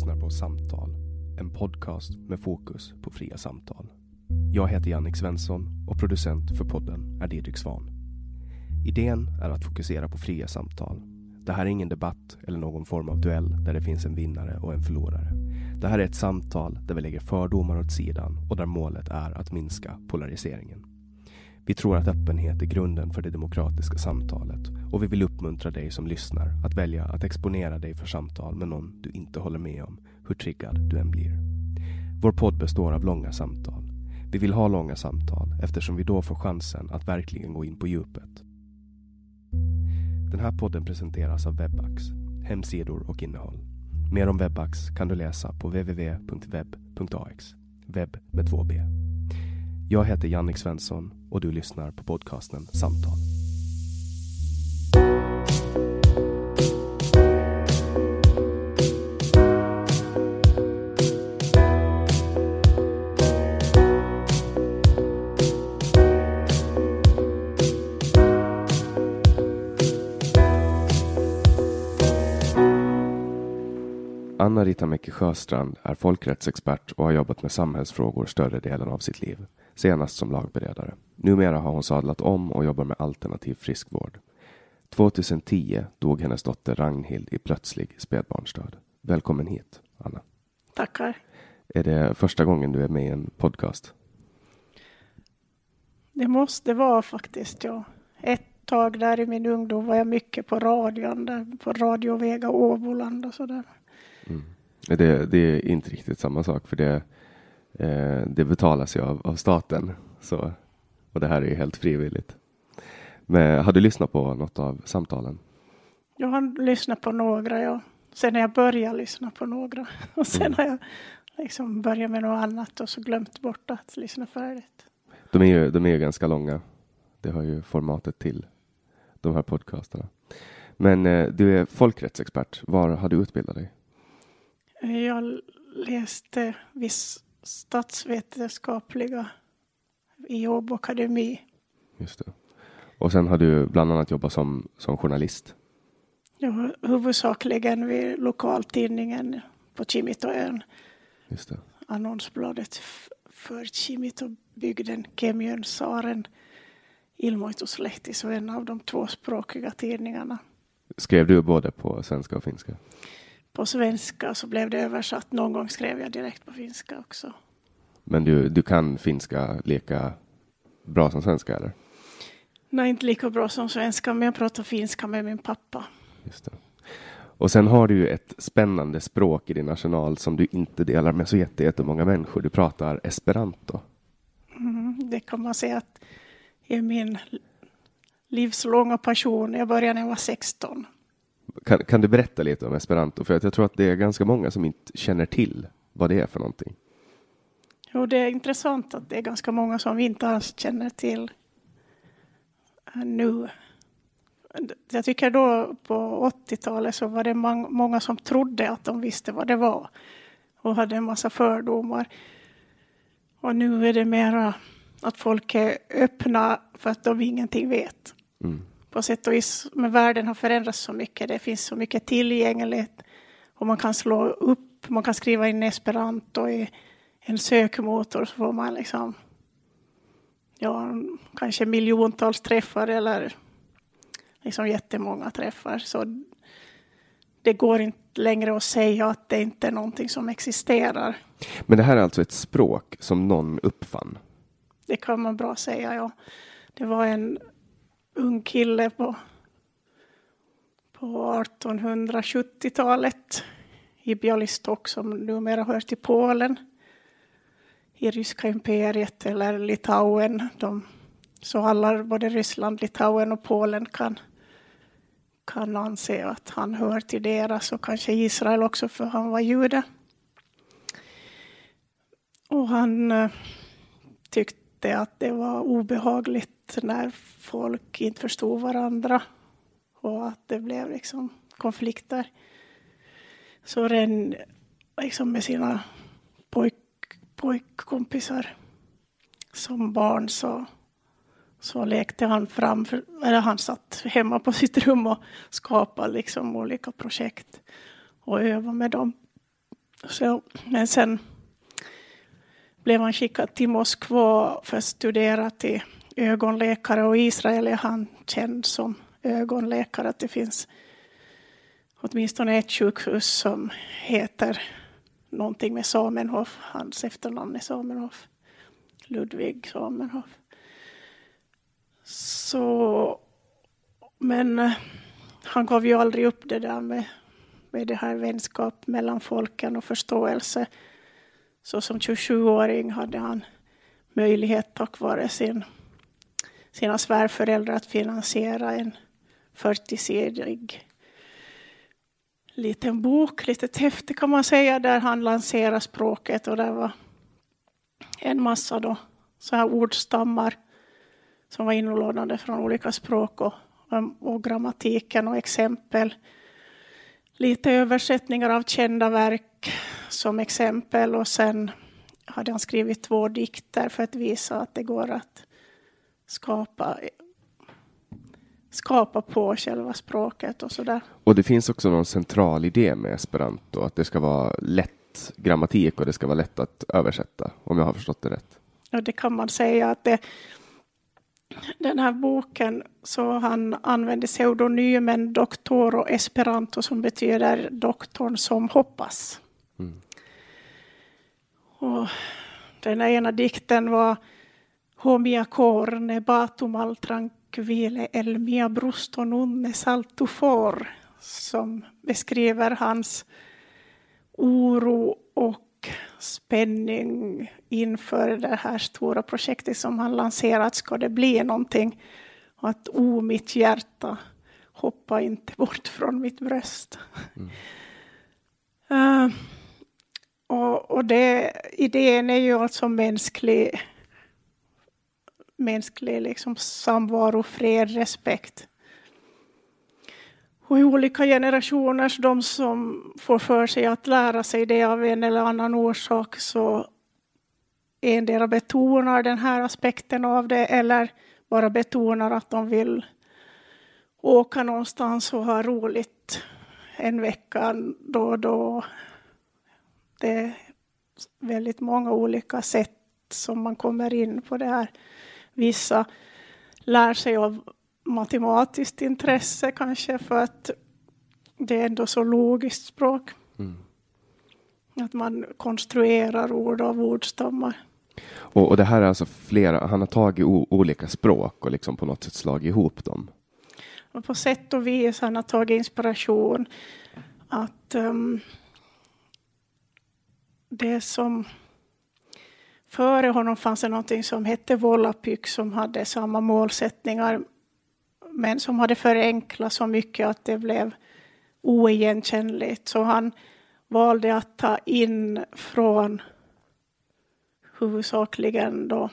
Lyssnar på Samtal, en podcast med fokus på fria samtal. Jag heter Jannik Svensson och producent för podden är Didrik Svan. Idén är att fokusera på fria samtal. Det här är ingen debatt eller någon form av duell där det finns en vinnare och en förlorare. Det här är ett samtal där vi lägger fördomar åt sidan och där målet är att minska polariseringen. Vi tror att öppenhet är grunden för det demokratiska samtalet och vi vill uppmuntra dig som lyssnar att välja att exponera dig för samtal med någon du inte håller med om, hur triggad du än blir. Vår podd består av långa samtal. Vi vill ha långa samtal eftersom vi då får chansen att verkligen gå in på djupet. Den här podden presenteras av Webax, hemsidor och innehåll. Mer om Webax kan du läsa på www.web.ax. webb med två b. Jag heter Jannik Svensson och du lyssnar på podcasten Samtal. Anna-Rita Mecke Sjöstrand är folkrättsexpert och har jobbat med samhällsfrågor större delen av sitt liv, senast som lagberedare. Numera har hon sadlat om och jobbar med alternativ friskvård. 2010 dog hennes dotter Ragnhild i plötslig spädbarnsdöd. Välkommen hit, Anna. Tackar. Är det första gången du är med i en podcast? Det måste vara faktiskt, ja. Ett tag där i min ungdom var jag mycket på radion, där på Radio Vega Åboland och sådär. Det, det är inte riktigt samma sak för det, eh, det betalas ju av, av staten. Så, och det här är ju helt frivilligt. Men har du lyssnat på något av samtalen? Jag har lyssnat på några, ja. Sen har jag börjat lyssna på några. Och sen Mm. har jag liksom börjat med något annat och så glömt bort att lyssna färdigt. De är ju, de är ju ganska långa. Det har ju formatet till de här podcasterna. Men eh, du är folkrättsexpert. Var har du utbildat dig? Jag läste viss statsvetenskapliga i Åbo akademi. Just det. Och sen har du bland annat jobbat som, som journalist. Var huvudsakligen vid lokaltidningen på Kimitoön. Just det. annonsbladet för Kimitobygden, Kemiön, Saaren, Ilmoituslehti, så en av de tvåspråkiga tidningarna. Skrev du både på svenska och finska? På svenska så blev det översatt. Någon gång skrev jag direkt på finska också. Men du, du kan finska lika bra som svenska eller? Nej, inte lika bra som svenska, men jag pratar finska med min pappa. Just det. Och sen har du ju ett spännande språk i din arsenal som du inte delar med så jättemånga människor. Du pratar esperanto. Mm, det kan man säga att är min livslånga passion. Jag började när jag var 16. Kan, kan du berätta lite om esperanto? För att jag tror att det är ganska många som inte känner till vad det är för någonting. Jo, det är intressant att det är ganska många som vi inte alls känner till nu. Jag tycker då på 80-talet så var det många som trodde att de visste vad det var och hade en massa fördomar. Och nu är det mera att folk är öppna för att de ingenting vet. Mm. På sätt och vis, men världen har förändrats så mycket. Det finns så mycket tillgänglighet och man kan slå upp, man kan skriva in esperanto i en sökmotor så får man liksom ja, kanske miljontals träffar eller liksom jättemånga träffar. Så det går inte längre att säga att det inte är någonting som existerar. Men det här är alltså ett språk som någon uppfann? Det kan man bra säga, ja. Det var en ung kille på, på 1870-talet i Bialystok som numera hör till Polen i ryska imperiet eller Litauen. De, så alla, både Ryssland, Litauen och Polen kan, kan anse att han hör till deras och kanske Israel också för han var jude. Och han eh, tyckte att det var obehagligt när folk inte förstod varandra och att det blev liksom konflikter. Så Ren liksom med sina pojk pojkkompisar som barn så, så lekte han fram, eller han satt hemma på sitt rum och skapade liksom olika projekt och övade med dem. Så, men sen blev han skickad till Moskva för att studera till ögonläkare och i Israel är han känd som ögonläkare. Att det finns åtminstone ett sjukhus som heter någonting med Samenhof. Hans efternamn är Samenhof. Ludvig Samenhof. Så, men eh, han gav ju aldrig upp det där med, med det här vänskap mellan folken och förståelse. Så som 27-åring hade han möjlighet tack vare sin, sina svärföräldrar att finansiera en 40-sidig liten bok, litet häfte kan man säga, där han lanserar språket och det var en massa då, så här ordstammar som var inlånade från olika språk och, och grammatiken och exempel. Lite översättningar av kända verk som exempel och sen hade han skrivit två dikter för att visa att det går att skapa skapa på själva språket och sådär. Och det finns också någon central idé med esperanto, att det ska vara lätt grammatik och det ska vara lätt att översätta, om jag har förstått det rätt. Ja, det kan man säga att det, den här boken så han använde pseudonymen Doctoro Esperanto som betyder doktorn som hoppas. Mm. Och den ena dikten var Homia corne batum altran Kvile el mia brusto nunne salto for som beskriver hans oro och spänning inför det här stora projektet som han lanserat. Ska det bli någonting? Att o mitt hjärta, hoppa inte bort från mitt bröst. Mm. Uh, och, och det, idén är ju alltså mänsklig mänsklig liksom, samvaro, fred, respekt. Och i olika generationer, de som får för sig att lära sig det av en eller annan orsak, så endera betonar den här aspekten av det eller bara betonar att de vill åka någonstans och ha roligt en vecka då och då. Det är väldigt många olika sätt som man kommer in på det här. Vissa lär sig av matematiskt intresse kanske för att det är ändå så logiskt språk. Mm. Att man konstruerar ord av ordstammar. Och, och, det här är alltså flera, han har tagit olika språk och liksom på något sätt slagit ihop dem? Och på sätt och vis han har tagit inspiration att um, det som Före honom fanns det någonting som hette Volapyk som hade samma målsättningar men som hade förenklat så mycket att det blev oigenkännligt. Så han valde att ta in från huvudsakligen då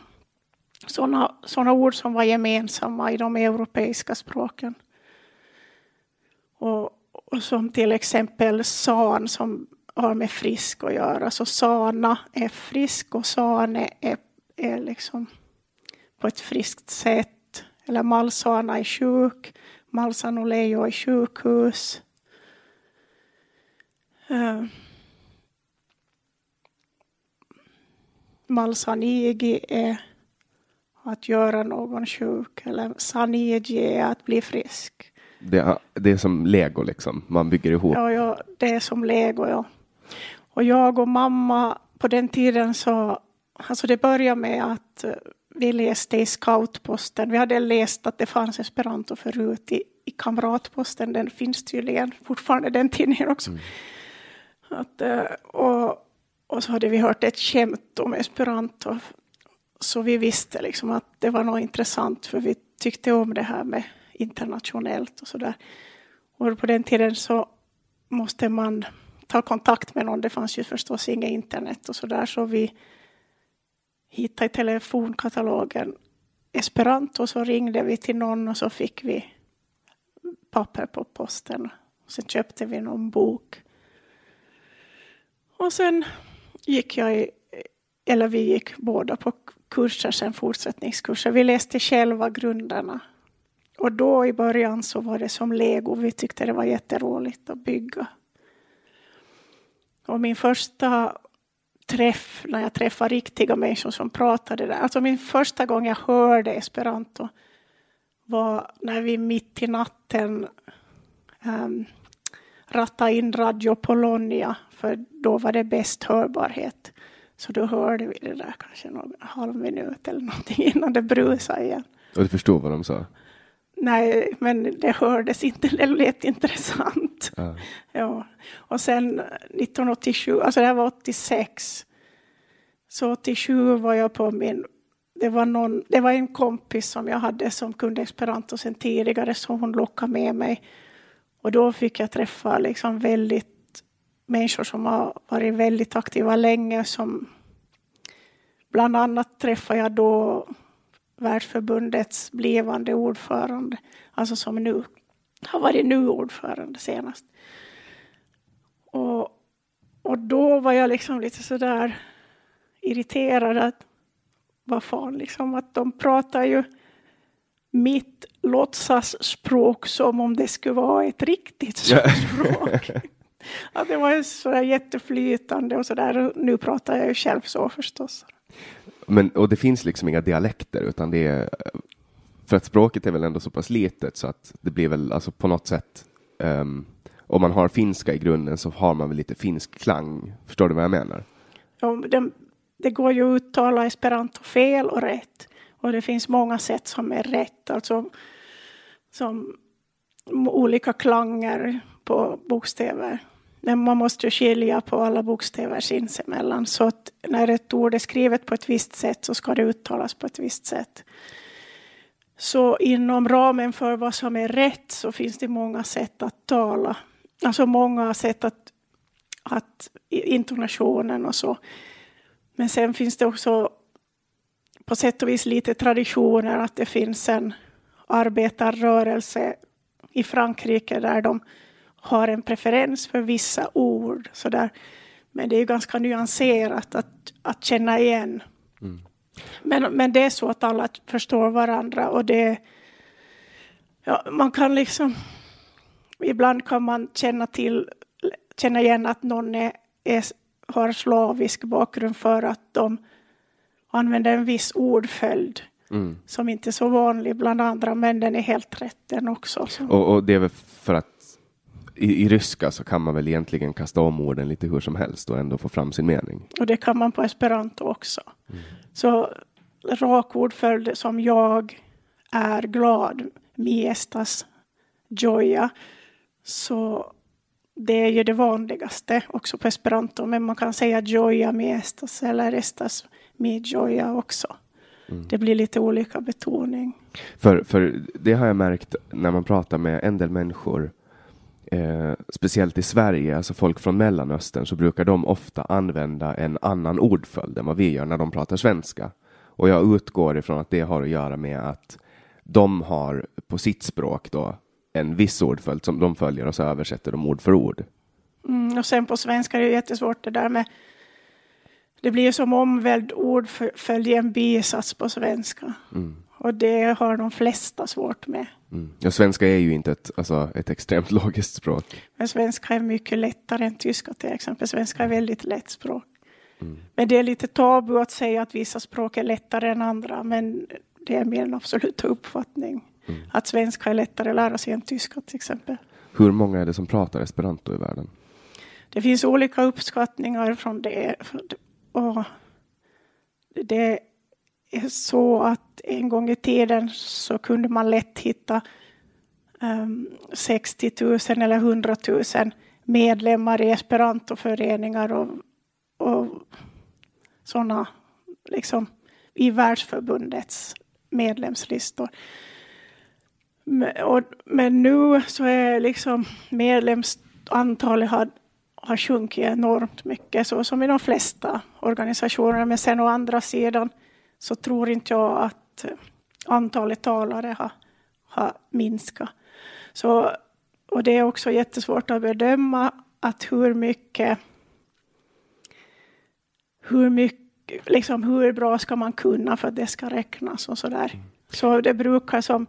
sådana, sådana ord som var gemensamma i de europeiska språken. Och, och som till exempel san som har med frisk att göra. Så sana är frisk och sane är, är liksom på ett friskt sätt. Eller malsana är sjuk, malsanoleo är sjukhus. Uh, malsanigi är att göra någon sjuk eller sanigi är att bli frisk. Det är, det är som lego liksom, man bygger ihop. Ja, ja, det är som lego ja. Och jag och mamma på den tiden så, alltså det började med att eh, vi läste i scoutposten. Vi hade läst att det fanns esperanto förut i, i kamratposten. Den finns tydligen fortfarande den tidningen också. Mm. Att, eh, och, och så hade vi hört ett skämt om esperanto. Så vi visste liksom att det var något intressant för vi tyckte om det här med internationellt och sådär. Och på den tiden så måste man ta kontakt med någon. Det fanns ju förstås inget internet och så där så vi hittade i telefonkatalogen esperanto så ringde vi till någon och så fick vi papper på posten. Sen köpte vi någon bok. Och sen gick jag i, eller vi gick båda på kurser, sen fortsättningskurser. Vi läste själva grunderna. Och då i början så var det som lego. Vi tyckte det var jätteroligt att bygga. Och min första träff, när jag träffade riktiga människor som pratade där, alltså min första gång jag hörde esperanto var när vi mitt i natten um, rattade in Radio Polonia, för då var det bäst hörbarhet. Så då hörde vi det där kanske någon halv minut eller någonting innan det brusade igen. Och du förstod vad de sa? Nej, men det hördes inte, det lät intressant. Ja. ja. Och sen 1987, alltså det här var 86. Så 87 var jag på min, det var, någon, det var en kompis som jag hade som kunde esperanto sen tidigare, så hon lockade med mig. Och då fick jag träffa liksom väldigt människor som har varit väldigt aktiva länge. Som bland annat träffade jag då världsförbundets blivande ordförande, alltså som nu har varit nu ordförande senast. Och, och då var jag liksom lite sådär irriterad att vad fan liksom att de pratar ju mitt låtsasspråk som om det skulle vara ett riktigt språk. ja, det var sådär jätteflytande och sådär. Nu pratar jag ju själv så förstås. Men, och det finns liksom inga dialekter utan det är för att språket är väl ändå så pass litet så att det blir väl alltså på något sätt um, om man har finska i grunden så har man väl lite finsk klang. Förstår du vad jag menar? Ja, det, det går ju att uttala esperanto fel och rätt och det finns många sätt som är rätt, alltså som olika klanger på bokstäver. Men man måste ju skilja på alla bokstäver sinsemellan. Så att när ett ord är skrivet på ett visst sätt så ska det uttalas på ett visst sätt. Så inom ramen för vad som är rätt så finns det många sätt att tala. Alltså många sätt att, att intonationen och så. Men sen finns det också på sätt och vis lite traditioner att det finns en arbetarrörelse i Frankrike där de har en preferens för vissa ord. Så där. Men det är ganska nyanserat att, att känna igen. Mm. Men, men det är så att alla förstår varandra och det... Ja, man kan liksom... Ibland kan man känna, till, känna igen att någon är, är, har slavisk bakgrund för att de använder en viss ordföljd. Mm. Som inte är så vanlig bland andra, men den är helt rätt den också. Och, och, det är väl för att i, i, ryska så kan man väl egentligen kasta om orden lite hur som helst och ändå få fram sin mening. Och det kan man på esperanto också. Mm. Så rakordföljd som jag är glad, mi estas joya, så det är ju det vanligaste också på esperanto, men man kan säga joya mi estas eller estas mi joya också. Mm. Det blir lite olika betoning. För, för det har jag märkt när man pratar med en del människor, eh, speciellt i Sverige, alltså folk från Mellanöstern, så brukar de ofta använda en annan ordföljd än vad vi gör när de pratar svenska. Och jag utgår ifrån att det har att göra med att de har på sitt språk då en viss ordföljd som de följer och så översätter de ord för ord. Mm, och sen på svenska är det jättesvårt det där med det blir som omväld ord följer en bisats på svenska. Mm. Och det har de flesta svårt med. Mm. Ja, svenska är ju inte ett, alltså, ett extremt logiskt språk. Men svenska är mycket lättare än tyska till exempel. Svenska är väldigt lätt språk. Mm. Men det är lite tabu att säga att vissa språk är lättare än andra. Men det är min absoluta uppfattning. Mm. Att svenska är lättare att lära sig än tyska till exempel. Hur många är det som pratar esperanto i världen? Det finns olika uppskattningar från det. Och det så att en gång i tiden så kunde man lätt hitta um, 60 000 eller 100 000 medlemmar i esperantoföreningar och, och sådana liksom i världsförbundets medlemslistor. Men, men nu så är liksom medlemsantalet har, har sjunkit enormt mycket, så som i de flesta organisationer. Men sen å andra sidan så tror inte jag att antalet talare har, har minskat. Så, och det är också jättesvårt att bedöma att hur mycket hur mycket liksom hur bra ska man kunna för att det ska räknas och så där. Mm. Så det brukar som,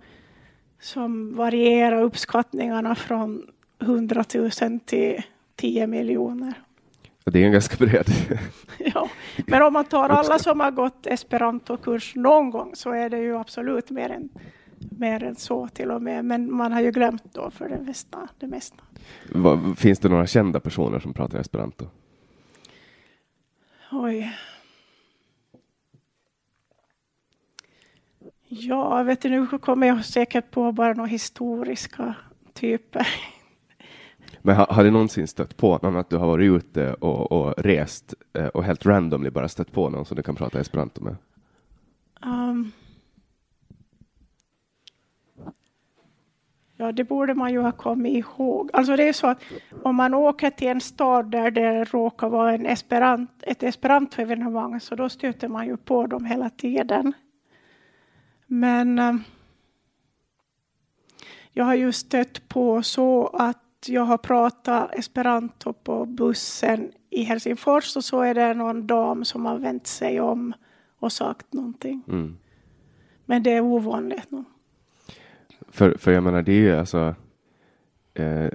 som variera uppskattningarna från 100 000 till 10 miljoner. Det är en ganska bred. ja, men om man tar alla som har gått esperanto-kurs någon gång så är det ju absolut mer än, mer än så till och med. Men man har ju glömt då för det mesta. Det mesta. Finns det några kända personer som pratar esperanto? Oj. Ja, vet du, nu kommer jag säkert på bara några historiska typer. Men har, har du någonsin stött på någon att du har varit ute och, och rest eh, och helt randomly bara stött på någon som du kan prata esperanto med? Um, ja, det borde man ju ha kommit ihåg. Alltså det är så att om man åker till en stad där det råkar vara en esperant, ett esperanto-evenemang så då stöter man ju på dem hela tiden. Men um, jag har ju stött på så att jag har pratat esperanto på bussen i Helsingfors och så är det någon dam som har vänt sig om och sagt någonting. Mm. Men det är ovanligt. No? För, för jag menar, det är ju alltså eh,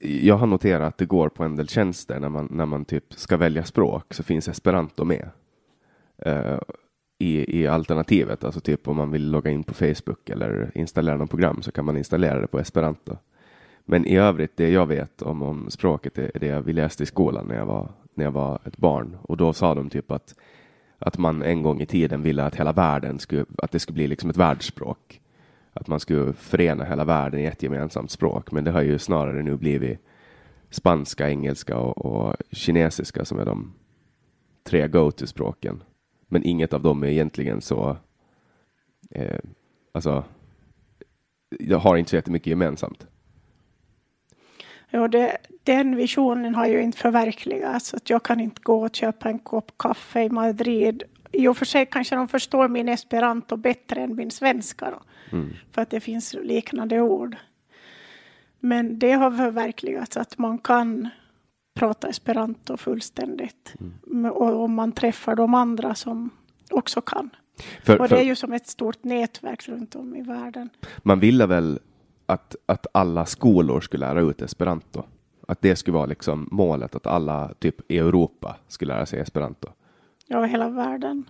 jag har noterat att det går på en del tjänster när man, när man typ ska välja språk så finns esperanto med. Uh, i, i alternativet, alltså typ om man vill logga in på Facebook eller installera något program så kan man installera det på esperanto. Men i övrigt, det jag vet om, om språket är det vi läste i skolan när jag, var, när jag var ett barn. Och då sa de typ att, att man en gång i tiden ville att hela världen skulle, att det skulle bli liksom ett världsspråk. Att man skulle förena hela världen i ett gemensamt språk. Men det har ju snarare nu blivit spanska, engelska och, och kinesiska som är de tre go-to-språken. Men inget av dem är egentligen så, eh, alltså, jag har inte så jättemycket gemensamt. Ja, det, den visionen har ju inte förverkligats. Att jag kan inte gå och köpa en kopp kaffe i Madrid. I och för sig kanske de förstår min esperanto bättre än min svenska. Då, mm. För att det finns liknande ord. Men det har förverkligats att man kan prata esperanto fullständigt. Mm. Och om man träffar de andra som också kan. För, och det är ju som ett stort nätverk runt om i världen. Man ville väl att, att alla skolor skulle lära ut esperanto. Att det skulle vara liksom målet, att alla typ i Europa skulle lära sig esperanto. Ja, hela världen.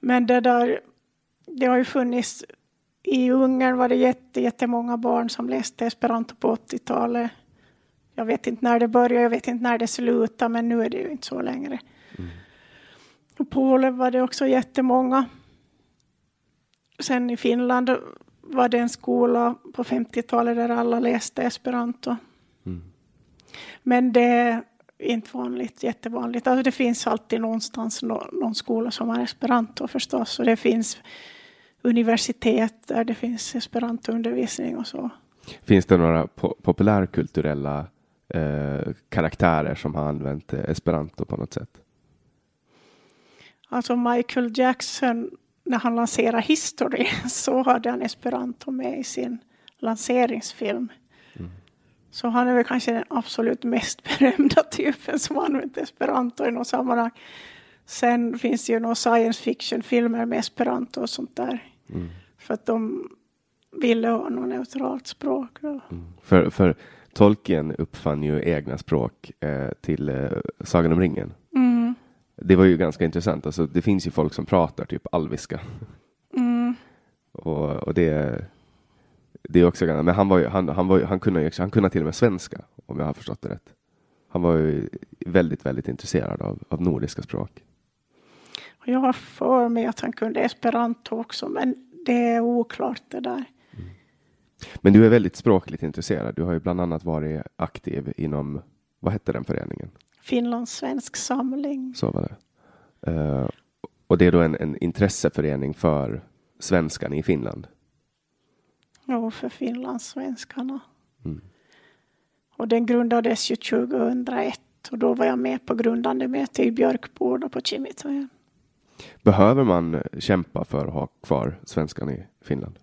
Men det där, det har ju funnits, i Ungern var det jätte, jättemånga barn som läste esperanto på 80-talet. Jag vet inte när det började, jag vet inte när det slutade, men nu är det ju inte så längre. Mm. Och Polen var det också jättemånga. Sen i Finland var det en skola på 50-talet där alla läste esperanto. Mm. Men det är inte vanligt, jättevanligt. Alltså det finns alltid någonstans någon skola som har esperanto förstås. Och det finns universitet där det finns esperantoundervisning och så. Finns det några po populärkulturella eh, karaktärer som har använt eh, esperanto på något sätt? Alltså Michael Jackson, när han lanserade History så hade han esperanto med i sin lanseringsfilm. Mm. Så han är väl kanske den absolut mest berömda typen som använt esperanto i något sammanhang. Sen finns det ju några science fiction-filmer med esperanto och sånt där. Mm. För att de ville ha något neutralt språk. Mm. För, för Tolkien uppfann ju egna språk eh, till eh, Sagan om ringen. Det var ju ganska intressant. Alltså, det finns ju folk som pratar typ alviska. Mm. Och, och det, det är också men han, var ju, han, han, var ju, han, kunde ju, han kunde till och med svenska om jag har förstått det rätt. Han var ju väldigt, väldigt intresserad av, av nordiska språk. Jag har för mig att han kunde esperanto också, men det är oklart det där. Mm. Men du är väldigt språkligt intresserad. Du har ju bland annat varit aktiv inom, vad hette den föreningen? Finlandssvensk samling. Så var det. Uh, och det är då en, en intresseförening för svenskan i Finland? Ja, för finlandssvenskarna. Mm. Och den grundades ju 2001 och då var jag med på grundande möte i Björkboda på Kimitojen. Behöver man kämpa för att ha kvar svenskan i Finland?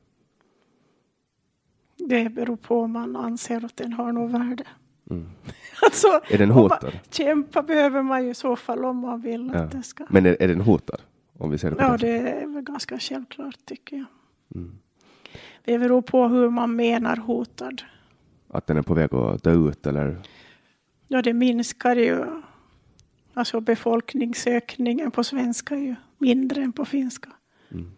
Det beror på om man anser att den har något värde. Mm. alltså, är den hotad? Kämpa behöver man ju i så fall om man vill ja. att det ska. Men är, är den hotad? Om vi ser det på ja, det är väl ganska självklart tycker jag. Mm. Det beror på hur man menar hotad. Att den är på väg att dö ut eller? Ja, det minskar ju Alltså befolkningsökningen på svenska är ju mindre än på finska. Mm.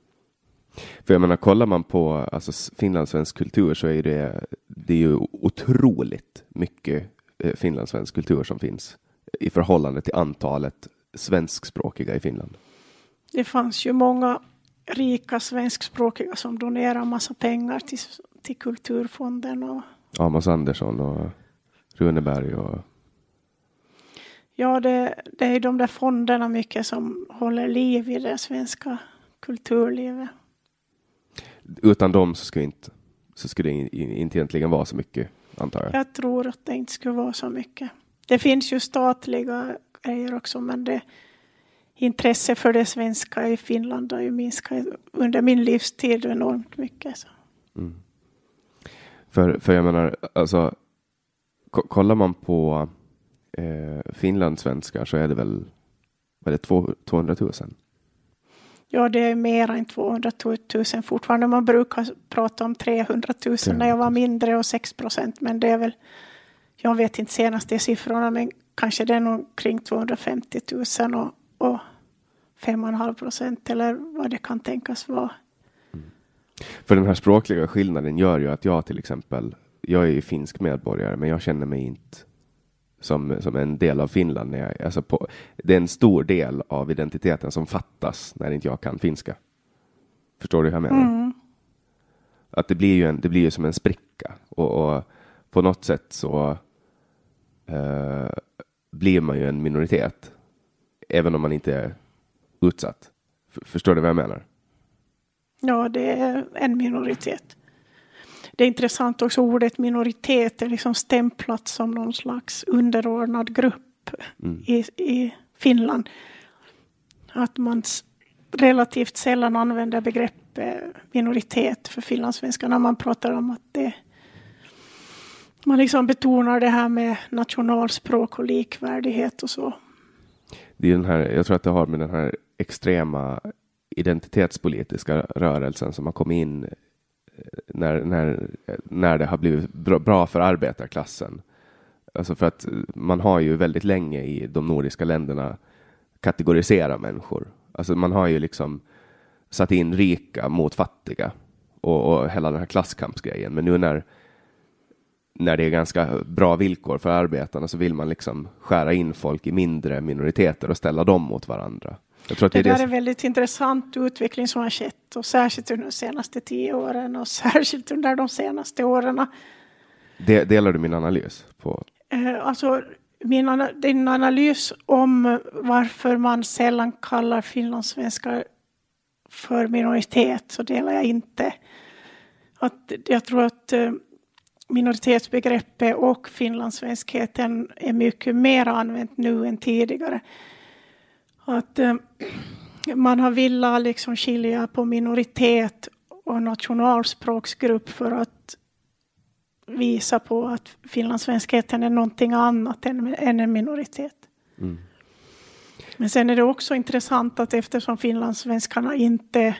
För jag menar, kollar man på alltså, finlandssvensk kultur så är det, det är ju otroligt mycket eh, finlandssvensk kultur som finns i förhållande till antalet svenskspråkiga i Finland. Det fanns ju många rika svenskspråkiga som donerade massa pengar till, till Kulturfonden. Och... Amos Andersson och Runeberg och Ja, det, det är de där fonderna mycket som håller liv i det svenska kulturlivet. Utan dem så skulle, inte, så skulle det inte egentligen vara så mycket, antar jag? Jag tror att det inte skulle vara så mycket. Det finns ju statliga grejer också, men det intresse för det svenska i Finland har ju minskat under min livstid enormt mycket. Så. Mm. För, för jag menar, alltså, kollar man på eh, finlandssvenskar så är det väl vad är det, 200 000? Ja, det är mer än 200 000 fortfarande. Man brukar prata om 300 000 när jag var mindre och 6 procent. Men det är väl, jag vet inte senaste siffrorna, men kanske det är nog kring 250 000 och, och 5,5 procent eller vad det kan tänkas vara. Mm. För den här språkliga skillnaden gör ju att jag till exempel, jag är ju finsk medborgare, men jag känner mig inte som, som en del av Finland. När jag, alltså på, det är en stor del av identiteten som fattas när inte jag kan finska. Förstår du hur jag menar? Mm. Att det blir ju, en, det blir ju som en spricka och, och på något sätt så uh, blir man ju en minoritet. Även om man inte är utsatt. F förstår du vad jag menar? Ja, det är en minoritet det är intressant också ordet minoritet är liksom stämplat som någon slags underordnad grupp mm. i, i Finland. Att man relativt sällan använder begreppet minoritet för finlandssvenskar när man pratar om att det man liksom betonar det här med nationalspråk och likvärdighet och så. Det är den här, jag tror att det har med den här extrema identitetspolitiska rörelsen som har kommit in när, när, när det har blivit bra för arbetarklassen. Alltså för att man har ju väldigt länge i de nordiska länderna kategoriserat människor. Alltså man har ju liksom satt in rika mot fattiga och, och hela den här klasskampsgrejen. Men nu när, när det är ganska bra villkor för arbetarna så vill man liksom skära in folk i mindre minoriteter och ställa dem mot varandra. Jag tror att det, det är en väldigt intressant utveckling som har skett och särskilt under de senaste tio åren och särskilt under de senaste åren. De, delar du min analys? på? Eh, alltså, min, din analys om varför man sällan kallar finlandssvenskar för minoritet så delar jag inte. Att jag tror att eh, minoritetsbegreppet och finlandssvenskheten är mycket mer använt nu än tidigare. Att eh, man har velat liksom skilja på minoritet och nationalspråksgrupp för att visa på att finlandssvenskheten är någonting annat än, än en minoritet. Mm. Men sen är det också intressant att eftersom finlandssvenskarna inte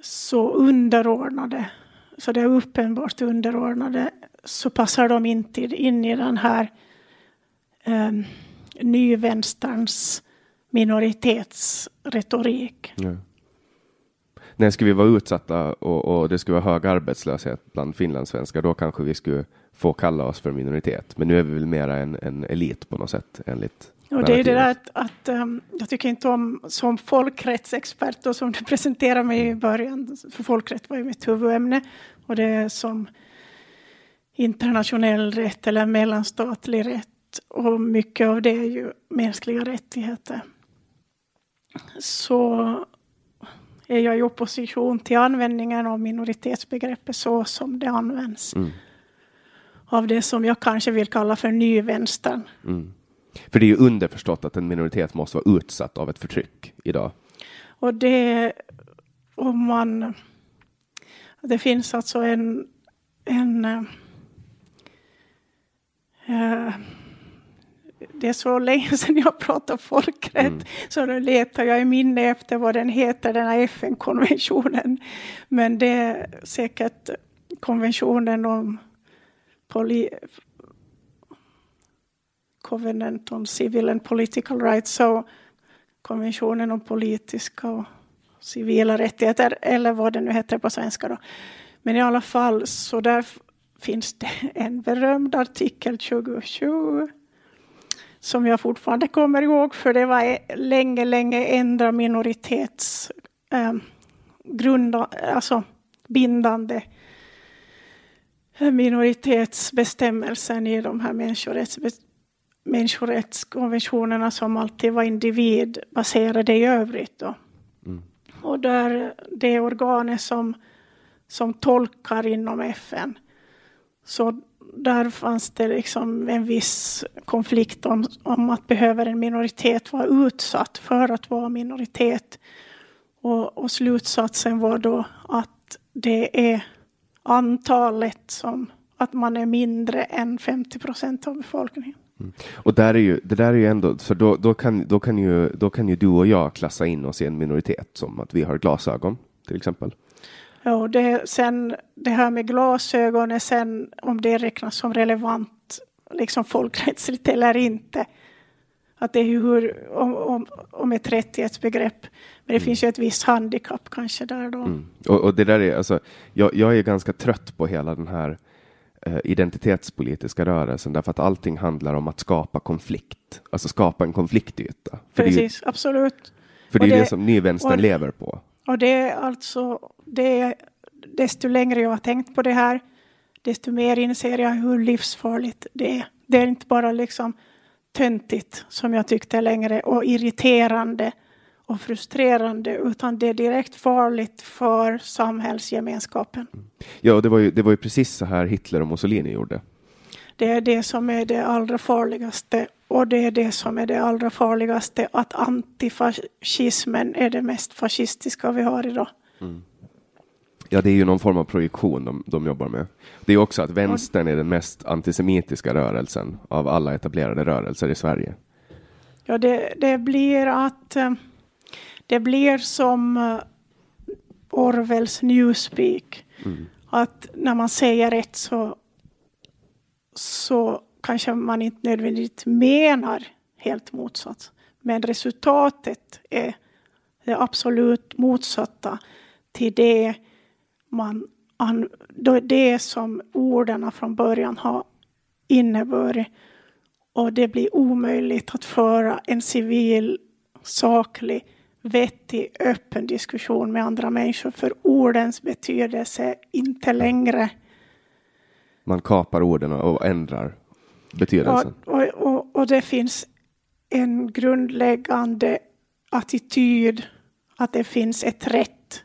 så underordnade, så det är uppenbart underordnade, så passar de inte in i den här eh, nyvänsterns minoritetsretorik. Ja. När skulle vi vara utsatta och, och det skulle vara hög arbetslöshet bland finlandssvenskar, då kanske vi skulle få kalla oss för minoritet. Men nu är vi väl mera en, en elit på något sätt enligt och det är det där att, att um, jag tycker inte om som folkrättsexpert och som du presenterade mig i början, för folkrätt var ju mitt huvudämne och det är som internationell rätt eller mellanstatlig rätt och mycket av det är ju mänskliga rättigheter. Så är jag i opposition till användningen av minoritetsbegreppet så som det används. Mm. Av det som jag kanske vill kalla för nyvänstern. Mm. För det är ju underförstått att en minoritet måste vara utsatt av ett förtryck idag. Och det, om man... Det finns alltså en... en äh, det är så länge sedan jag pratade folkrätt, mm. så då letar jag i minne efter vad den heter, den här FN-konventionen. Men det är säkert konventionen om poli Covenant on Civil and Political Rights, så konventionen om politiska och civila rättigheter, eller vad det nu heter på svenska. Då. Men i alla fall, så där finns det en berömd artikel 2020 som jag fortfarande kommer ihåg, för det var länge, länge ändra minoritets eh, grunda, alltså bindande minoritetsbestämmelsen i de här människorättsbestämmelserna människorättskonventionerna som alltid var individbaserade i övrigt. Då. Mm. Och där det organet som, som tolkar inom FN. Så där fanns det liksom en viss konflikt om, om att behöver en minoritet vara utsatt för att vara minoritet. Och, och slutsatsen var då att det är antalet som att man är mindre än 50 procent av befolkningen. Mm. Och där är ju, det där är ju ändå, för då, då, kan, då, kan ju, då kan ju du och jag klassa in oss i en minoritet, som att vi har glasögon till exempel. Ja, det, sen det här med glasögon är sen om det räknas som relevant liksom folkrättsligt eller inte. Att det är ju hur, om, om, om ett rättighetsbegrepp. Men det mm. finns ju ett visst handikapp kanske där då. Mm. Och, och, det där är alltså, jag, jag är ganska trött på hela den här Eh, identitetspolitiska rörelsen därför att allting handlar om att skapa konflikt, alltså skapa en konfliktyta. För Precis, det, absolut. För det är det, det som nyvänstern lever på. Och det är alltså, det är, desto längre jag har tänkt på det här, desto mer inser jag hur livsfarligt det är. Det är inte bara liksom töntigt som jag tyckte längre och irriterande och frustrerande utan det är direkt farligt för samhällsgemenskapen. Ja, det var ju, det var ju precis så här Hitler och Mussolini gjorde. Det är det som är det allra farligaste och det är det som är det allra farligaste att antifascismen är det mest fascistiska vi har idag. Mm. Ja, det är ju någon form av projektion de, de jobbar med. Det är också att vänstern är den mest antisemitiska rörelsen av alla etablerade rörelser i Sverige. Ja, det, det blir att eh, det blir som eh, Orwells Newspeak. Mm. Att när man säger rätt så, så kanske man inte nödvändigtvis menar helt motsatt. Men resultatet är det absolut motsatta till det, man, det som orden från början har inneburit. Och det blir omöjligt att föra en civil, saklig vettig, öppen diskussion med andra människor. För ordens betydelse är inte längre man kapar orden och ändrar betydelsen. Och, och, och, det finns en grundläggande attityd att det finns ett rätt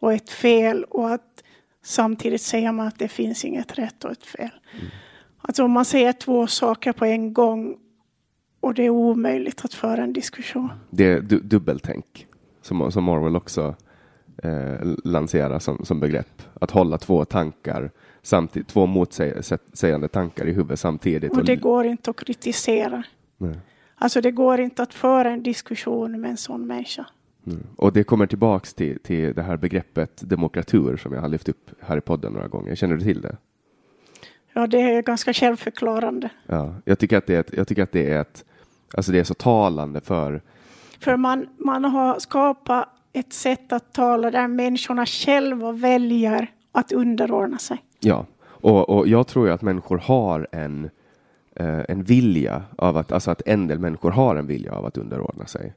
och ett fel och att samtidigt säger man att det finns inget rätt och ett fel. Mm. Alltså om man säger två saker på en gång och det är omöjligt att föra en diskussion. Det är du dubbeltänk som, som Marvel också eh, lanserar som, som begrepp. Att hålla två tankar samtidigt, två motsägande tankar i huvudet samtidigt. Och det går inte att kritisera. Nej. Alltså det går inte att föra en diskussion med en sån människa. Mm. Och det kommer tillbaks till, till det här begreppet demokratur som jag har lyft upp här i podden några gånger. Känner du till det? Ja, det är ganska självförklarande. Ja, jag tycker att det är ett, jag tycker att det är ett, alltså det är så talande för. För man, man har skapat ett sätt att tala där människorna själva väljer att underordna sig. Ja, och, och jag tror ju att människor har en, eh, en vilja av att, alltså att en del människor har en vilja av att underordna sig.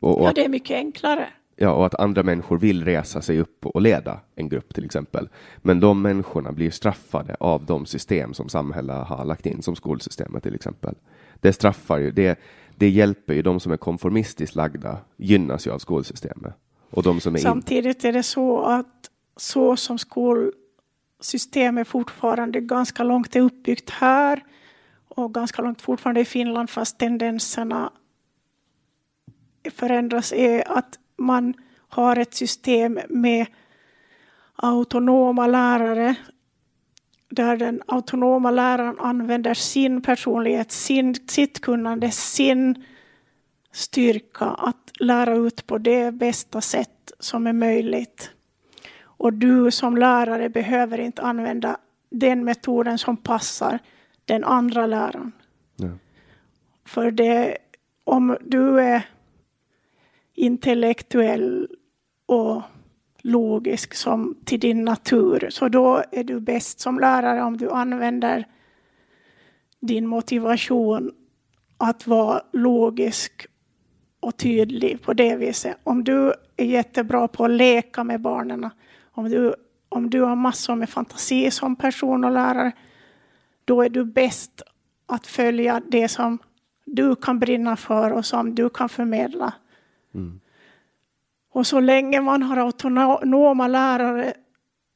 Och, och ja, det är mycket enklare. Ja, och att andra människor vill resa sig upp och leda en grupp till exempel. Men de människorna blir straffade av de system som samhället har lagt in, som skolsystemet till exempel. Det straffar ju, det, det hjälper ju de som är konformistiskt lagda, gynnas ju av skolsystemet. Och de som är Samtidigt är det så att så som skolsystemet fortfarande ganska långt är uppbyggt här och ganska långt fortfarande i Finland, fast tendenserna förändras är att man har ett system med autonoma lärare där den autonoma läraren använder sin personlighet, sin, sitt kunnande, sin styrka att lära ut på det bästa sätt som är möjligt. Och du som lärare behöver inte använda den metoden som passar den andra läraren. Ja. För det, om du är intellektuell och logisk som till din natur. Så då är du bäst som lärare om du använder din motivation att vara logisk och tydlig på det viset. Om du är jättebra på att leka med barnen, om du, om du har massor med fantasi som person och lärare, då är du bäst att följa det som du kan brinna för och som du kan förmedla Mm. Och så länge man har autonoma lärare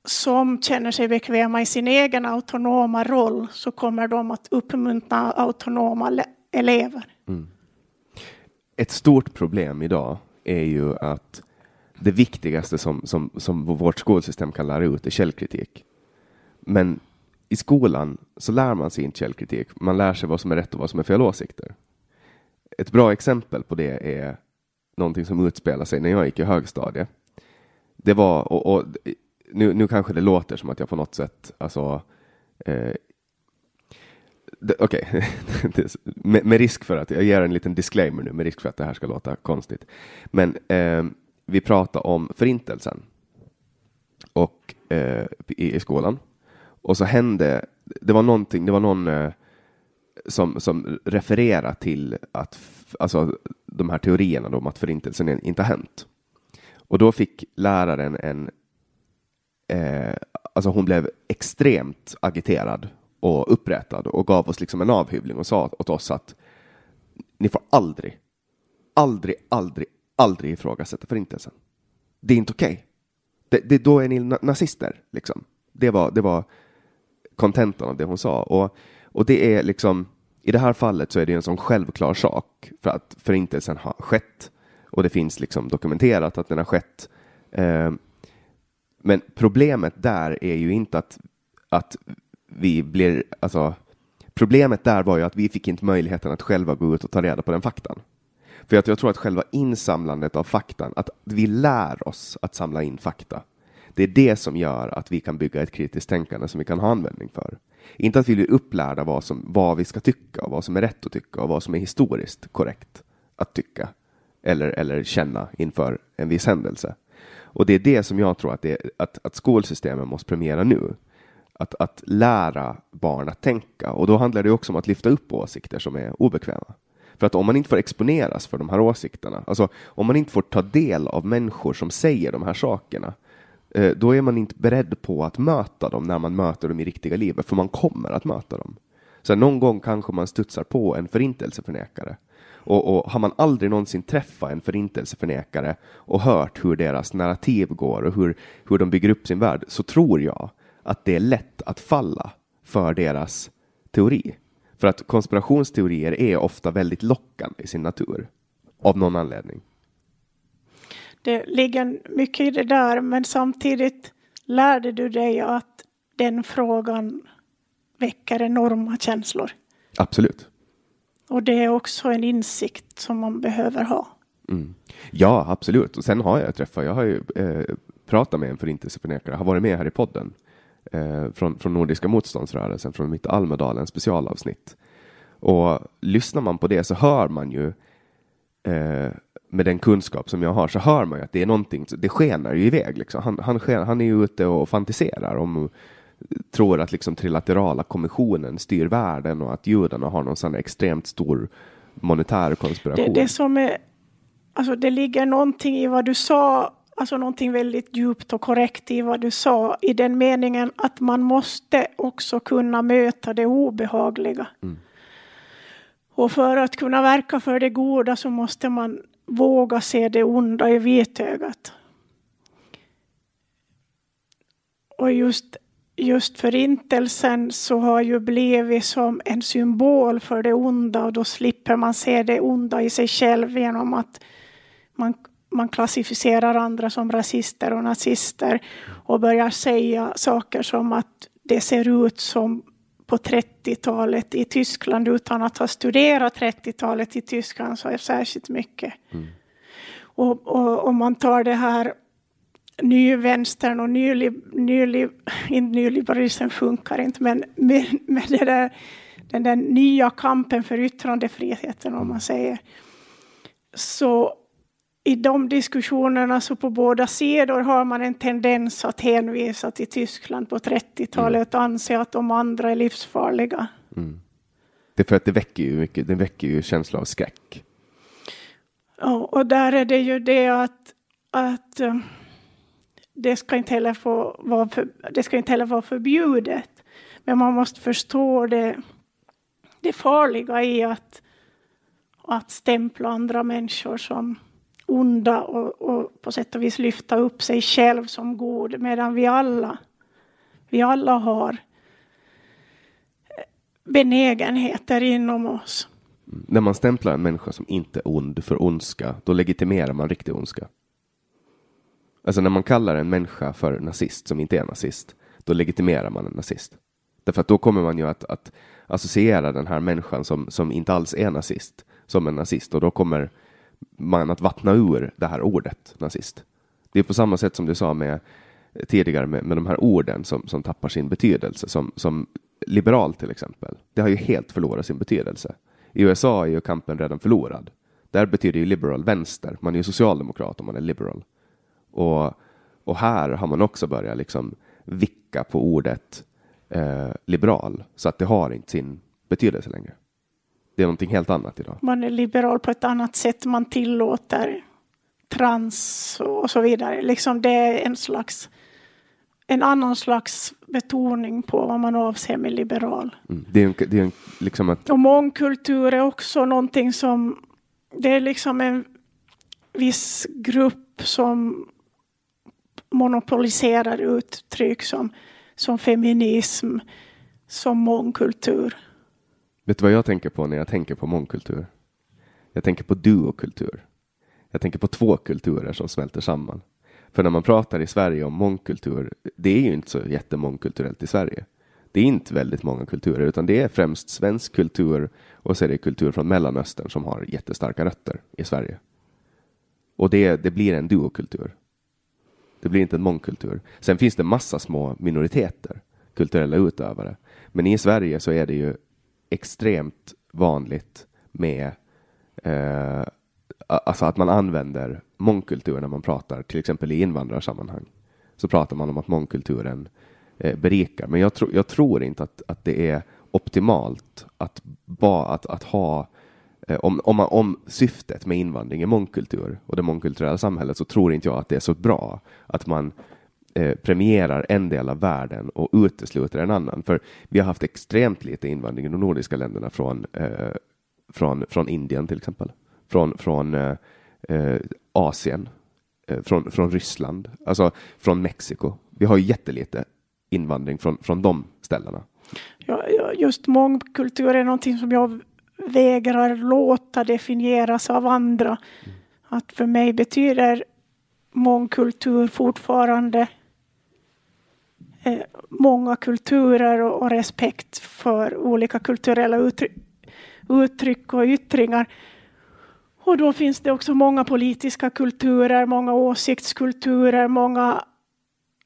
som känner sig bekväma i sin egen autonoma roll så kommer de att uppmuntra autonoma elever. Mm. Ett stort problem idag är ju att det viktigaste som, som, som vårt skolsystem kan lära ut är källkritik. Men i skolan så lär man sig inte källkritik. Man lär sig vad som är rätt och vad som är fel åsikter. Ett bra exempel på det är någonting som utspelade sig när jag gick i högstadiet. Det var, och, och nu, nu kanske det låter som att jag på något sätt, alltså eh, Okej, okay. med, med, risk för att, jag ger en liten disclaimer nu, med risk för att det här ska låta konstigt. Men eh, vi pratade om förintelsen och, eh, i, i, skolan. Och så hände, det var någonting, det var någon eh, som, som refererar till att alltså, de här teorierna om att förintelsen inte har hänt. Och då fick läraren en... Eh, alltså hon blev extremt agiterad och upprättad och gav oss liksom en avhyvling och sa åt oss att ni får aldrig, aldrig, aldrig, aldrig ifrågasätta förintelsen. Det är inte okej. Okay. Det, det, då är ni nazister, liksom. Det var, det var kontentan av det hon sa. Och, och det är liksom i det här fallet så är det en sån självklar sak för att förintelsen har skett och det finns liksom dokumenterat att den har skett. Eh, men problemet där är ju inte att, att vi blir, alltså problemet där var ju att vi fick inte möjligheten att själva gå ut och ta reda på den faktan. För att jag tror att själva insamlandet av faktan, att vi lär oss att samla in fakta, det är det som gör att vi kan bygga ett kritiskt tänkande som vi kan ha användning för. Inte att vi blir upplärda vad, som, vad vi ska tycka och vad som är rätt att tycka och vad som är historiskt korrekt att tycka eller, eller känna inför en viss händelse. Och det är det som jag tror att, det, att, att skolsystemen måste premiera nu. Att, att lära barn att tänka och då handlar det också om att lyfta upp åsikter som är obekväma. För att om man inte får exponeras för de här åsikterna, alltså om man inte får ta del av människor som säger de här sakerna, eh, då är man inte beredd på att möta dem när man möter dem i riktiga livet, för man kommer att möta dem. Så någon gång kanske man studsar på en förintelseförnekare. Och, och har man aldrig någonsin träffat en förintelseförnekare och hört hur deras narrativ går och hur, hur de bygger upp sin värld, så tror jag att det är lätt att falla för deras teori. För att konspirationsteorier är ofta väldigt lockande i sin natur. Av någon anledning. Det ligger mycket i det där, men samtidigt lärde du dig att den frågan väcker enorma känslor. Absolut. Och det är också en insikt som man behöver ha. Mm. Ja, absolut. Och sen har jag träffat, jag har ju eh, pratat med en förintelseförnekare, har varit med här i podden eh, från, från Nordiska motståndsrörelsen, från mitt Almedalen specialavsnitt. Och lyssnar man på det så hör man ju eh, med den kunskap som jag har så hör man ju att det är någonting, det skenar ju iväg. Liksom. Han, han, sken, han är ju ute och fantiserar om tror att liksom trilaterala kommissionen styr världen och att judarna har någon sån extremt stor monetär konspiration. Det, det som är, alltså det ligger någonting i vad du sa, alltså någonting väldigt djupt och korrekt i vad du sa, i den meningen att man måste också kunna möta det obehagliga. Mm. Och för att kunna verka för det goda så måste man våga se det onda i vitögat. Och just just förintelsen så har ju blivit som en symbol för det onda och då slipper man se det onda i sig själv genom att man, man klassificerar andra som rasister och nazister och börjar säga saker som att det ser ut som på 30-talet i Tyskland utan att ha studerat 30-talet i Tyskland så är särskilt mycket. Mm. Och, och om man tar det här nyvänstern och nylib, nylib, nyliberalismen funkar inte, men med, med det där, den där nya kampen för yttrandefriheten, om man säger, så i de diskussionerna så på båda sidor har man en tendens att hänvisa till Tyskland på 30-talet och anse att de andra är livsfarliga. Mm. Det är för att det väcker ju mycket, det väcker ju känsla av skräck. Ja, och där är det ju det att, att det ska inte heller få vara, för, det ska inte heller vara förbjudet. Men man måste förstå det, det farliga i att, att stämpla andra människor som onda och, och, på sätt och vis lyfta upp sig själv som god, medan vi alla, vi alla har benägenheter inom oss. När man stämplar en människa som inte är ond för ondska, då legitimerar man riktig ondska. Alltså när man kallar en människa för nazist som inte är nazist, då legitimerar man en nazist. Därför att då kommer man ju att, att associera den här människan som, som inte alls är nazist som en nazist och då kommer man att vattna ur det här ordet nazist. Det är på samma sätt som du sa med tidigare med, med de här orden som, som tappar sin betydelse, som, som liberal till exempel. Det har ju helt förlorat sin betydelse. I USA är ju kampen redan förlorad. Där betyder ju liberal vänster. Man är ju socialdemokrat om man är liberal. Och, och här har man också börjat liksom vicka på ordet eh, liberal så att det har inte sin betydelse längre. Det är någonting helt annat idag. Man är liberal på ett annat sätt. Man tillåter trans och så vidare. Liksom det är en slags en annan slags betoning på vad man avser med liberal. Mm. Det är, en, det är en, liksom att... Och mångkultur är också någonting som det är liksom en viss grupp som monopoliserar uttryck som, som feminism, som mångkultur. Vet du vad jag tänker på när jag tänker på mångkultur? Jag tänker på duokultur. Jag tänker på två kulturer som smälter samman. För när man pratar i Sverige om mångkultur, det är ju inte så jättemångkulturellt i Sverige. Det är inte väldigt många kulturer, utan det är främst svensk kultur och så är det kultur från Mellanöstern som har jättestarka rötter i Sverige. Och det, det blir en duokultur. Det blir inte en mångkultur. Sen finns det massa små minoriteter, kulturella utövare. Men i Sverige så är det ju extremt vanligt med eh, alltså att man använder mångkultur när man pratar, till exempel i invandrarsammanhang. Så pratar man om att mångkulturen eh, berikar. Men jag, tro, jag tror inte att, att det är optimalt att, ba, att, att ha eh, om, om, man, om syftet med invandring är mångkultur och det mångkulturella samhället så tror inte jag att det är så bra att man eh, premierar en del av världen och utesluter en annan. För vi har haft extremt lite invandring i de nordiska länderna från, eh, från, från Indien till exempel, från, från eh, eh Asien, eh, från, från Ryssland, alltså från Mexiko. Vi har jättelite invandring från, från de ställena. Ja, just mångkultur är någonting som jag vägrar låta definieras av andra. Mm. Att för mig betyder mångkultur fortfarande eh, många kulturer och, och, respekt för olika kulturella uttryck, uttryck och yttringar. Och då finns det också många politiska kulturer, många åsiktskulturer, många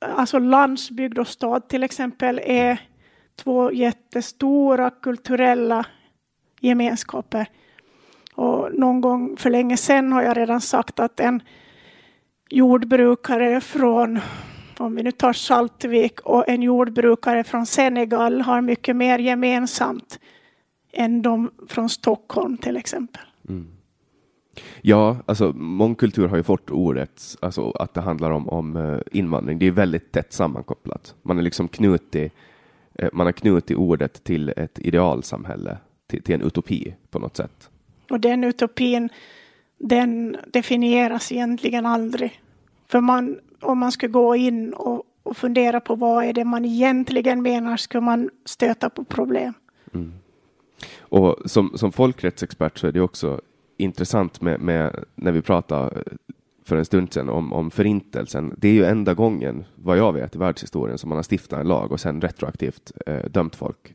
alltså landsbygd och stad till exempel är två jättestora kulturella gemenskaper. Och någon gång för länge sedan har jag redan sagt att en jordbrukare från, om vi nu tar Saltvik, och en jordbrukare från Senegal har mycket mer gemensamt än de från Stockholm till exempel. Mm. Ja, alltså mångkultur har ju fått ordet, alltså att det handlar om, om uh, invandring. Det är väldigt tätt sammankopplat. Man är liksom knutit, uh, man har knutit ordet till ett idealsamhälle, till, till en utopi på något sätt. Och den utopin, den definieras egentligen aldrig. För man, om man skulle gå in och, och fundera på vad är det man egentligen menar, skulle man stöta på problem. Mm. Och som, som folkrättsexpert så är det också intressant med, med, när vi pratar för en stund sedan om, om förintelsen. Det är ju enda gången, vad jag vet, i världshistorien som man har stiftat en lag och sen retroaktivt eh, dömt folk.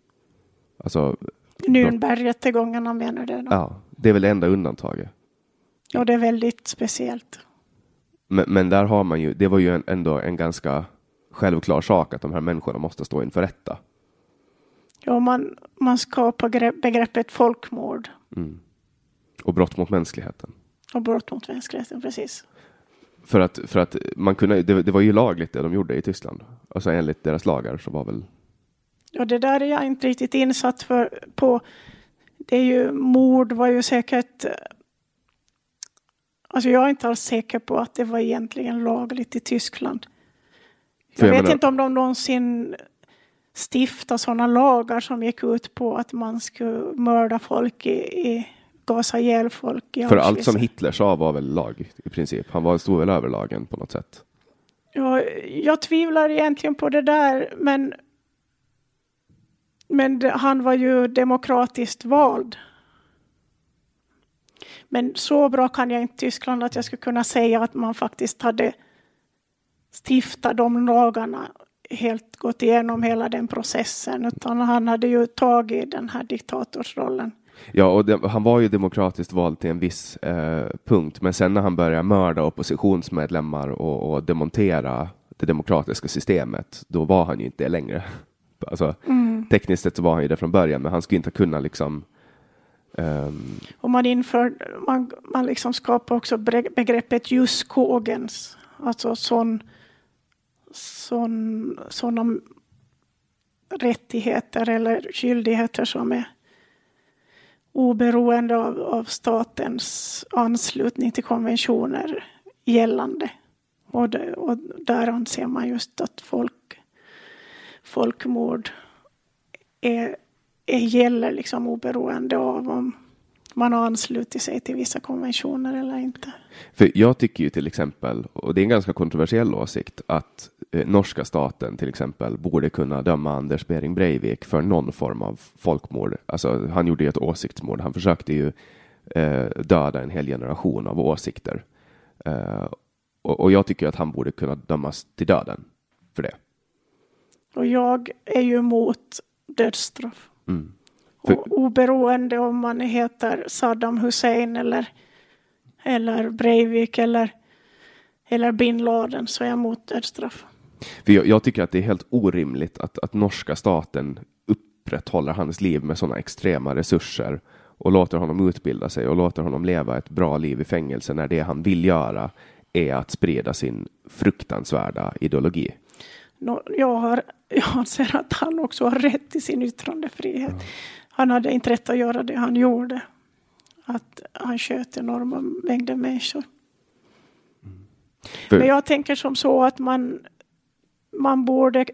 Alltså, Nürnbergrättegångarna menar du? Ja, det är väl det enda undantaget. Ja, det är väldigt speciellt. Men, men, där har man ju, det var ju en, ändå en ganska självklar sak att de här människorna måste stå inför rätta. Ja, man, man skapar begreppet folkmord. Mm. Och brott mot mänskligheten. Och brott mot mänskligheten, precis. För att, för att man kunde, det, det var ju lagligt det de gjorde i Tyskland. Alltså enligt deras lagar så var väl... Ja, det där är jag inte riktigt insatt för, på. Det är ju, mord var ju säkert Alltså jag är inte alls säker på att det var egentligen lagligt i Tyskland. Jag, jag vet menar... inte om de någonsin stiftade sådana lagar som gick ut på att man skulle mörda folk i, i gasa ihjäl folk i För allt som Hitler sa var väl lag i princip? Han var, stod väl över lagen på något sätt? Ja, jag tvivlar egentligen på det där, men men han var ju demokratiskt vald. Men så bra kan jag inte Tyskland att jag skulle kunna säga att man faktiskt hade stiftat de lagarna, helt gått igenom hela den processen, utan han hade ju tagit den här diktatorsrollen. Ja, och det, han var ju demokratiskt vald till en viss eh, punkt, men sen när han började mörda oppositionsmedlemmar och, och, demontera det demokratiska systemet, då var han ju inte det längre. Alltså, mm. Tekniskt sett så var han ju det från början, men han skulle inte kunna liksom Um, och man inför, man, man liksom skapar också begreppet juskogens, alltså sån, sån, sådana rättigheter eller skyldigheter som är oberoende av, av statens anslutning till konventioner gällande. Och, det, och där anser man just att folk, folkmord är gäller liksom oberoende av om man har anslutit sig till vissa konventioner eller inte. För jag tycker ju till exempel, och det är en ganska kontroversiell åsikt, att eh, norska staten till exempel borde kunna döma Anders Behring Breivik för någon form av folkmord. Alltså, han gjorde ju ett åsiktsmord. Han försökte ju eh, döda en hel generation av åsikter. Eh, och, och jag tycker att han borde kunna dömas till döden för det. Och jag är ju emot dödsstraff. Mm. För... Oberoende om man heter Saddam Hussein eller, eller Breivik eller, eller bin Laden så är jag emot dödsstraff. För jag, jag, tycker att det är helt orimligt att, att norska staten upprätthåller hans liv med sådana extrema resurser och låter honom utbilda sig och låter honom leva ett bra liv i fängelse när det han vill göra är att sprida sin fruktansvärda ideologi. Jag, har, jag anser att han också har rätt till sin yttrandefrihet. Mm. Han hade inte rätt att göra det han gjorde. Att han sköt enorma mängder människor. Mm. Men jag tänker som så att man man borde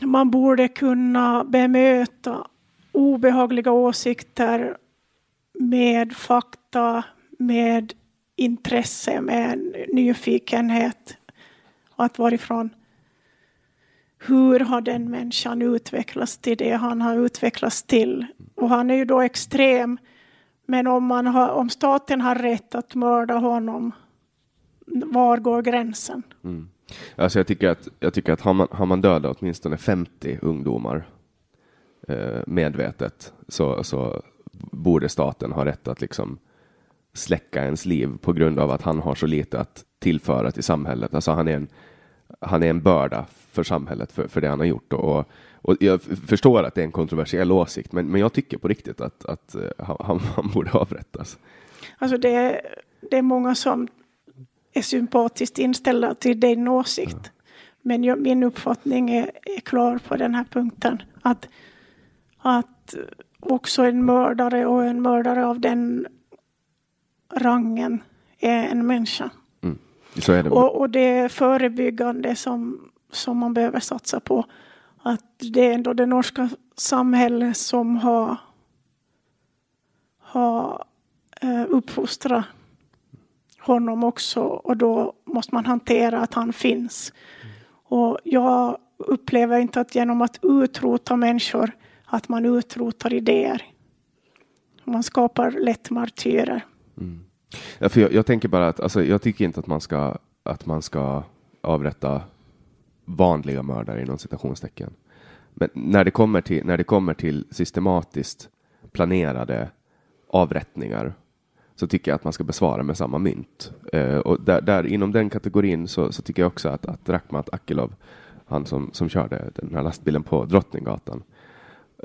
man borde kunna bemöta obehagliga åsikter med fakta, med intresse, med nyfikenhet. Att varifrån, hur har den människan utvecklats till det han har utvecklats till? Och han är ju då extrem. Men om, man har, om staten har rätt att mörda honom, var går gränsen? Mm. Alltså jag tycker att, jag tycker att har, man, har man dödat åtminstone 50 ungdomar eh, medvetet så, så borde staten ha rätt att liksom släcka ens liv på grund av att han har så lite att tillföra till samhället. Alltså han är en, han är en börda för samhället för, för det han har gjort. Och, och jag förstår att det är en kontroversiell åsikt, men, men jag tycker på riktigt att, att uh, han, han borde avrättas. Alltså det, det är många som är sympatiskt inställda till din åsikt. Ja. Men jag, min uppfattning är, är, klar på den här punkten. Att, att också en mördare och en mördare av den rangen är en människa. Mm. Är det. Och, och det förebyggande som, som man behöver satsa på. Att det är ändå det norska samhället som har, har eh, uppfostrat honom också och då måste man hantera att han finns. Och jag upplever inte att genom att utrota människor att man utrotar idéer. Man skapar lätt martyrer. Mm. Ja, för jag, jag, tänker bara att alltså, jag tycker inte att man ska, att man ska avrätta vanliga mördare inom citationstecken. Men när det kommer till, när det kommer till systematiskt planerade avrättningar så tycker jag att man ska besvara med samma mynt. Eh, och där, där, inom den kategorin så, så, tycker jag också att, att Rakhmat Akilov, han som, som körde den här lastbilen på Drottninggatan,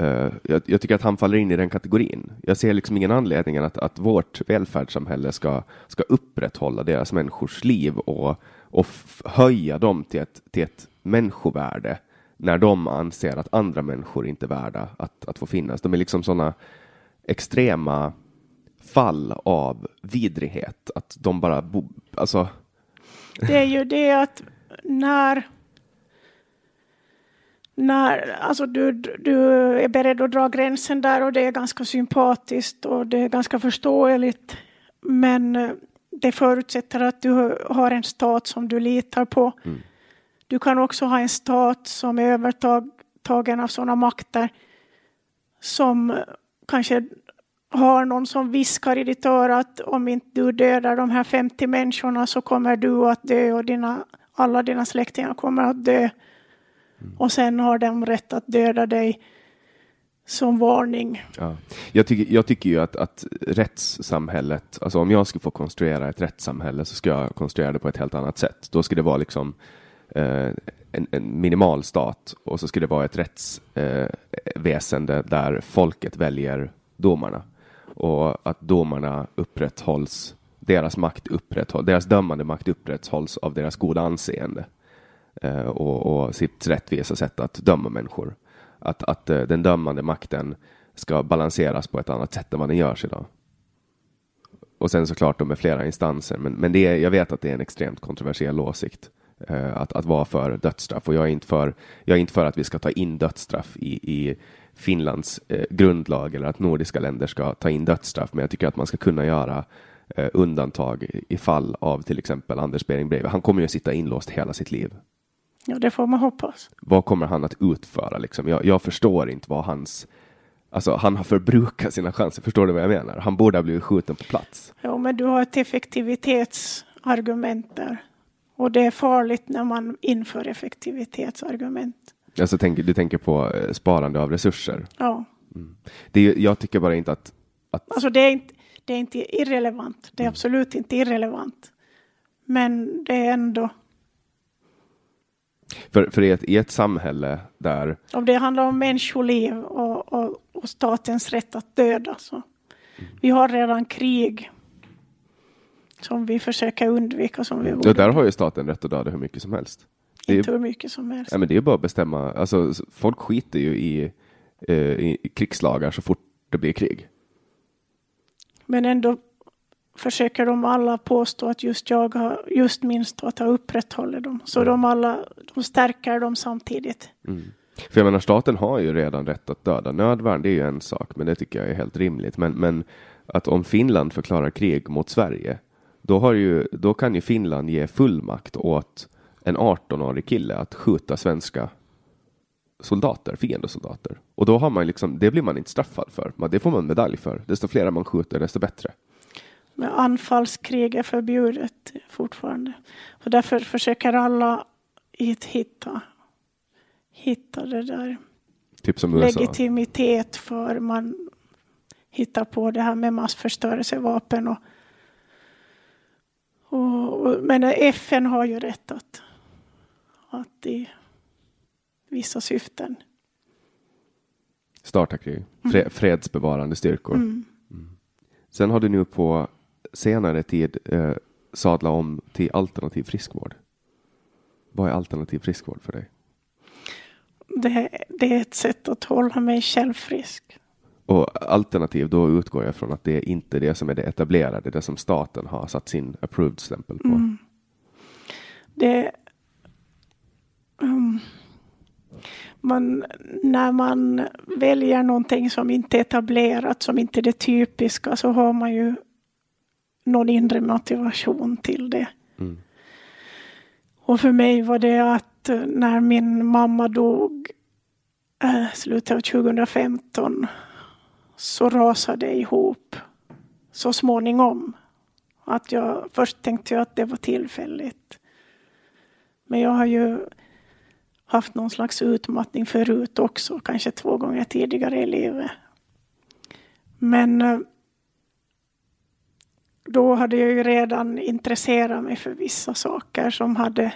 Eh, jag, jag, tycker att han faller in i den kategorin. Jag ser liksom ingen anledning att, att vårt välfärdssamhälle ska, ska upprätthålla deras människors liv och, och höja dem till ett, till ett människovärde när de anser att andra människor inte är värda att, att få finnas. De är liksom sådana extrema fall av vidrighet. Att de bara, bo, alltså. Det är ju det att när när alltså du, du är beredd att dra gränsen där och det är ganska sympatiskt och det är ganska förståeligt. Men eh, det förutsätter att du har en stat som du litar på. Mm. Du kan också ha en stat som är övertagen av sådana makter som kanske har någon som viskar i ditt öra att om inte du dödar de här 50 människorna så kommer du att dö och dina, alla dina släktingar kommer att dö. Mm. Och sen har de rätt att döda dig som varning. Ja. Jag, tycker, jag tycker ju att, att rättssamhället, alltså om jag skulle få konstruera ett rättssamhälle så ska jag konstruera det på ett helt annat sätt. Då ska det vara liksom eh, en, en minimal stat och så ska det vara ett rättsväsende eh, där folket väljer domarna och att domarna upprätthålls, deras makt upprätthålls, deras dömande makt upprätthålls av deras goda anseende Eh, och, och sitt rättvisa sätt att döma människor. Att, att eh, den dömande makten ska balanseras på ett annat sätt än vad den görs idag. Och sen såklart de med flera instanser, men, men det är, jag vet att det är en extremt kontroversiell åsikt eh, att, att vara för dödsstraff och jag är inte för, jag är inte för att vi ska ta in dödsstraff i, i Finlands eh, grundlag eller att nordiska länder ska ta in dödsstraff, men jag tycker att man ska kunna göra eh, undantag i fall av till exempel Anders Behring Breivik. Han kommer ju att sitta inlåst hela sitt liv. Ja, det får man hoppas. Vad kommer han att utföra? Liksom? Jag, jag förstår inte vad hans Alltså han har förbrukat sina chanser, förstår du vad jag menar? Han borde ha blivit skjuten på plats. Ja, men du har ett effektivitetsargument där. Och det är farligt när man inför effektivitetsargument. Alltså, tänk, du tänker på eh, sparande av resurser? Ja. Mm. Det, jag tycker bara inte att... att... Alltså det är inte, det är inte irrelevant. Det är mm. absolut inte irrelevant. Men det är ändå... För, för i, ett, i ett samhälle där... Om det handlar om människoliv och, och, och statens rätt att döda så... Vi har redan krig som vi försöker undvika. Som vi borde. Ja, där har ju staten rätt att döda hur mycket som helst. Det inte hur mycket som helst. Ja, men det är bara att bestämma. Alltså, folk skiter ju i, eh, i krigslagar så fort det blir krig. Men ändå försöker de alla påstå att just jag har, just minst att ha upprätthållit dem. Så de alla, de stärker dem samtidigt. Mm. För jag menar staten har ju redan rätt att döda nödvärn, det är ju en sak, men det tycker jag är helt rimligt. Men, men att om Finland förklarar krig mot Sverige, då, har ju, då kan ju Finland ge fullmakt åt en 18-årig kille att skjuta svenska soldater, fiendesoldater. Och då har man liksom, det blir man inte straffad för. Det får man medalj för. Desto fler man skjuter, desto bättre. Men anfallskrig är förbjudet fortfarande. Och därför försöker alla hitta, hitta det där typ som USA. legitimitet för man hittar på det här med massförstörelsevapen. Och, och, och, men FN har ju rätt att, att i vissa syften starta krig. Fre, fredsbevarande styrkor. Mm. Mm. Sen har du nu på senare tid eh, sadla om till alternativ friskvård. Vad är alternativ friskvård för dig? Det, det är ett sätt att hålla mig själv frisk. Och alternativ, då utgår jag från att det är inte det som är det etablerade, det som staten har satt sin approved-stämpel på. Mm. Det... Um, man, när man väljer någonting som inte är etablerat, som inte är det typiska, så har man ju någon inre motivation till det. Mm. Och för mig var det att eh, när min mamma dog äh, slutet av 2015 så rasade det ihop så småningom. Att jag, först tänkte jag att det var tillfälligt. Men jag har ju haft någon slags utmattning förut också, kanske två gånger tidigare i livet. Men eh, då hade jag ju redan intresserat mig för vissa saker som hade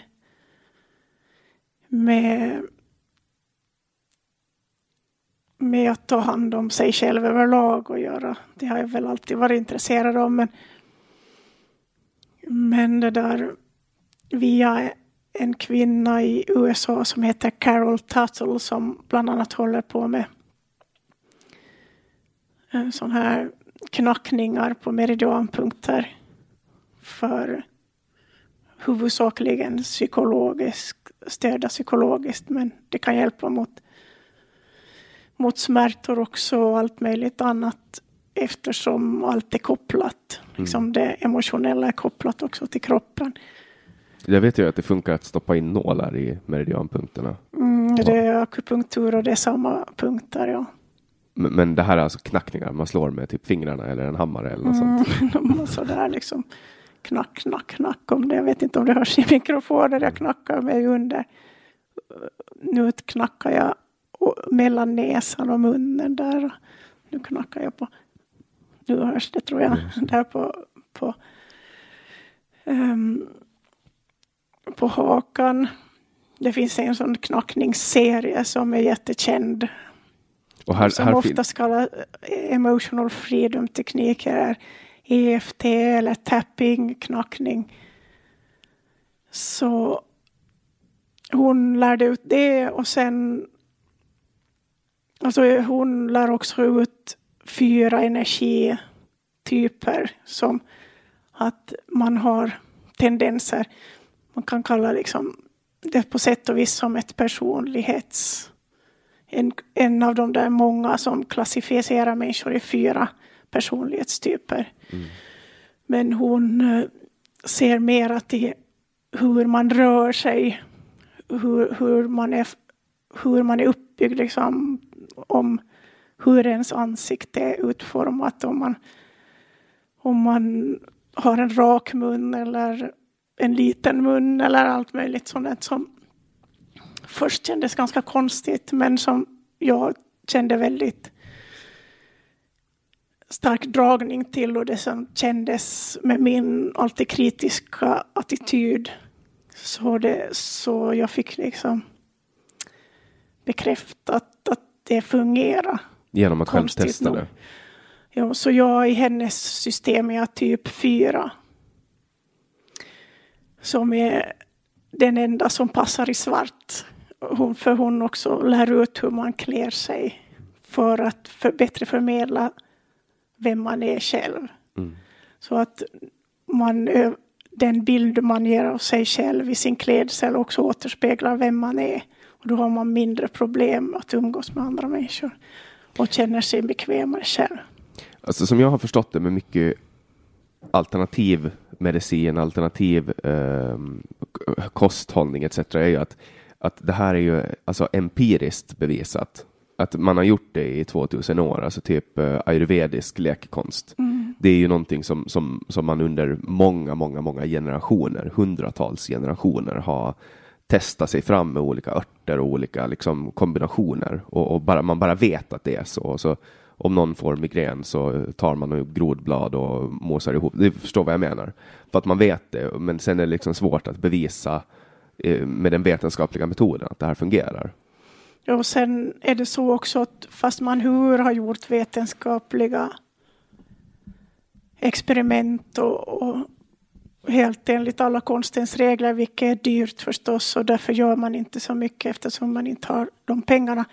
med, med att ta hand om sig själv överlag att göra. Det har jag väl alltid varit intresserad av. Men, men det där via en kvinna i USA som heter Carol Tuttle som bland annat håller på med sån här knackningar på meridianpunkter för huvudsakligen psykologiskt, stödja psykologiskt men det kan hjälpa mot, mot smärtor också och allt möjligt annat eftersom allt är kopplat. Mm. Liksom det emotionella är kopplat också till kroppen. Jag vet ju att det funkar att stoppa in nålar i meridianpunkterna. Mm, det är akupunktur och det är samma punkter, ja. Men, det här är alltså knackningar, man slår med typ fingrarna eller en hammare eller något mm, sånt? Sådär liksom. Knack, knack, knack om det. Jag vet inte om det hörs i mikrofonen. Jag knackar mig under. Nu knackar jag mellan näsan och munnen där. Nu knackar jag på. Nu hörs det tror jag. Mm. Där på, på um, på hakan. Det finns en sån knackningsserie som är jättekänd. Och här, som här oftast kallas emotional freedom tekniker. EFT eller tapping, knackning. Så hon lärde ut det och sen Alltså hon lär också ut fyra energityper som att man har tendenser man kan kalla liksom det på sätt och vis som ett personlighets... En, en av de där många som klassificerar människor i fyra personlighetstyper. Mm. Men hon uh, ser mera till hur man rör sig, hur, hur, man, är, hur man är uppbyggd, liksom, om hur ens ansikte är utformat, om man, om man har en rak mun eller en liten mun eller allt möjligt sånt som först kändes ganska konstigt men som jag kände väldigt stark dragning till och det som kändes med min alltid kritiska attityd. Så, det, så jag fick liksom bekräftat att det fungerar. Genom att själv testa det? Ja, så jag i hennes system är typ fyra som är den enda som passar i svart. Hon, för hon också lär ut hur man klär sig för att för, bättre förmedla vem man är själv. Mm. Så att man, den bild man ger av sig själv i sin klädsel också återspeglar vem man är. Och då har man mindre problem att umgås med andra människor och känner sig bekvämare själv. Alltså som jag har förstått det med mycket alternativ medicin, alternativ eh, kosthållning etc. är ju att, att det här är ju alltså empiriskt bevisat. Att man har gjort det i 2000 år, alltså typ eh, ayurvedisk läkekonst. Mm. Det är ju någonting som, som, som man under många, många, många generationer, hundratals generationer har testat sig fram med olika örter och olika liksom, kombinationer och, och bara, man bara vet att det är så. Och så om någon får migrän så tar man grodblad och mosar ihop. Du förstår vad jag menar. För att man vet det, men sen är det liksom svårt att bevisa med den vetenskapliga metoden att det här fungerar. Ja, och sen är det så också att fast man hur har gjort vetenskapliga experiment och, och helt enligt alla konstens regler, vilket är dyrt förstås och därför gör man inte så mycket eftersom man inte har de pengarna.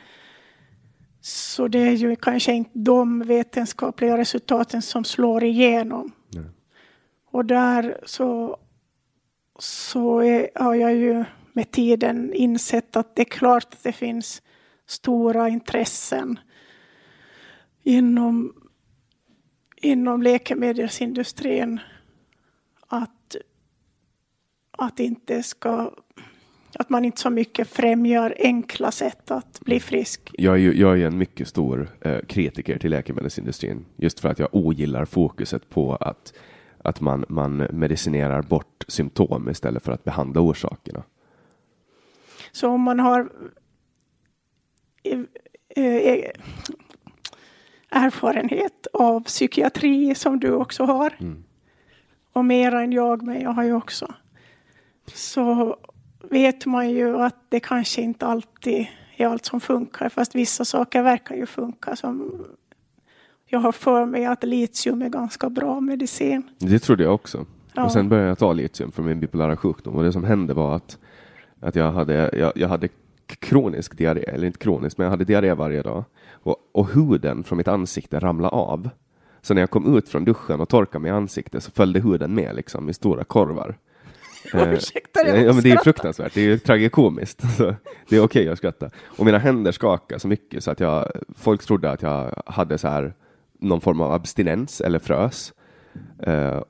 Så det är ju kanske inte de vetenskapliga resultaten som slår igenom. Nej. Och där så, så är, har jag ju med tiden insett att det är klart att det finns stora intressen inom, inom läkemedelsindustrin att, att inte ska att man inte så mycket främjar enkla sätt att bli frisk. Jag är ju jag är en mycket stor eh, kritiker till läkemedelsindustrin just för att jag ogillar fokuset på att, att man, man medicinerar bort symptom istället för att behandla orsakerna. Så om man har eh, eh, erfarenhet av psykiatri som du också har mm. och mera än jag, men jag har ju också. Så vet man ju att det kanske inte alltid är allt som funkar, fast vissa saker verkar ju funka. Som jag har för mig att litium är ganska bra medicin. Det trodde jag också. Ja. Och sen började jag ta litium för min bipolära sjukdom och det som hände var att, att jag, hade, jag, jag hade kronisk diarré, eller inte kronisk, men jag hade diarré varje dag. Och, och huden från mitt ansikte ramlade av. Så när jag kom ut från duschen och torkade mig i ansiktet så följde huden med liksom i stora korvar. Eh, Ursäkta, jag ja, men Det är fruktansvärt, det är ju tragikomiskt. Så det är okej okay att skratta. Och mina händer skakade så mycket så att jag, folk trodde att jag hade så här någon form av abstinens eller frös. Uh,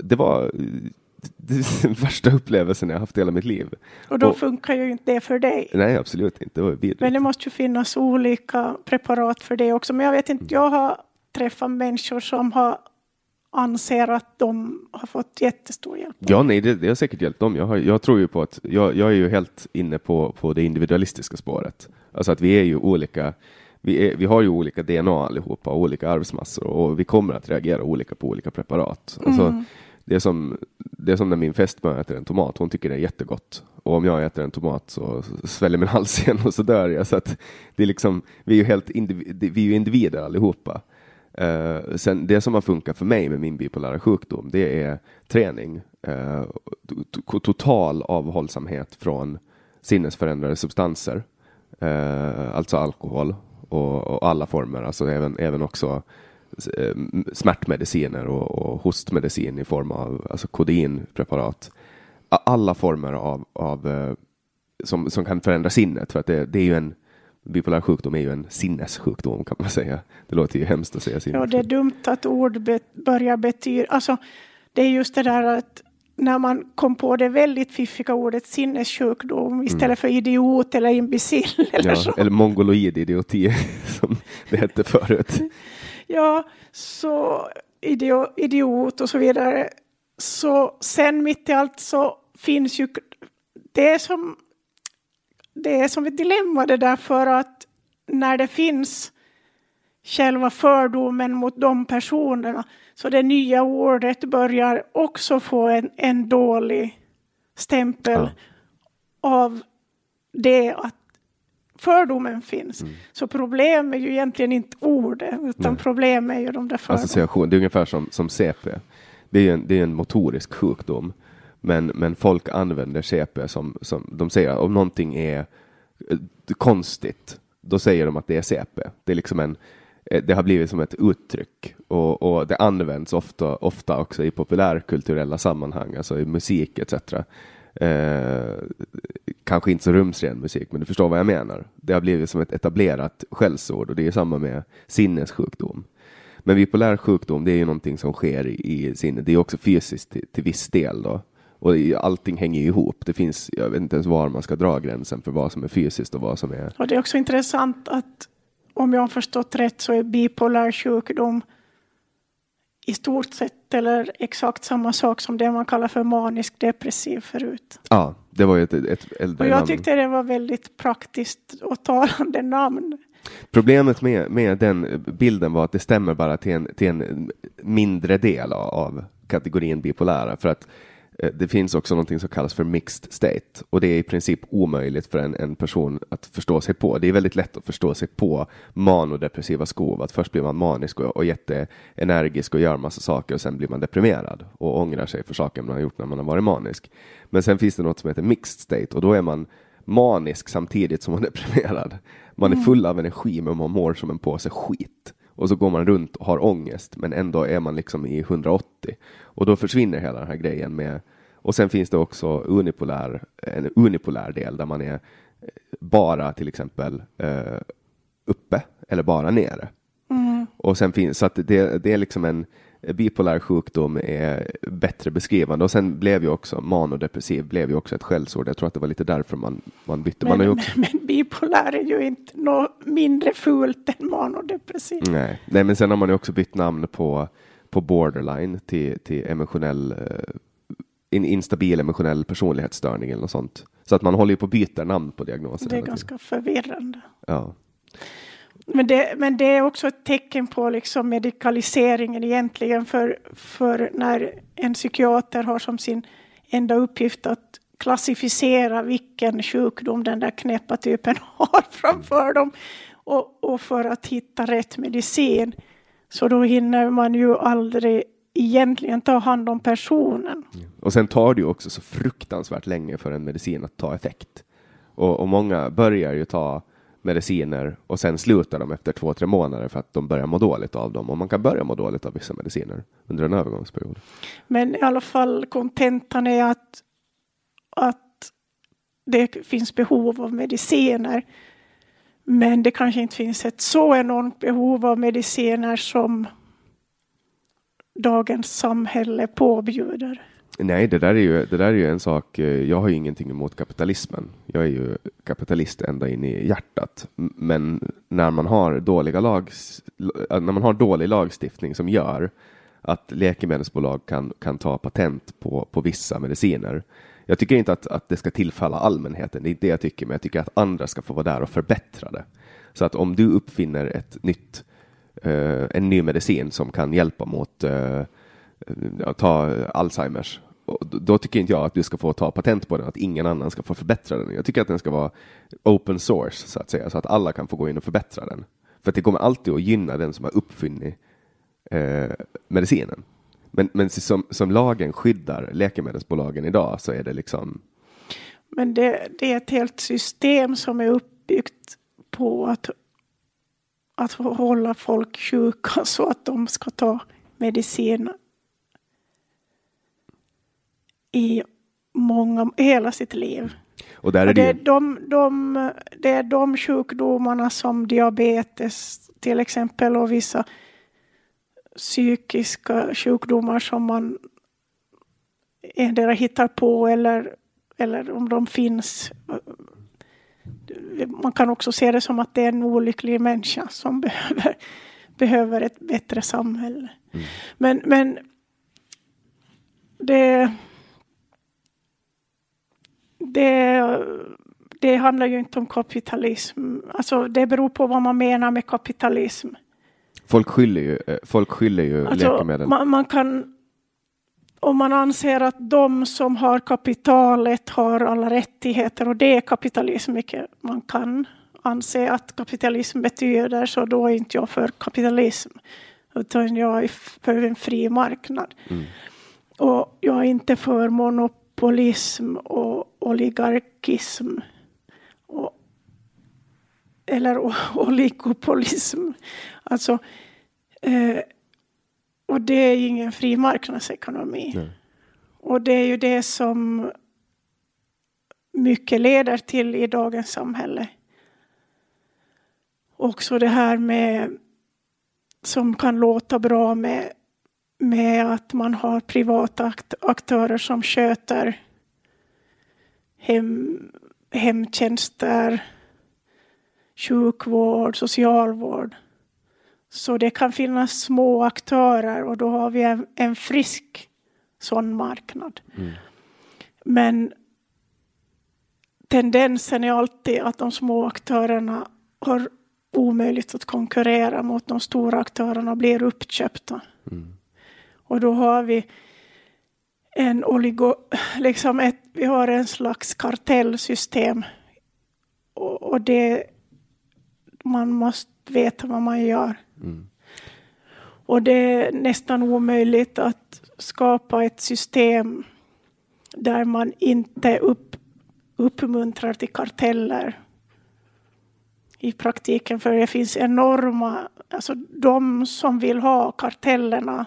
det var den värsta upplevelsen jag haft i hela mitt liv. Och då och, funkar ju inte det för dig. Nej, absolut inte. Det Men det måste ju finnas olika preparat för det också. Men jag vet inte, jag har träffat människor som har anser att de har fått jättestor hjälp. Ja, nej, det, det har säkert hjälpt dem. Jag, har, jag tror ju på att jag, jag, är ju helt inne på, på det individualistiska spåret. Alltså att vi är ju olika. Vi, är, vi har ju olika DNA allihopa och olika arvsmassor och vi kommer att reagera olika på olika preparat. Alltså, mm. det, är som, det är som när min fästmö äter en tomat. Hon tycker det är jättegott. Och om jag äter en tomat så sväller min hals igen och så dör jag. Så att det är liksom, vi är ju helt vi är individer allihopa. Uh, sen det som har funkat för mig med min bipolära sjukdom, det är träning, uh, total avhållsamhet från sinnesförändrade substanser, uh, alltså alkohol och, och, alla former, alltså även, även också eh, smärtmediciner och, och hostmedicin i form av alltså kodeinpreparat. Alla former av, av eh, som, som kan förändra sinnet, för att det, det är ju en bipolär sjukdom är ju en sinnessjukdom kan man säga. Det låter ju hemskt att säga sinnes. Ja, det är dumt att ord be börjar betyda, alltså det är just det där att när man kom på det väldigt fiffiga ordet sinnessjukdom istället mm. för idiot eller imbecill eller ja, så. Eller mongoloid idioti som det hette förut. ja, så idiot, idiot och så vidare. Så sen mitt i allt så finns ju det som det är som ett dilemma det där för att när det finns själva fördomen mot de personerna så det nya ordet börjar också få en, en dålig stämpel ja. av det att fördomen finns. Mm. Så problemet är ju egentligen inte ordet utan Nej. problemet är ju de där fördomarna. Association, det är ungefär som, som CP. Det är en, det är en motorisk sjukdom men, men folk använder CP som, som de säger, om någonting är eh, konstigt, då säger de att det är CP. Det är liksom en, Eh, det har blivit som ett uttryck och, och det används ofta, ofta också i populärkulturella sammanhang, alltså i musik etc. Eh, kanske inte så rumsren musik, men du förstår vad jag menar. Det har blivit som ett etablerat skällsord och det är samma med sinnessjukdom. Men bipolär sjukdom, det är ju någonting som sker i, i sinnet. Det är också fysiskt till, till viss del då. Och allting hänger ju ihop. Det finns, jag vet inte ens var man ska dra gränsen för vad som är fysiskt och vad som är... Och det är också intressant att om jag har förstått rätt så är bipolär sjukdom i stort sett eller exakt samma sak som det man kallar för manisk depressiv förut. Ja, det var ju ett, ett äldre Och jag namn. tyckte det var väldigt praktiskt och talande namn. Problemet med, med den bilden var att det stämmer bara till en, till en mindre del av kategorin bipolära. För att det finns också något som kallas för mixed state och det är i princip omöjligt för en, en person att förstå sig på. Det är väldigt lätt att förstå sig på manodepressiva skov. Att först blir man manisk och, och jätteenergisk och gör massa saker och sen blir man deprimerad och ångrar sig för saker man har gjort när man har varit manisk. Men sen finns det något som heter mixed state och då är man manisk samtidigt som man är deprimerad. Man är mm. full av energi men man mår som en påse skit och så går man runt och har ångest men ändå är man liksom i 180 och då försvinner hela den här grejen med och sen finns det också unipolär, en unipolär del där man är bara till exempel eh, uppe eller bara nere. Mm. Och sen finns, så att det, det är liksom en bipolär sjukdom är bättre beskrivande och sen blev ju också manodepressiv blev ju också ett skällsord. Jag tror att det var lite därför man, man bytte. Men, man också... men, men bipolär är ju inte något mindre fult än manodepressiv. Nej. Nej, men sen har man ju också bytt namn på, på borderline till, till emotionell eh, en instabil emotionell personlighetsstörning eller något sånt. Så att man håller ju på att byta namn på diagnoser. Det är ganska förvirrande. Ja. Men det, men det är också ett tecken på liksom medikaliseringen egentligen för, för när en psykiater har som sin enda uppgift att klassificera vilken sjukdom den där knäppa typen har framför dem och, och för att hitta rätt medicin. Så då hinner man ju aldrig egentligen ta hand om personen. Och sen tar det ju också så fruktansvärt länge för en medicin att ta effekt. Och, och många börjar ju ta mediciner och sen slutar de efter två, tre månader för att de börjar må dåligt av dem. Och man kan börja må dåligt av vissa mediciner under en övergångsperiod. Men i alla fall kontentan är att, att det finns behov av mediciner. Men det kanske inte finns ett så enormt behov av mediciner som dagens samhälle påbjuder. Nej, det där, är ju, det där är ju en sak. Eh, jag har ju ingenting emot kapitalismen. Jag är ju kapitalist ända in i hjärtat. Men när man har, dåliga lags, eh, när man har dålig lagstiftning som gör att läkemedelsbolag kan, kan ta patent på, på vissa mediciner. Jag tycker inte att, att det ska tillfalla allmänheten, det är inte det jag tycker, men jag tycker att andra ska få vara där och förbättra det. Så att om du uppfinner ett nytt, eh, en ny medicin som kan hjälpa mot uh, ta Alzheimers då tycker inte jag att du ska få ta patent på den, att ingen annan ska få förbättra den. Jag tycker att den ska vara open source så att säga, så att alla kan få gå in och förbättra den. För att det kommer alltid att gynna den som har uppfunnit eh, medicinen. Men, men som, som lagen skyddar läkemedelsbolagen idag så är det liksom. Men det, det är ett helt system som är uppbyggt på att, att hålla folk sjuka så att de ska ta medicin i många, hela sitt liv. Och där är och det, är de, de, det är de sjukdomarna som diabetes till exempel och vissa psykiska sjukdomar som man endera hittar på eller, eller om de finns. Man kan också se det som att det är en olycklig människa som behöver, behöver ett bättre samhälle. Mm. Men, men det det, det handlar ju inte om kapitalism. Alltså, det beror på vad man menar med kapitalism. Folk skyller ju, eh, folk skyller ju alltså, läkemedel. Man, man, kan, om man anser att de som har kapitalet har alla rättigheter och det är kapitalism, vilket man kan anse att kapitalism betyder, så då är inte jag för kapitalism. Utan jag är för en fri marknad. Mm. Och jag är inte för monopol monopolism och oligarkism. Och, eller oligopolism. Alltså, eh, och det är ingen fri marknadsekonomi. Nej. Och det är ju det som mycket leder till i dagens samhälle. Också det här med som kan låta bra med, med att man har privata akt, aktörer som sköter hem, hemtjänster, sjukvård, socialvård. Så det kan finnas små aktörer och då har vi en, en frisk sån marknad. Mm. Men tendensen är alltid att de små aktörerna har omöjligt att konkurrera mot de stora aktörerna och blir uppköpta. Mm. Och då har vi en oligo, liksom ett, vi har en slags kartellsystem. Och, och det, man måste veta vad man gör. Mm. Och det är nästan omöjligt att skapa ett system där man inte upp, uppmuntrar till karteller i praktiken. För det finns enorma, alltså de som vill ha kartellerna,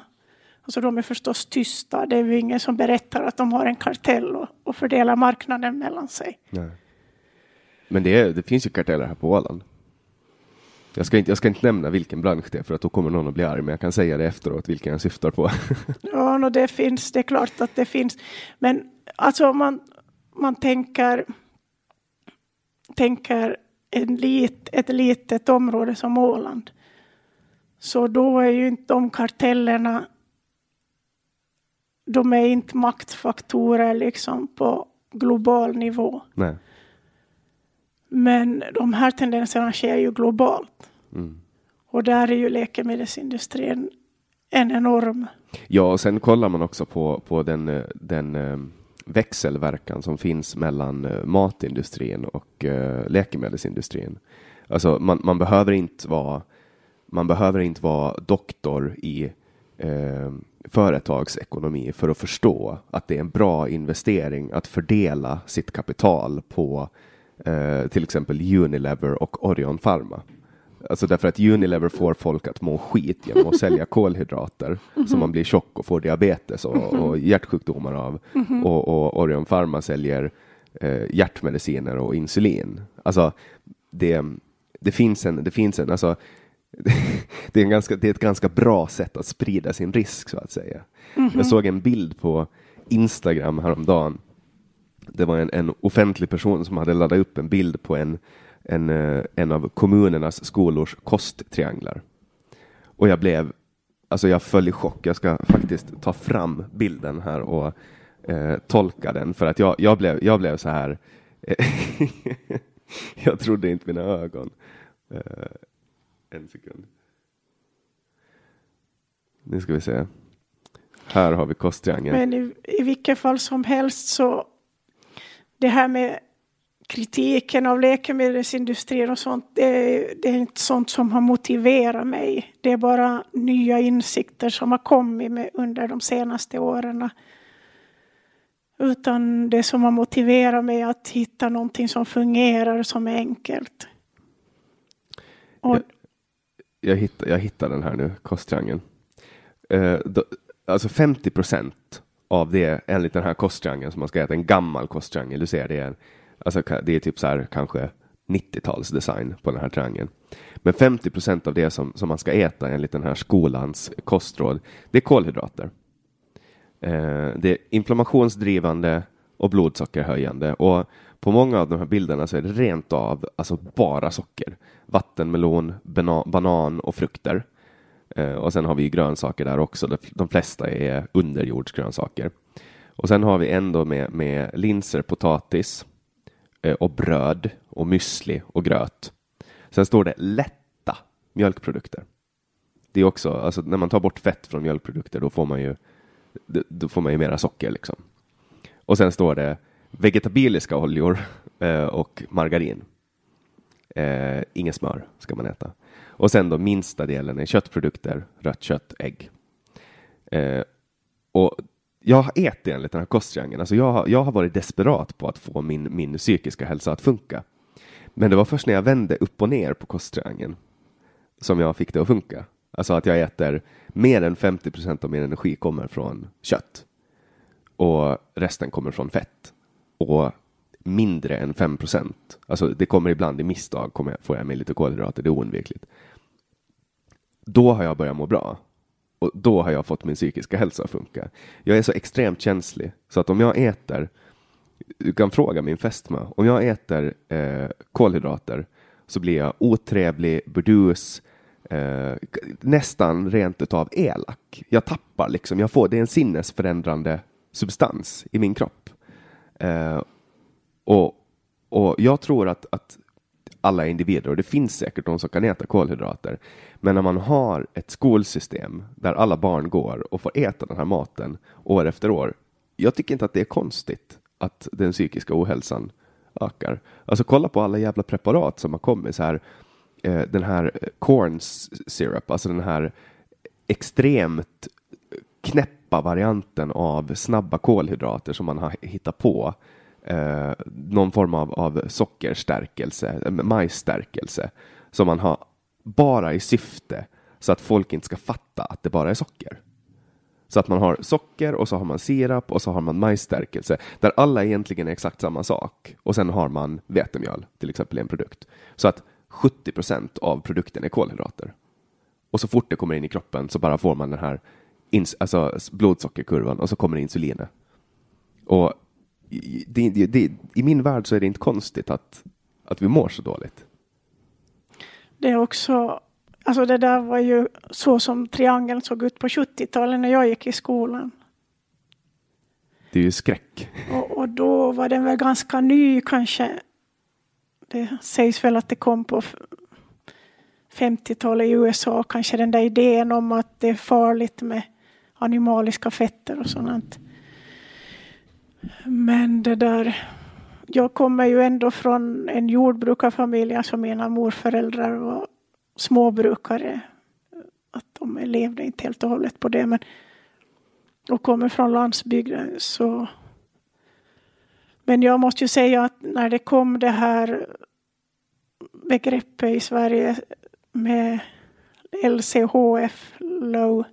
alltså de är förstås tysta. Det är ju ingen som berättar att de har en kartell och, och fördelar marknaden mellan sig. Nej. Men det, är, det finns ju karteller här på Åland. Jag ska, inte, jag ska inte nämna vilken bransch det är för att då kommer någon att bli arg, men jag kan säga det efteråt vilken jag syftar på. Ja, no, det finns, det är klart att det finns. Men alltså om man, man tänker, tänker en lit, ett litet område som Åland. Så då är ju inte de kartellerna, de är inte maktfaktorer liksom på global nivå. Nej. Men de här tendenserna sker ju globalt. Mm. Och där är ju läkemedelsindustrin en enorm Ja, och sen kollar man också på, på den, eh, den eh, växelverkan som finns mellan eh, matindustrin och läkemedelsindustrin. Alltså man, man, behöver inte vara, man behöver inte vara doktor i eh, företagsekonomi för att förstå att det är en bra investering att fördela sitt kapital på eh, till exempel Unilever och Orion Pharma. Alltså därför att Unilever får folk att må skit genom att sälja kolhydrater så man blir tjock och får diabetes och, och hjärtsjukdomar av. Och, och Orion Pharma säljer eh, hjärtmediciner och insulin. Alltså det, det finns en, det finns en, alltså det är, en ganska, det är ett ganska bra sätt att sprida sin risk så att säga. Jag såg en bild på Instagram häromdagen. Det var en, en offentlig person som hade laddat upp en bild på en en, eh, en av kommunernas skolors kosttrianglar. Och jag blev, alltså jag föll i chock. Jag ska faktiskt ta fram bilden här och eh, tolka den för att jag, jag, blev, jag blev så här. jag trodde inte mina ögon. Eh, en sekund. Nu ska vi se. Här har vi kosttriangeln. Men i, i vilket fall som helst så det här med kritiken av läkemedelsindustrin och sånt, det, det, är inte sånt som har motiverat mig. Det är bara nya insikter som har kommit med under de senaste åren. Utan det som har motiverat mig att hitta någonting som fungerar, som är enkelt. Och, jag, jag, hittar, jag hittar den här nu, kosttriangeln. Eh, då, alltså 50 procent av det enligt den här kosttriangeln som man ska äta, en gammal kosttriangel, du ser det är Alltså det är typ så här kanske 90-talsdesign på den här triangeln. Men 50 procent av det som, som man ska äta enligt den här skolans kostråd, det är kolhydrater. Eh, det är inflammationsdrivande och blodsockerhöjande. Och på många av de här bilderna så är det rent av alltså bara socker. Vattenmelon, banan och frukter. Eh, och sen har vi grönsaker där också. De, de flesta är underjordsgrönsaker. Och sen har vi ändå med, med linser, potatis, Eh, och bröd och müsli och gröt. Sen står det lätta mjölkprodukter. Det är också, alltså när man tar bort fett från mjölkprodukter då får man ju, då får man ju mera socker liksom. Och sen står det vegetabiliska oljor eh, och margarin. Eh, inget smör ska man äta. Och sen då minsta delen är köttprodukter, rött kött, ägg. Eh, och jag har ätit enligt den här kosttriangeln. Alltså jag, har, jag har varit desperat på att få min, min psykiska hälsa att funka. Men det var först när jag vände upp och ner på kosttriangeln som jag fick det att funka. Alltså att jag äter mer än 50 procent av min energi kommer från kött och resten kommer från fett. Och mindre än 5 procent, alltså det kommer ibland i misstag, kommer jag, får jag med lite kolhydrater, det är oundvikligt. Då har jag börjat må bra. Och då har jag fått min psykiska hälsa att funka. Jag är så extremt känslig så att om jag äter, du kan fråga min fästmö, om jag äter eh, kolhydrater så blir jag otrevlig, burdus, eh, nästan rent utav elak. Jag tappar liksom, jag får, det är en sinnesförändrande substans i min kropp. Eh, och, och jag tror att, att alla individer, och det finns säkert de som kan äta kolhydrater, men när man har ett skolsystem där alla barn går och får äta den här maten år efter år, jag tycker inte att det är konstigt att den psykiska ohälsan ökar. Alltså kolla på alla jävla preparat som har kommit så här. Eh, den här eh, corn syrup, alltså den här extremt knäppa varianten av snabba kolhydrater som man har hittat på. Eh, någon form av, av sockerstärkelse, eh, majsstärkelse som man har bara i syfte så att folk inte ska fatta att det bara är socker. Så att man har socker och så har man sirap och så har man majsstärkelse där alla egentligen är exakt samma sak. Och sen har man vetemjöl till exempel i en produkt. Så att 70 procent av produkten är kolhydrater. Och så fort det kommer in i kroppen så bara får man den här alltså blodsockerkurvan och så kommer insulinet. Och det, det, det, i min värld så är det inte konstigt att, att vi mår så dåligt. Det är också, alltså det där var ju så som triangeln såg ut på 70-talet när jag gick i skolan. Det är ju skräck. Och, och då var den väl ganska ny kanske. Det sägs väl att det kom på 50-talet i USA, kanske den där idén om att det är farligt med animaliska fetter och sånt. Men det där, jag kommer ju ändå från en jordbrukarfamilj, alltså mina morföräldrar var småbrukare. Att de levde inte helt och hållet på det, men och kommer från landsbygden så men jag måste ju säga att när det kom det här begreppet i Sverige med LCHF, low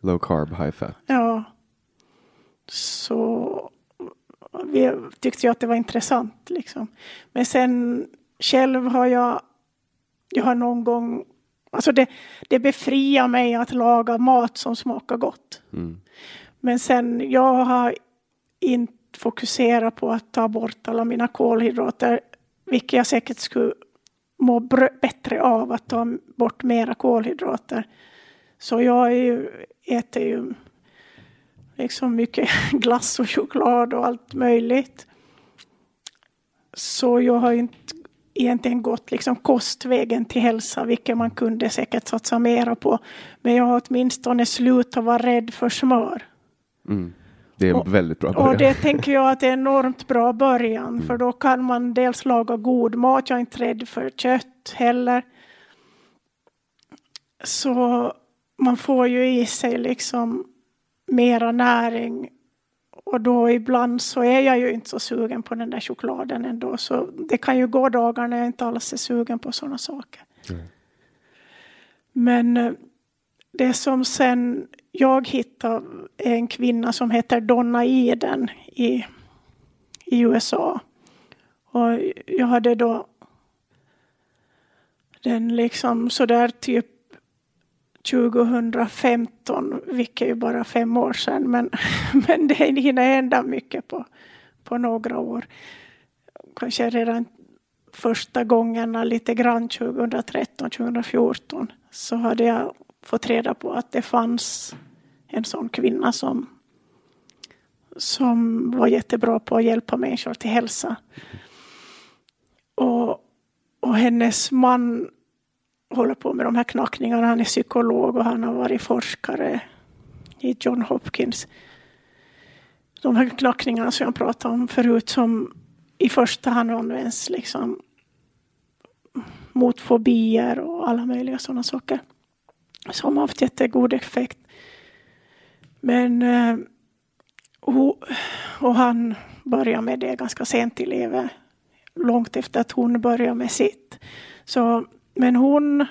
Low carb, high fat. Ja. Så vi tyckte jag att det var intressant liksom. Men sen själv har jag, jag har någon gång, alltså det, det befriar mig att laga mat som smakar gott. Mm. Men sen, jag har inte fokuserat på att ta bort alla mina kolhydrater, vilket jag säkert skulle må bättre av att ta bort mera kolhydrater. Så jag är ju, äter ju liksom mycket glass och choklad och allt möjligt. Så jag har inte egentligen gått liksom kostvägen till hälsa, vilket man kunde säkert satsa mera på. Men jag har åtminstone slutat vara rädd för smör. Mm. Det är en och, väldigt bra början. Och det tänker jag att det är en enormt bra början, mm. för då kan man dels laga god mat, jag är inte rädd för kött heller. Så man får ju i sig liksom mera näring och då ibland så är jag ju inte så sugen på den där chokladen ändå. Så det kan ju gå dagar när jag inte alls är sugen på sådana saker. Mm. Men eh, det som sen jag hittade är en kvinna som heter Donna Eden i, i USA. Och jag hade då den liksom sådär typ 2015, vilket är ju bara fem år sedan, men, men det hinner hända mycket på, på några år. Kanske redan första gångerna lite grann 2013, 2014 så hade jag fått reda på att det fanns en sån kvinna som, som var jättebra på att hjälpa människor till hälsa. Och, och hennes man håller på med de här knackningarna. Han är psykolog och han har varit forskare i John Hopkins. De här knackningarna som jag pratade om förut som i första hand används liksom mot fobier och alla möjliga sådana saker. Som har haft jättegod effekt. Men eh, och han började med det ganska sent i livet. Långt efter att hon började med sitt. Så men hon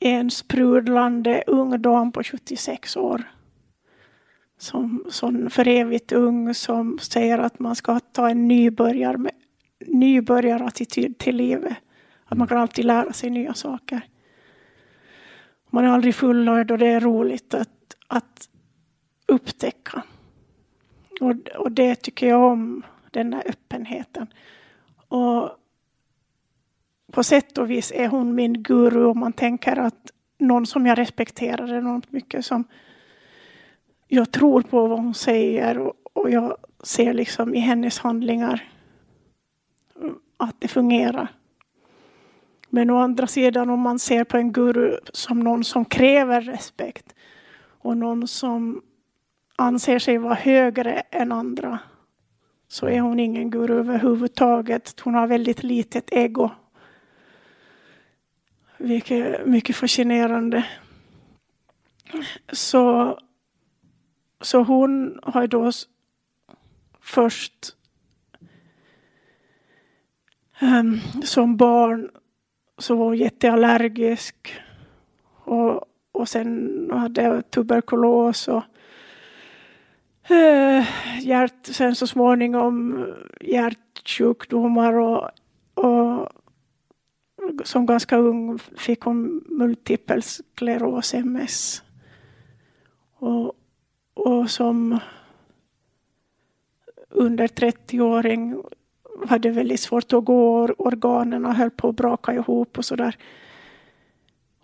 en sprudlande ung dam på 76 år. Som, som för evigt ung som säger att man ska ta en nybörjar nybörjarattityd till livet. Att man kan alltid lära sig nya saker. Man är aldrig fullärd och det är roligt att, att upptäcka. Och, och det tycker jag om, den där öppenheten. Och på sätt och vis är hon min guru om man tänker att någon som jag respekterar enormt mycket som jag tror på vad hon säger och, och jag ser liksom i hennes handlingar att det fungerar. Men å andra sidan om man ser på en guru som någon som kräver respekt och någon som anser sig vara högre än andra så är hon ingen guru överhuvudtaget. Hon har väldigt litet ego. Vilket är mycket fascinerande. Så, så hon har då först um, som barn så var hon jätteallergisk. Och, och sen hade jag tuberkulos och uh, hjärt, sen så småningom hjärtsjukdomar och, och som ganska ung fick hon multipel skleros, MS. Och, och som under 30-åring hade väldigt svårt att gå organen höll på att braka ihop och sådär.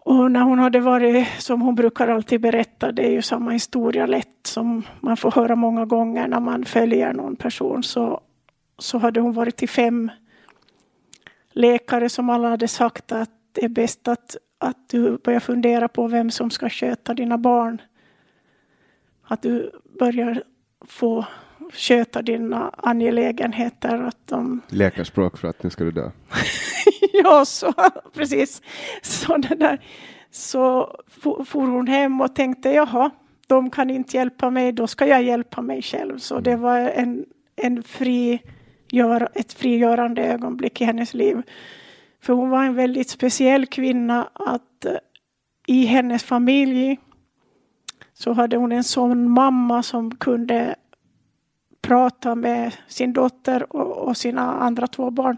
Och när hon hade varit, som hon brukar alltid berätta, det är ju samma historia lätt som man får höra många gånger när man följer någon person, så, så hade hon varit i fem läkare som alla hade sagt att det är bäst att, att du börjar fundera på vem som ska sköta dina barn. Att du börjar få sköta dina angelägenheter. Att de... Läkarspråk för att nu ska du dö. ja, så, precis. Så, det där. så for hon hem och tänkte jaha, de kan inte hjälpa mig, då ska jag hjälpa mig själv. Så det var en, en fri, gör, ett frigörande ögonblick i hennes liv. För hon var en väldigt speciell kvinna att eh, i hennes familj så hade hon en sån mamma som kunde prata med sin dotter och, och sina andra två barn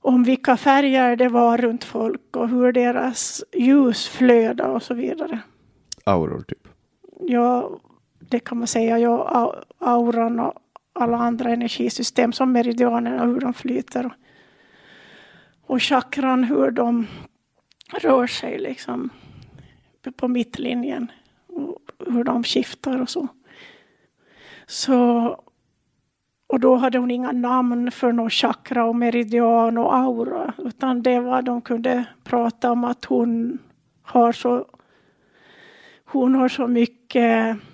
om vilka färger det var runt folk och hur deras ljus flödade och så vidare. Auror, typ? Ja, det kan man säga. Ja, auran och alla andra energisystem som meridianerna, hur de flyter. Och chakran, hur de rör sig liksom på mittlinjen. Och hur de skiftar och så. Så, och då hade hon inga namn för någon chakra och meridian och aura. Utan det var de kunde prata om att hon har så, hon har så mycket eh,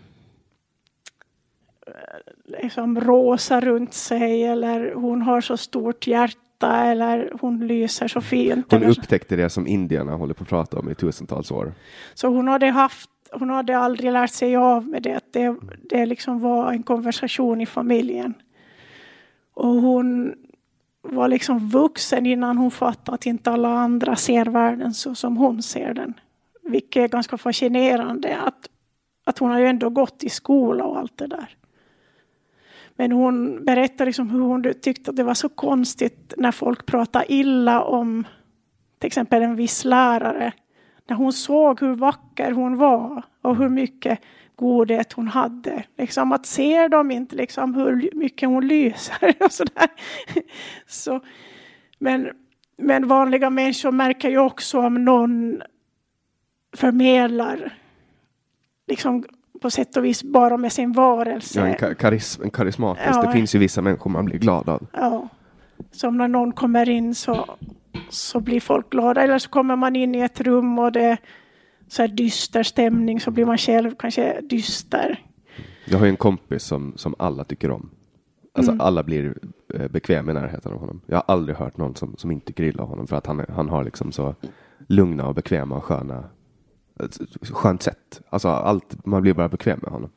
liksom rosa runt sig eller hon har så stort hjärta eller hon lyser så fint. Hon upptäckte det som indierna håller på att prata om i tusentals år. Så hon hade haft hon hade aldrig lärt sig av med det. Det, det liksom var en konversation i familjen. Och hon var liksom vuxen innan hon fattade att inte alla andra ser världen så som hon ser den. Vilket är ganska fascinerande att, att hon har ju ändå gått i skola och allt det där. Men hon berättade liksom hur hon tyckte att det var så konstigt när folk pratade illa om till exempel en viss lärare när hon såg hur vacker hon var och hur mycket godhet hon hade. Liksom att ser de inte liksom hur mycket hon lyser och sådär. Så, men, men vanliga människor märker ju också om någon förmedlar liksom på sätt och vis bara med sin varelse. Ja, en, karis en karismatisk. Ja, det finns ju vissa människor man blir glad av. Ja. Som när någon kommer in så så blir folk glada. Eller så kommer man in i ett rum och det är så här dyster stämning så blir man själv kanske dyster. Jag har en kompis som, som alla tycker om. Alltså mm. alla blir eh, bekväma i närheten av honom. Jag har aldrig hört någon som, som inte om honom för att han, han har liksom så lugna och bekväma och sköna skönt sätt. Alltså allt, man blir bara bekväm med honom.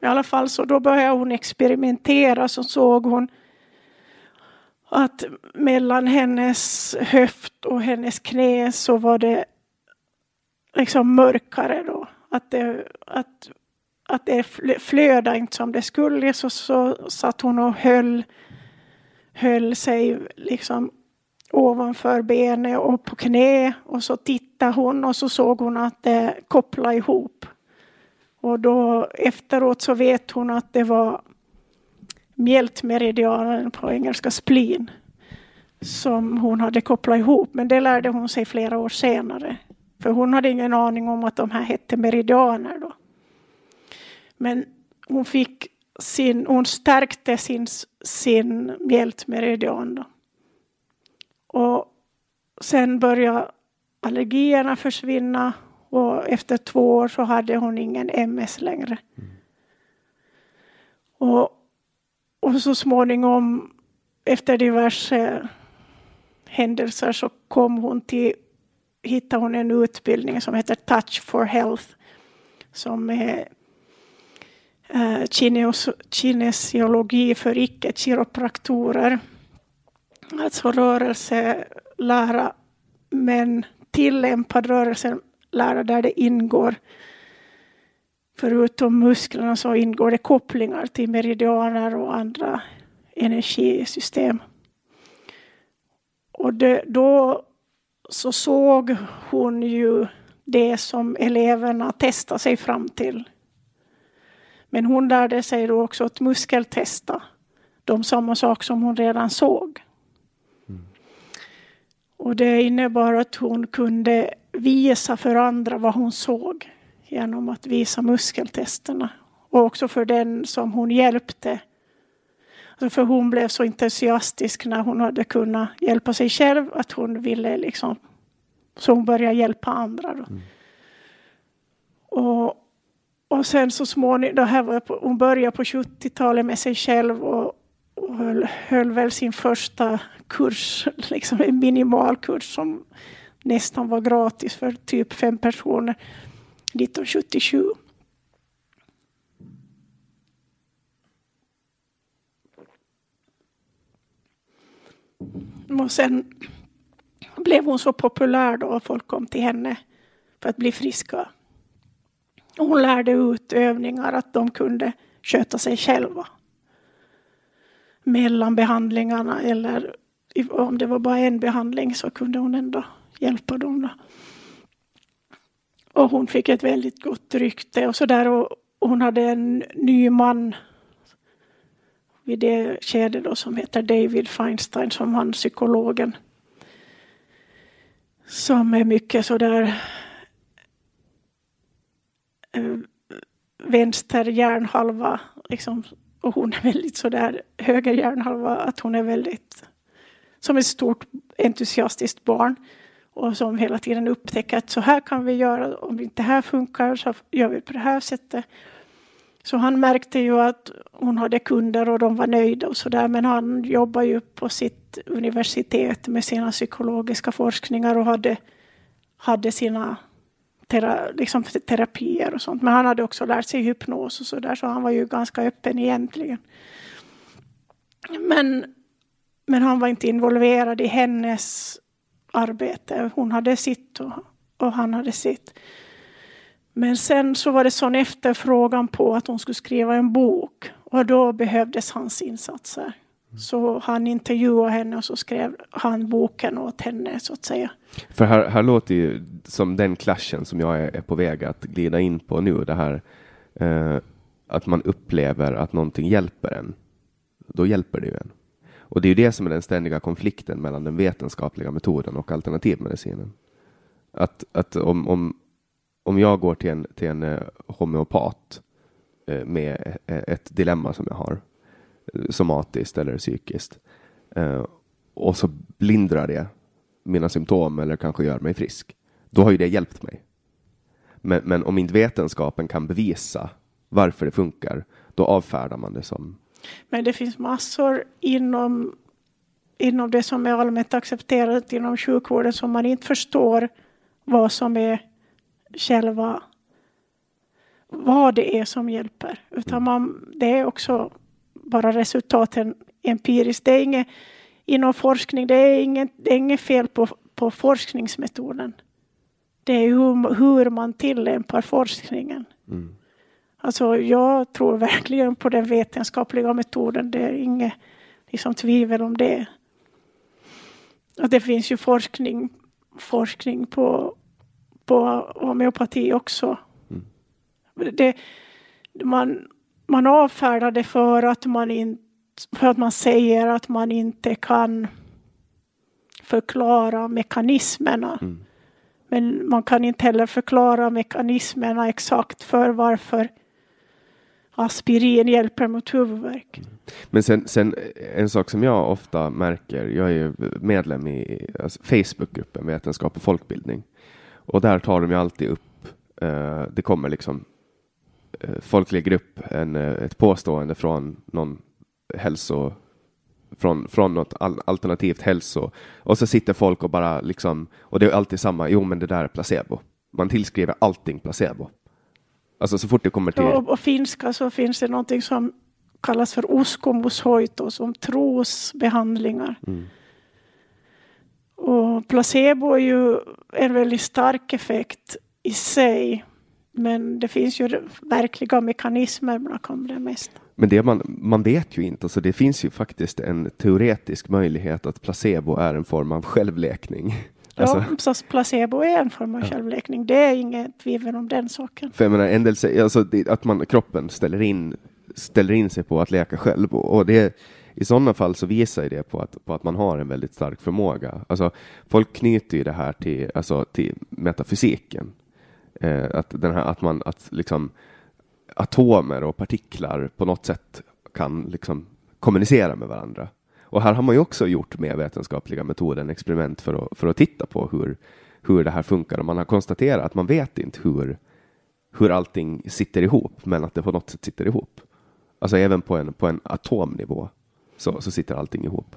I alla fall så då började hon experimentera så såg hon att mellan hennes höft och hennes knä så var det liksom mörkare då. Att det, att, att det flödade inte som det skulle. Så, så satt hon och höll, höll sig liksom ovanför benet och på knä. Och så tittade hon och så såg hon att det kopplade ihop. Och då efteråt så vet hon att det var mjältmeridianen på engelska spleen som hon hade kopplat ihop. Men det lärde hon sig flera år senare. För hon hade ingen aning om att de här hette meridianer då. Men hon fick sin, hon stärkte sin, sin mjältmeridian då. Och sen började allergierna försvinna och efter två år så hade hon ingen MS längre. Mm. Och, och så småningom efter diverse händelser så kom hon till, hittade hon en utbildning som heter Touch for Health som är eh, kinesiologi för icke-kiropraktorer. Alltså rörelselära men tillämpad rörelselära där det ingår förutom musklerna så ingår det kopplingar till meridianer och andra energisystem. Och det, då så såg hon ju det som eleverna testade sig fram till. Men hon lärde sig då också att muskeltesta de samma sak som hon redan såg. Och det innebar att hon kunde visa för andra vad hon såg genom att visa muskeltesterna. Och också för den som hon hjälpte för hon blev så entusiastisk när hon hade kunnat hjälpa sig själv att hon ville liksom... Så hon började hjälpa andra. Mm. Och, och sen så småningom, det här var på, hon började på 70-talet med sig själv och höll, höll, väl sin första kurs, liksom en minimalkurs som nästan var gratis för typ fem personer 1977. Och sen blev hon så populär då och folk kom till henne för att bli friska. Och hon lärde ut övningar att de kunde sköta sig själva. Mellan behandlingarna eller om det var bara en behandling så kunde hon ändå hjälpa dem. Då. Och hon fick ett väldigt gott rykte och så där Och hon hade en ny man vid det skedet då som heter David Feinstein som han psykologen. Som är mycket sådär där eh, vänster hjärnhalva liksom, och hon är väldigt sådär höger hjärnhalva att hon är väldigt som ett stort entusiastiskt barn och som hela tiden upptäcker att så här kan vi göra. Om inte det här funkar så gör vi på det här sättet. Så han märkte ju att hon hade kunder och de var nöjda och sådär. Men han jobbar ju på sitt universitet med sina psykologiska forskningar och hade, hade sina tera, liksom terapier och sånt. Men han hade också lärt sig hypnos och sådär. Så han var ju ganska öppen egentligen. Men, men han var inte involverad i hennes arbete. Hon hade sitt och, och han hade sitt. Men sen så var det sån efterfrågan på att hon skulle skriva en bok och då behövdes hans insatser. Så han intervjuade henne och så skrev han boken åt henne så att säga. För här, här låter ju som den klaschen som jag är, är på väg att glida in på nu. Det här eh, att man upplever att någonting hjälper en. Då hjälper det ju en. Och det är ju det som är den ständiga konflikten mellan den vetenskapliga metoden och alternativmedicinen. Att, att om, om, om jag går till en, till en eh, homeopat eh, med eh, ett dilemma som jag har, somatiskt eller psykiskt, och så lindrar det mina symptom eller kanske gör mig frisk, då har ju det hjälpt mig. Men, men om inte vetenskapen kan bevisa varför det funkar, då avfärdar man det som... Men det finns massor inom, inom det som är allmänt accepterat inom sjukvården som man inte förstår vad som är själva vad det är som hjälper. Utan man, det är också bara resultaten empiriskt. Det är inget, inom forskning, det är inget, det är inget fel på, på forskningsmetoden. Det är hur, hur man tillämpar forskningen. Mm. Alltså jag tror verkligen på den vetenskapliga metoden. Det är inget liksom, tvivel om det. Och det finns ju forskning, forskning på, på homeopati också. Mm. Det, man, man avfärdar det för att man, in, för att man säger att man inte kan förklara mekanismerna. Mm. Men man kan inte heller förklara mekanismerna exakt för varför aspirin hjälper mot huvudvärk. Men sen, sen en sak som jag ofta märker, jag är ju medlem i alltså, Facebookgruppen Vetenskap och folkbildning. Och där tar de ju alltid upp, eh, det kommer liksom eh, folklig grupp, en, eh, ett påstående från någon hälso från, från något al alternativt hälso och så sitter folk och bara liksom och det är alltid samma. Jo, men det där är placebo. Man tillskriver allting placebo. Alltså så fort det kommer till... Och på finska så finns det någonting som kallas för uskomushoito, som trosbehandlingar. Mm. Och placebo är ju en väldigt stark effekt i sig. Men det finns ju verkliga mekanismer bakom det mesta. Men det man, man vet ju inte, alltså det finns ju faktiskt en teoretisk möjlighet att placebo är en form av självläkning. Alltså, ja, så placebo är en form av ja. självläkning. Det är inget tvivel om den saken. För jag menar, en del, alltså, det, att man, kroppen ställer in, ställer in sig på att läka själv. Och, och det, I sådana fall så visar det på att, på att man har en väldigt stark förmåga. Alltså, folk knyter ju det här till, alltså, till metafysiken. Eh, att, den här, att man, att liksom atomer och partiklar på något sätt kan liksom kommunicera med varandra. Och här har man ju också gjort med vetenskapliga metoder experiment för att, för att titta på hur, hur det här funkar. Och man har konstaterat att man vet inte hur, hur allting sitter ihop, men att det på något sätt sitter ihop. Alltså även på en, på en atomnivå så, så sitter allting ihop.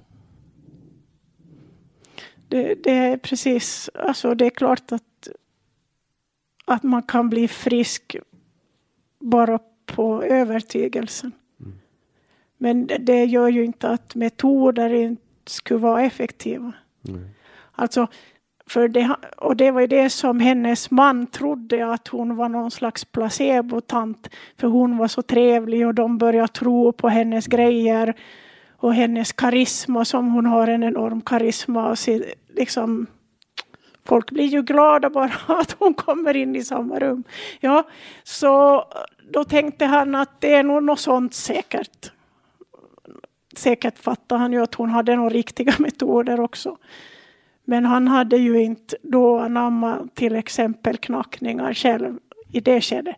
Det, det, är precis, alltså det är klart att, att man kan bli frisk bara på övertygelsen. Men det gör ju inte att metoder inte skulle vara effektiva. Mm. Alltså, för det, och det var ju det som hennes man trodde att hon var någon slags placebotant. För hon var så trevlig och de började tro på hennes grejer och hennes karisma som hon har en enorm karisma. Och så, liksom, folk blir ju glada bara att hon kommer in i samma rum. Ja, så då tänkte han att det är nog något sånt säkert säkert fattade han ju att hon hade några riktiga metoder också. Men han hade ju inte då anammat till exempel knackningar själv i det skedet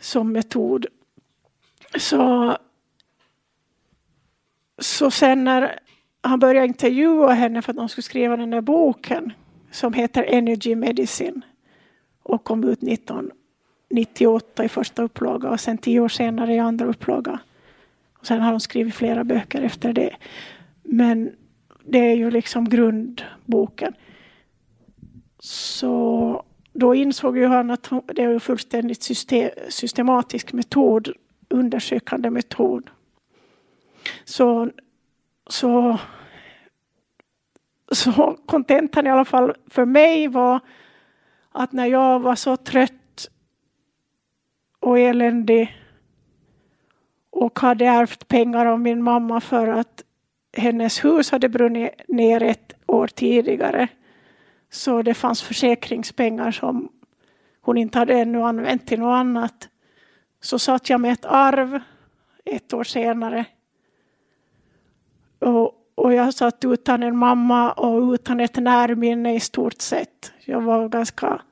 som metod. Så, så sen när han började intervjua henne för att de skulle skriva den där boken som heter Energy Medicine och kom ut 1998 i första upplaga och sen tio år senare i andra upplaga och sen har de skrivit flera böcker efter det. Men det är ju liksom grundboken. Så då insåg ju han att det är en fullständigt system, systematisk metod, undersökande metod. Så, så, så kontentan i alla fall för mig var att när jag var så trött och eländig och hade ärvt pengar av min mamma för att hennes hus hade brunnit ner ett år tidigare. Så det fanns försäkringspengar som hon inte hade ännu använt till något annat. Så satt jag med ett arv ett år senare. Och, och jag satt utan en mamma och utan ett närminne i stort sett. Jag var ganska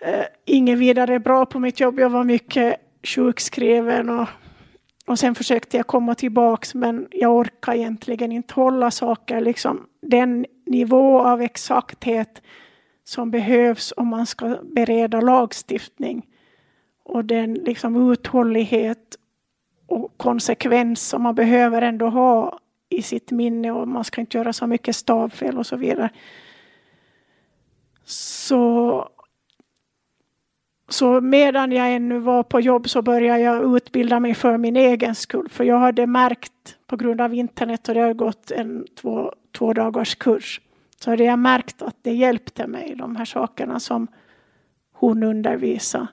eh, inget vidare bra på mitt jobb. Jag var mycket sjukskriven och och sen försökte jag komma tillbaks men jag orkar egentligen inte hålla saker, liksom den nivå av exakthet som behövs om man ska bereda lagstiftning. Och den liksom uthållighet och konsekvens som man behöver ändå ha i sitt minne och man ska inte göra så mycket stavfel och så vidare. Så så medan jag ännu var på jobb så började jag utbilda mig för min egen skull. För jag hade märkt på grund av internet och det har gått en två, två dagars kurs så hade jag märkt att det hjälpte mig, de här sakerna som hon undervisade.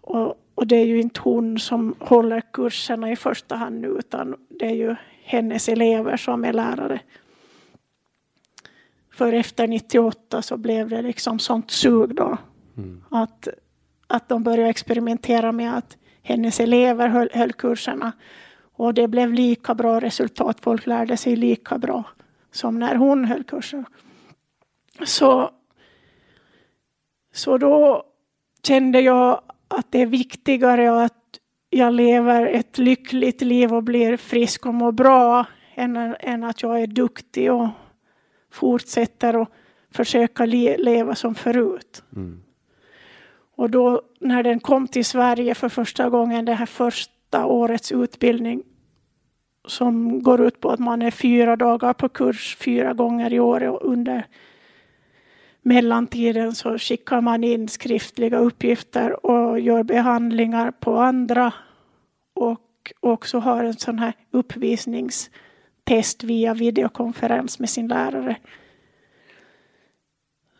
Och, och det är ju inte hon som håller kurserna i första hand nu, utan det är ju hennes elever som är lärare. För efter 98 så blev det liksom sånt sug då. Mm. Att, att de började experimentera med att hennes elever höll, höll kurserna. Och det blev lika bra resultat. Folk lärde sig lika bra som när hon höll kurser. Så, så då kände jag att det är viktigare att jag lever ett lyckligt liv och blir frisk och mår bra än, än att jag är duktig och fortsätter att försöka le leva som förut. Mm. Och då när den kom till Sverige för första gången, det här första årets utbildning som går ut på att man är fyra dagar på kurs fyra gånger i år och under mellantiden så skickar man in skriftliga uppgifter och gör behandlingar på andra och också har en sån här uppvisningstest via videokonferens med sin lärare.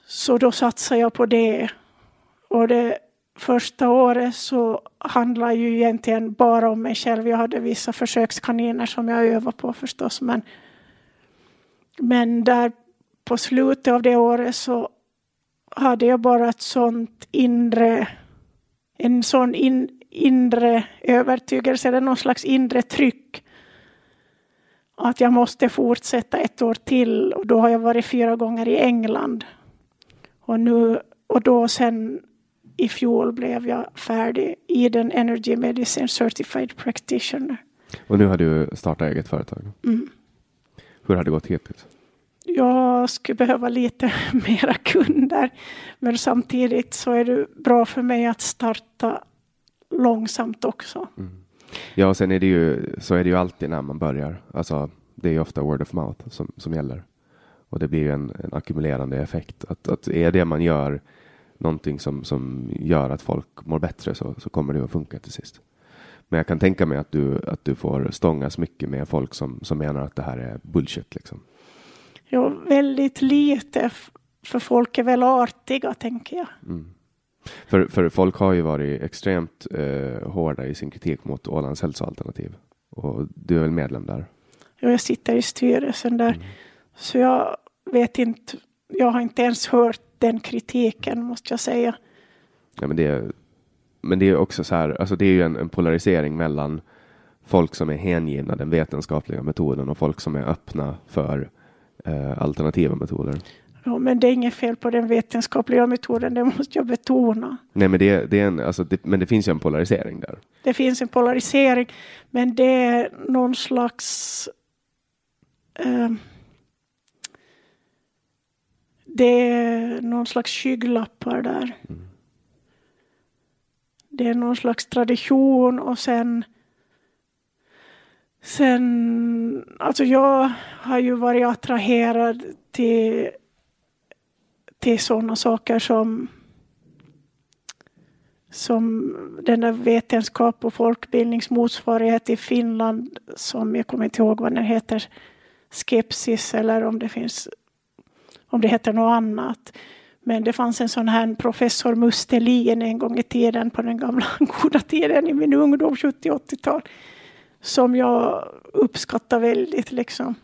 Så då satsar jag på det. Och det första året så handlar ju egentligen bara om mig själv. Jag hade vissa försökskaniner som jag övade på förstås. Men, men där på slutet av det året så hade jag bara ett sånt inre, en sån in, inre övertygelse eller någon slags inre tryck. Att jag måste fortsätta ett år till och då har jag varit fyra gånger i England. Och, nu, och då sen i fjol blev jag färdig i den Energy Medicine Certified Practitioner. Och nu har du startat eget företag? Mm. Hur har det gått hittills? Jag skulle behöva lite mera kunder. Men samtidigt så är det bra för mig att starta långsamt också. Mm. Ja, och sen är det ju så är det ju alltid när man börjar. Alltså, det är ju ofta word of mouth som, som gäller. Och det blir ju en, en ackumulerande effekt. Att, att är det man gör någonting som, som gör att folk mår bättre så, så kommer det att funka till sist. Men jag kan tänka mig att du, att du får stångas mycket med folk som, som menar att det här är bullshit. Liksom. Ja, väldigt lite. För folk är väl artiga, tänker jag. Mm. För, för folk har ju varit extremt eh, hårda i sin kritik mot Ålands hälsoalternativ. Och du är väl medlem där? Ja, jag sitter i styrelsen där. Mm. Så jag vet inte, jag har inte ens hört den kritiken måste jag säga. Ja, men, det är, men det är också så här, alltså det är ju en, en polarisering mellan folk som är hängivna den vetenskapliga metoden och folk som är öppna för eh, alternativa metoder. Ja, men det är inget fel på den vetenskapliga metoden, det måste jag betona. Nej, men det, det är en, alltså det, men det finns ju en polarisering där. Det finns en polarisering, men det är någon slags eh, det är någon slags skygglappar där. Mm. Det är någon slags tradition och sen Sen, alltså jag har ju varit attraherad till, till sådana saker som som den där vetenskap och folkbildningsmotsvarighet i Finland som jag kommer inte ihåg vad den heter, Skepsis eller om det finns om det heter något annat. Men det fanns en sån här professor Mustelin en gång i tiden på den gamla goda tiden i min ungdom, 70-80-tal. Som jag uppskattar väldigt liksom.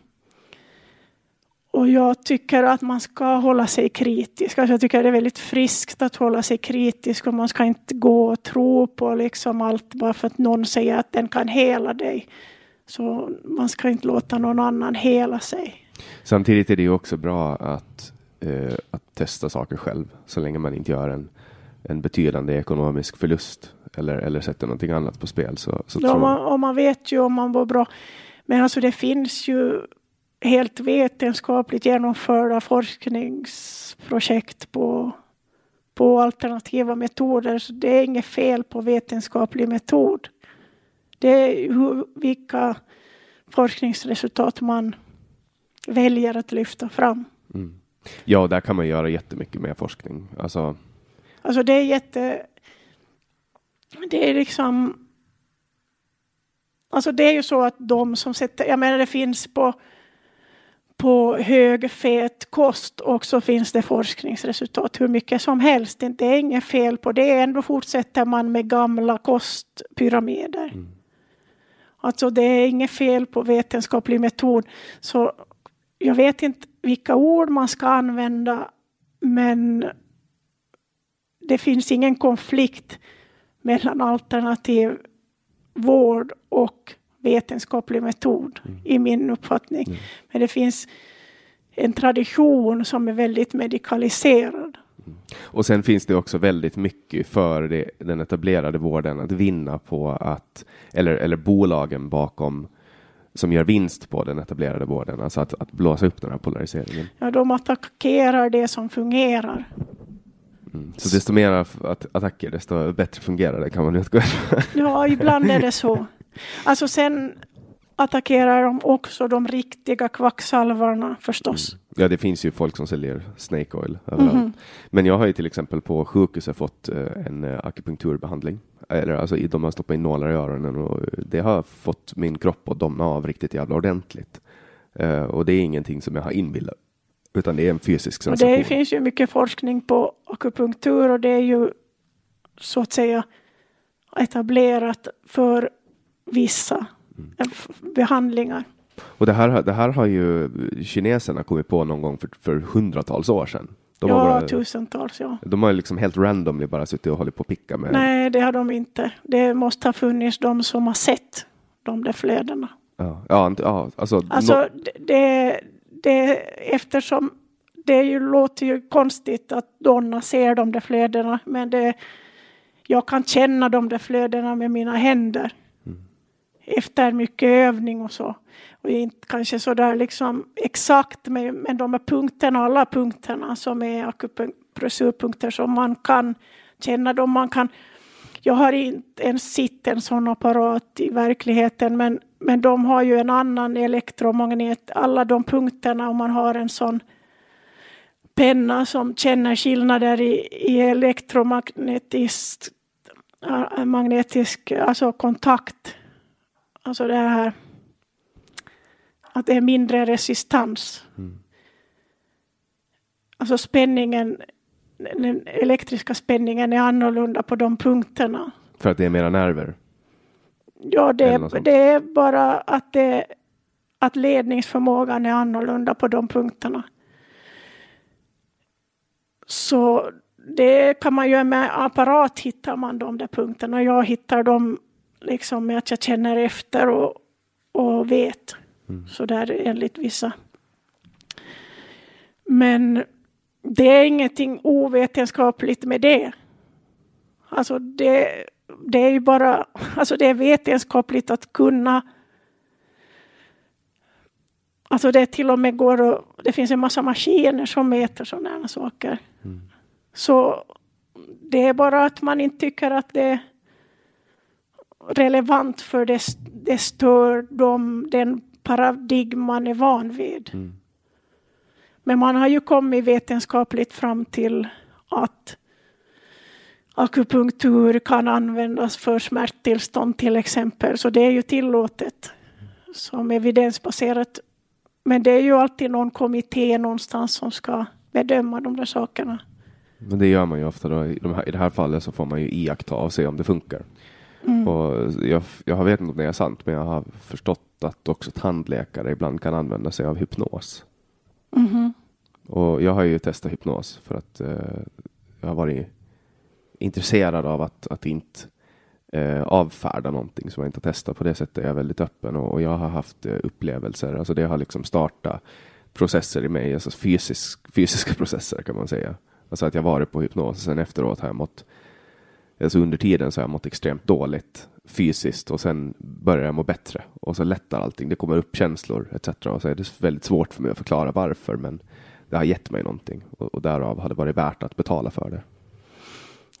Och jag tycker att man ska hålla sig kritisk. Alltså jag tycker det är väldigt friskt att hålla sig kritisk och man ska inte gå och tro på liksom allt bara för att någon säger att den kan hela dig. Så man ska inte låta någon annan hela sig. Samtidigt är det ju också bra att, eh, att testa saker själv så länge man inte gör en, en betydande ekonomisk förlust eller, eller sätter någonting annat på spel. Så, så ja, man, och man vet ju om man mår bra. Men alltså det finns ju helt vetenskapligt genomförda forskningsprojekt på, på alternativa metoder. Så det är inget fel på vetenskaplig metod. Det är hur, vilka forskningsresultat man väljer att lyfta fram. Mm. Ja, där kan man göra jättemycket med forskning. Alltså, alltså det är jätte... Det är liksom... Alltså det är ju så att de som sätter... Jag menar det finns på, på högfet kost och så finns det forskningsresultat hur mycket som helst. Det är inget fel på det. Ändå fortsätter man med gamla kostpyramider. Mm. Alltså det är inget fel på vetenskaplig metod. Så jag vet inte vilka ord man ska använda men det finns ingen konflikt mellan alternativ vård och vetenskaplig metod mm. i min uppfattning. Mm. Men det finns en tradition som är väldigt medikaliserad. Mm. Och sen finns det också väldigt mycket för det, den etablerade vården att vinna på att, eller, eller bolagen bakom som gör vinst på den etablerade vården, alltså att, att blåsa upp den här polariseringen. Ja, de attackerar det som fungerar. Mm. Så desto mer att, attacker, desto bättre fungerar det kan man utgå ifrån. Ja, ibland är det så. Alltså sen attackerar de också de riktiga kvacksalvarna förstås. Mm. Ja, det finns ju folk som säljer Snake Oil överallt. Mm. Men jag har ju till exempel på sjukhuset fått eh, en eh, akupunkturbehandling. Eller alltså, de har stoppat in nålar i öronen och det har fått min kropp att domna av riktigt jävla ordentligt. Uh, och det är ingenting som jag har inbillat utan det är en fysisk sensation. Och det finns ju mycket forskning på akupunktur och det är ju så att säga etablerat för vissa mm. behandlingar. Och det här, det här har ju kineserna kommit på någon gång för, för hundratals år sedan. De ja, bara, tusentals, ja. De har liksom helt randomly bara suttit och hållit på och picka med. Nej, det har de inte. Det måste ha funnits de som har sett de där flödena. Ja, ja, ja alltså. Alltså, no det, det, eftersom det ju, låter ju konstigt att Donna ser de där flödena, men det, jag kan känna de där flödena med mina händer. Mm. Efter mycket övning och så. Och inte kanske så där liksom exakt, men, men de här punkterna, alla punkterna som är akupunkturpunkter som man kan känna dem. Man kan, jag har inte ens sett en sån apparat i verkligheten, men men de har ju en annan elektromagnet, alla de punkterna om man har en sån penna som känner skillnader i, i elektromagnetisk magnetisk, alltså kontakt. Alltså det här att det är mindre resistans. Mm. Alltså spänningen, den elektriska spänningen är annorlunda på de punkterna. För att det är mera nerver? Ja, det, det är bara att, det, att ledningsförmågan är annorlunda på de punkterna. Så det kan man göra med apparat hittar man de där punkterna. Jag hittar dem liksom med att jag känner efter och, och vet. Mm. Så där enligt vissa. Men det är ingenting ovetenskapligt med det. Alltså det det är ju bara, alltså det är vetenskapligt att kunna Alltså det till och med går och det finns en massa maskiner som mäter sådana saker. Mm. Så det är bara att man inte tycker att det är relevant för det, det stör dem, den paradigm man är van vid. Mm. Men man har ju kommit vetenskapligt fram till att akupunktur kan användas för smärttillstånd till exempel. Så det är ju tillåtet som evidensbaserat. Men det är ju alltid någon kommitté någonstans som ska bedöma de där sakerna. Men det gör man ju ofta då. I, de här, i det här fallet så får man ju iaktta och se om det funkar. Mm. Och jag, jag vet inte om det är sant, men jag har förstått att också tandläkare ibland kan använda sig av hypnos. Mm. Och jag har ju testat hypnos för att eh, jag har varit intresserad av att, att inte eh, avfärda någonting som jag inte har testat. På det sättet är jag väldigt öppen och, och jag har haft eh, upplevelser. Alltså det har liksom startat processer i mig, alltså fysisk, fysiska processer kan man säga. Alltså att jag varit på hypnos och sen efteråt har jag mått, alltså under tiden så har jag mått extremt dåligt fysiskt och sen börjar jag må bättre och så lättar allting. Det kommer upp känslor etc. Och så är det väldigt svårt för mig att förklara varför, men det har gett mig någonting och, och därav har det varit värt att betala för det.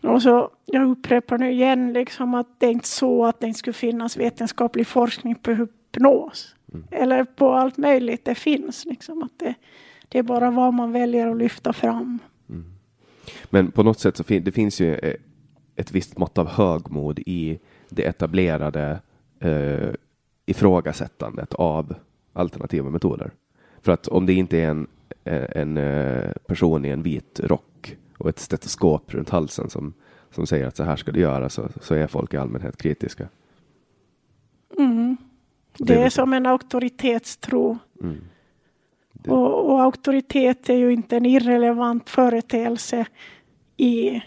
Och så, jag upprepar nu igen liksom att det är inte så att det inte skulle finnas vetenskaplig forskning på hypnos. Mm. Eller på allt möjligt. Det finns liksom. att det, det är bara vad man väljer att lyfta fram. Mm. Men på något sätt så fin det finns ju eh, ett visst mått av högmod i det etablerade eh, ifrågasättandet av alternativa metoder. För att om det inte är en, en person i en vit rock och ett stetoskop runt halsen som, som säger att så här ska du göra så, så är folk i allmänhet kritiska. Mm. Det, är som en auktoritetstro. Mm. Och, och, auktoritet är ju inte en irrelevant företeelse i,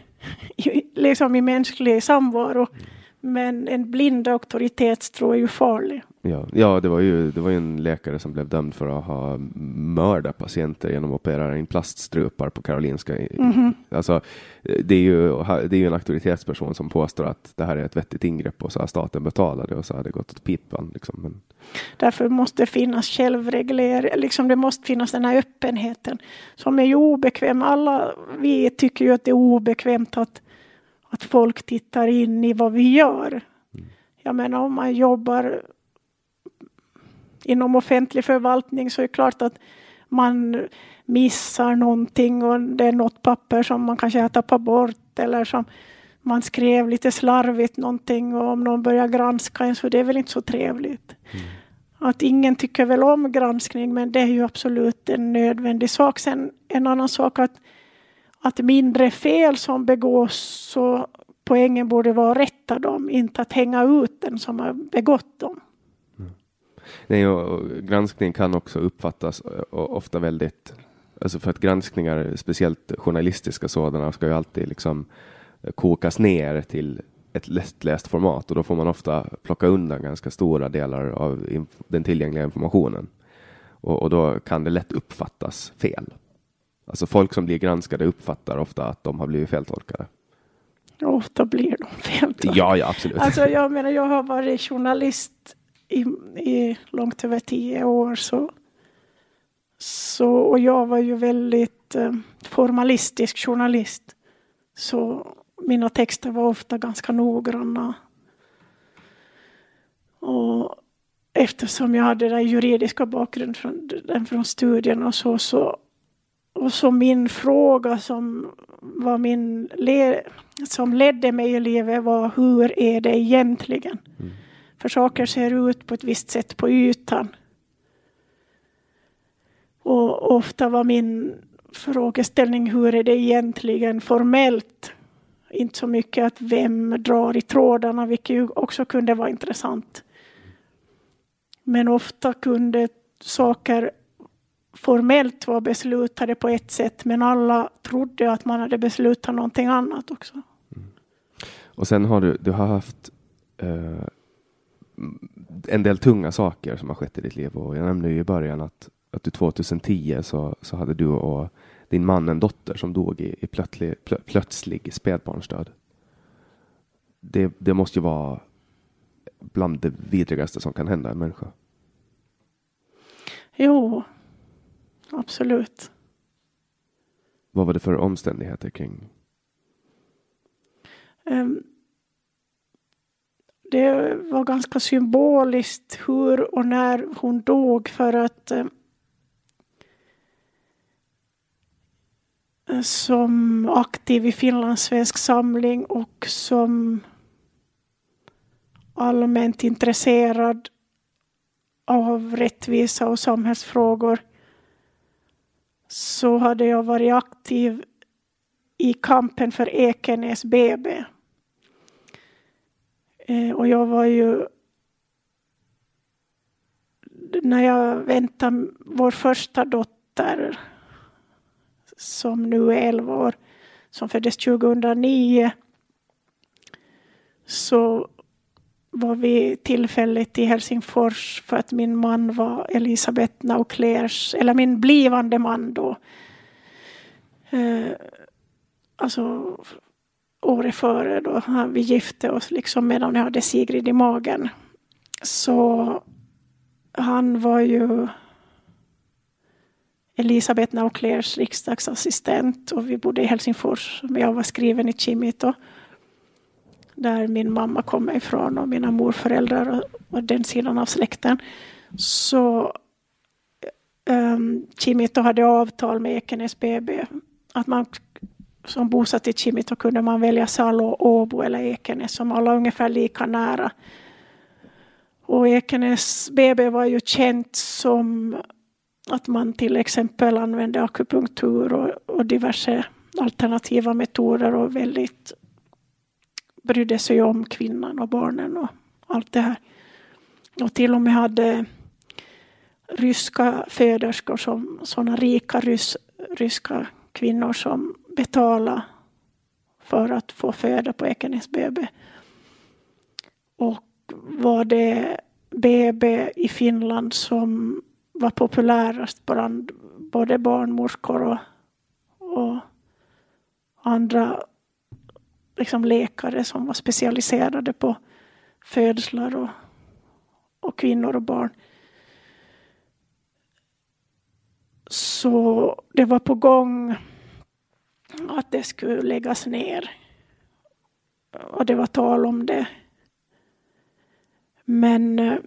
i, liksom i mänsklig samvaro. Mm. Men en blind auktoritetstro är ju farlig. Ja, ja det, var ju, det var ju en läkare som blev dömd för att ha mördat patienter genom att operera in plaststrupar på Karolinska. Mm -hmm. Alltså, det är ju det är ju en auktoritetsperson som påstår att det här är ett vettigt ingrepp och så har staten betalat det och så har det gått åt pipan. Liksom. Men... Därför måste det finnas självreglering, liksom det måste finnas den här öppenheten som är ju obekväm. Alla vi tycker ju att det är obekvämt att, att folk tittar in i vad vi gör. Mm. Jag menar om man jobbar inom offentlig förvaltning så är det klart att man missar någonting och det är något papper som man kanske har tappat bort eller som man skrev lite slarvigt någonting och om någon börjar granska en så det är väl inte så trevligt. Mm. Att ingen tycker väl om granskning men det är ju absolut en nödvändig sak. Sen en annan sak att, att mindre fel som begås så poängen borde vara att rätta dem, inte att hänga ut den som har begått dem. Nej, och granskning kan också uppfattas ofta väldigt, alltså för att granskningar, speciellt journalistiska sådana, ska ju alltid liksom kokas ner till ett lättläst format och då får man ofta plocka undan ganska stora delar av den tillgängliga informationen. Och, och, då kan det lätt uppfattas fel. Alltså folk som blir granskade uppfattar ofta att de har blivit feltolkade. Ofta blir de feltolkade. Ja, ja, absolut. Alltså jag menar, jag har varit journalist i, i långt över tio år. Så, så, och jag var ju väldigt eh, formalistisk journalist. Så mina texter var ofta ganska noggranna. Och eftersom jag hade den juridiska bakgrunden från, den från studien och så, så och så min fråga som var min le, som ledde mig i livet var hur är det egentligen? Mm. För saker ser ut på ett visst sätt på ytan. Och ofta var min frågeställning hur är det egentligen formellt? Inte så mycket att vem drar i trådarna, vilket ju också kunde vara intressant. Men ofta kunde saker formellt vara beslutade på ett sätt, men alla trodde att man hade beslutat någonting annat också. Mm. Och sen har du, du har haft eh, en del tunga saker som har skett i ditt liv och jag nämnde ju i början att, att du 2010 så, så hade du och din man en dotter som dog i, i plötslig, plö, plötslig spädbarnsdöd. Det, det måste ju vara bland det vidrigaste som kan hända en människa. Jo, absolut. Vad var det för omständigheter kring? Um, det var ganska symboliskt hur och när hon dog för att eh, som aktiv i Finlandssvensk samling och som allmänt intresserad av rättvisa och samhällsfrågor så hade jag varit aktiv i kampen för Ekenäs BB. Eh, och jag var ju när jag väntade vår första dotter som nu är 11 år, som föddes 2009 så var vi tillfälligt i Helsingfors för att min man var Elisabeth Nauclers, eller min blivande man då. Eh, alltså året före då vi gifte oss, liksom medan jag hade Sigrid i magen. Så han var ju Elisabeth Nauclers riksdagsassistent och vi bodde i Helsingfors. Jag var skriven i Kimito där min mamma kommer ifrån och mina morföräldrar och, den sidan av släkten. Så um, Kimito hade avtal med Ekenäs BB att man som bosatt i Kimito kunde man välja Salo, Åbo eller Ekenäs som alla ungefär lika nära. Och Ekenäs BB var ju känt som att man till exempel använde akupunktur och, och diverse alternativa metoder och väldigt brydde sig om kvinnan och barnen och allt det här. Och till och med hade ryska föderskor, som sådana rika rys, ryska kvinnor som betalade för att få föda på Ekenäs BB. Och var det BB i Finland som var populärast bland både barnmorskor och, och andra liksom läkare som var specialiserade på födslar och, och kvinnor och barn. Så det var på gång att det skulle läggas ner. Och det var tal om det. Men eh,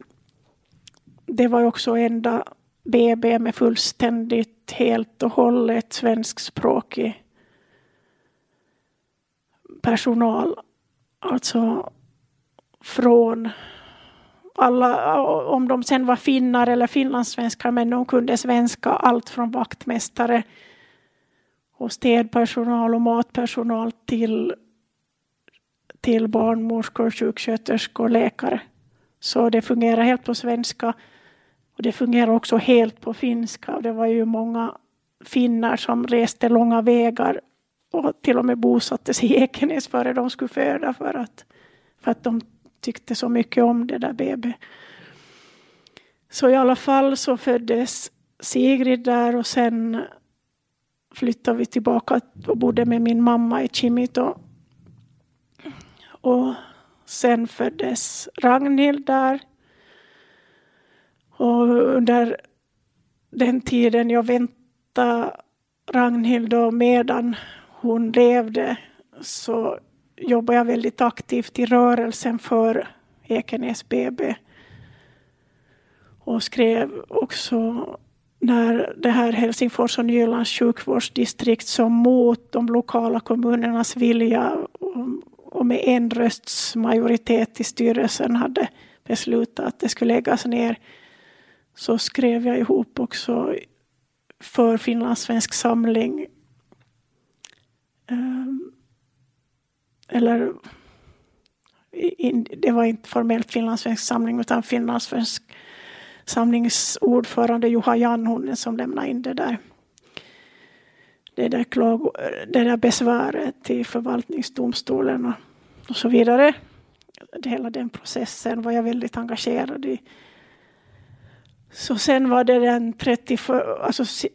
det var också enda BB med fullständigt, helt och hållet svenskspråkig personal. Alltså från alla, om de sen var finnar eller finlandssvenskar, men de kunde svenska, allt från vaktmästare och städpersonal och matpersonal till, till barnmorskor, sjuksköterskor, läkare. Så det fungerar helt på svenska. Och det fungerar också helt på finska. Det var ju många finnar som reste långa vägar och till och med bosatte sig i Ekenäs före de skulle föda för att, för att de tyckte så mycket om det där BB. Så i alla fall så föddes Sigrid där och sen flyttade vi tillbaka och bodde med min mamma i Kimito. Och sen föddes Ragnhild där. Och under den tiden jag väntade Ragnhild och medan hon levde så jobbade jag väldigt aktivt i rörelsen för Ekenäs BB. Och skrev också när det här Helsingfors och Nylands sjukvårdsdistrikt som mot de lokala kommunernas vilja och med en rösts majoritet i styrelsen hade beslutat att det skulle läggas ner så skrev jag ihop också för Finlandssvensk samling ehm, eller det var inte formellt Finlandssvensk samling utan Finlandssvensk samlingsordförande Juha Janhonen som lämnade in det där, det där, klago, det där besväret till förvaltningsdomstolen och, och så vidare. Hela den processen var jag väldigt engagerad i. Så sen var det den 30, alltså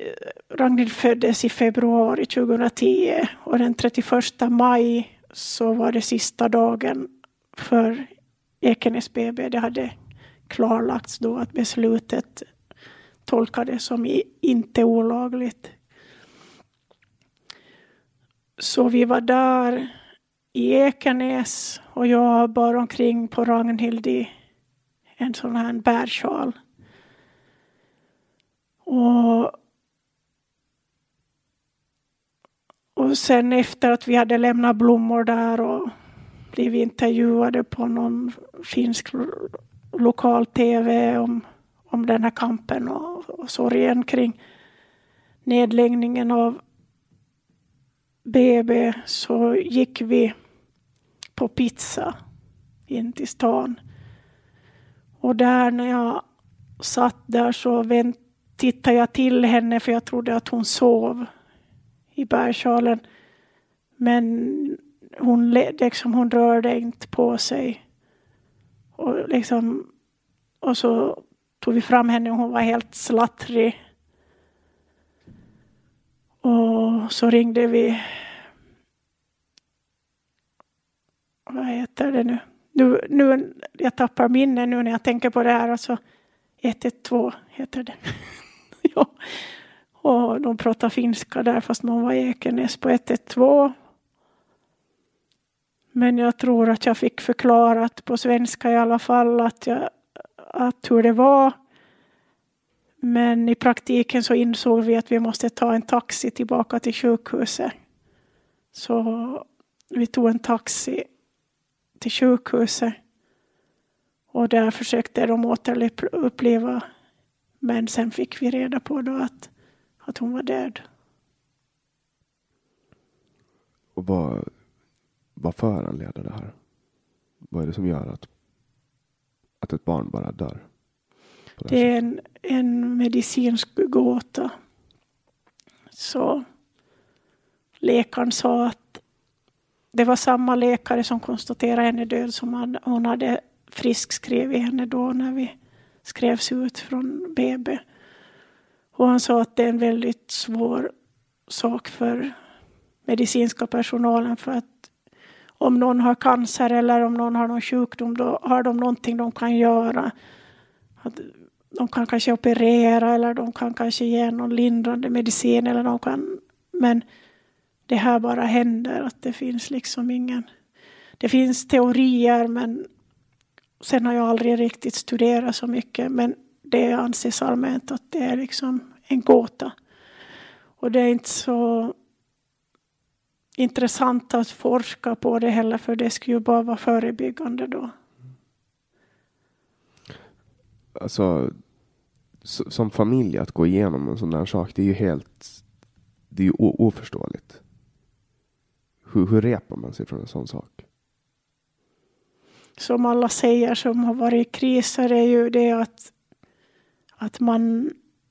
Ragnhild föddes i februari 2010 och den 31 maj så var det sista dagen för Ekenäs BB. Det hade klarlagts då att beslutet tolkades som inte olagligt. Så vi var där i Ekenäs och jag bar omkring på Ragnhild i en sån här bärsjal. Och, och sen efter att vi hade lämnat blommor där och blivit intervjuade på någon finsk lokal-tv om, om den här kampen och, och sorgen kring nedläggningen av BB så gick vi på pizza in till stan. Och där när jag satt där så vänt, tittade jag till henne för jag trodde att hon sov i bärsalen. Men hon, liksom, hon rörde inte på sig. Och, liksom, och så tog vi fram henne och hon var helt slattrig. Och så ringde vi vad heter det nu? nu? Nu, jag tappar minne nu när jag tänker på det här. Alltså 112 heter det. ja. Och de pratade finska där fast man var i Ekenäs på 112. Men jag tror att jag fick förklarat på svenska i alla fall att, jag, att hur det var. Men i praktiken så insåg vi att vi måste ta en taxi tillbaka till sjukhuset. Så vi tog en taxi till sjukhuset. Och där försökte de återuppliva Men sen fick vi reda på då att, att hon var död. Och vad, vad föranleder det här? Vad är det som gör att, att ett barn bara dör? Det, det är en, en medicinsk gåta. Så läkaren sa att det var samma läkare som konstaterade henne död som hon hade friskskrivit henne då när vi skrevs ut från BB. Och han sa att det är en väldigt svår sak för medicinska personalen för att om någon har cancer eller om någon har någon sjukdom då har de någonting de kan göra. Att de kan kanske operera eller de kan kanske ge någon lindrande medicin eller de kan men det här bara händer att det finns liksom ingen det finns teorier men sen har jag aldrig riktigt studerat så mycket men det anses allmänt att det är liksom en gåta. Och det är inte så intressant att forska på det heller för det skulle ju bara vara förebyggande då. Alltså, som familj att gå igenom en sån där sak, det är ju helt det är ju oförståeligt. Hur, hur repar man sig från en sån sak? Som alla säger som har varit i kriser är ju det att, att man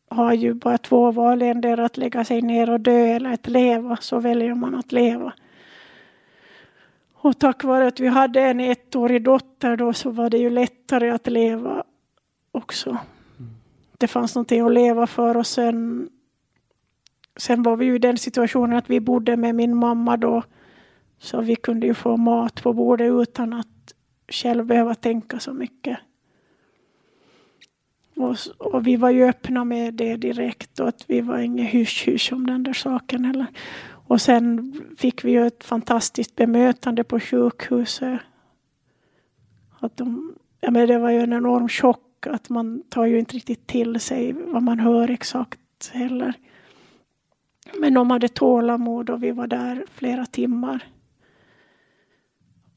har ju bara två val, endera att lägga sig ner och dö eller att leva, så väljer man att leva. Och tack vare att vi hade en ettårig dotter då så var det ju lättare att leva också. Det fanns någonting att leva för och sen, sen var vi ju i den situationen att vi bodde med min mamma då. Så vi kunde ju få mat på bordet utan att själv behöva tänka så mycket. Och, och, vi var ju öppna med det direkt och att vi var inget hysch-hysch om den där saken heller. Och sen fick vi ju ett fantastiskt bemötande på sjukhuset. Att de, ja, men det var ju en enorm chock att man tar ju inte riktigt till sig vad man hör exakt heller. Men de hade tålamod och vi var där flera timmar.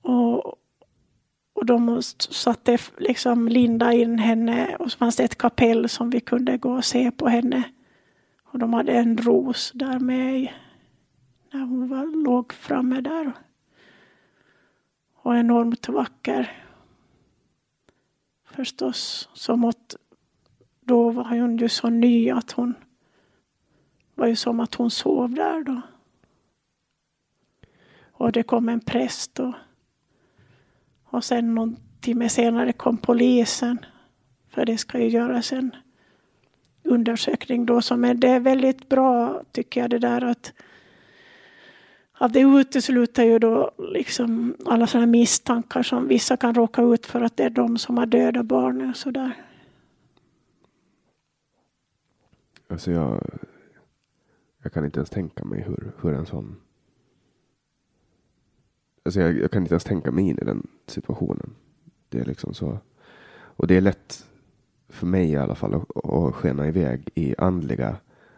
Och, och de satte liksom linda in henne och så fanns det ett kapell som vi kunde gå och se på henne. Och de hade en ros där med när hon var, låg framme där. Och enormt vacker. Förstås, som att då var hon ju så ny att hon var ju som att hon sov där då. Och det kom en präst och och sen någon timme senare kom polisen. För det ska ju göras en undersökning då Men det är väldigt bra tycker jag det där att att det utesluter ju då liksom alla sådana misstankar som vissa kan råka ut för att det är de som har dödat barnen och sådär. Alltså jag, jag kan inte ens tänka mig hur, hur en sån Alltså jag, jag, kan inte ens tänka mig in i den situationen. Det är liksom så. Och det är lätt för mig i alla fall att, att skena iväg i andliga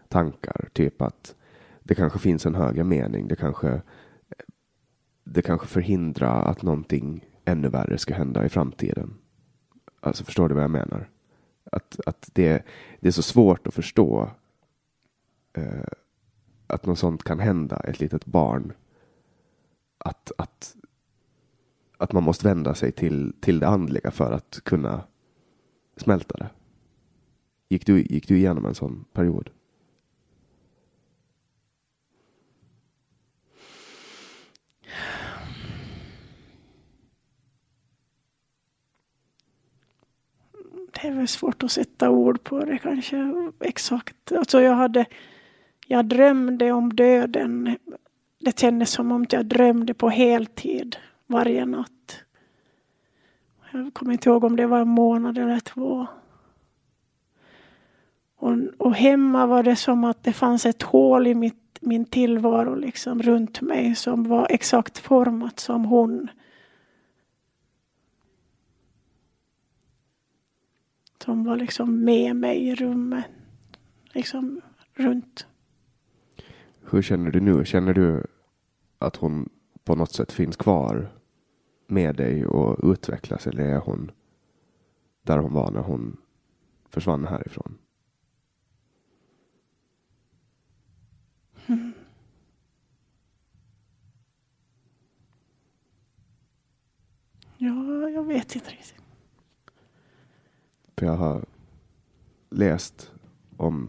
tankar. Typ att det kanske finns en högre mening. Det kanske, det kanske förhindrar att någonting ännu värre ska hända i framtiden. Alltså förstår du vad jag menar? Att, att det, det är så svårt att förstå eh, att något sånt kan hända ett litet barn att, att, att man måste vända sig till, till det andliga för att kunna smälta det. Gick du, gick du igenom en sån period? Det är väl svårt att sätta ord på det kanske exakt. Alltså jag hade, jag drömde om döden det kändes som om jag drömde på heltid varje natt. Jag kommer inte ihåg om det var en månad eller två. Och, och hemma var det som att det fanns ett hål i mitt, min tillvaro liksom runt mig som var exakt format som hon. Som var liksom med mig i rummet. Liksom runt. Hur känner du nu? Känner du att hon på något sätt finns kvar med dig och utvecklas? Eller är hon där hon var när hon försvann härifrån? Ja, jag vet inte riktigt. För jag har läst om,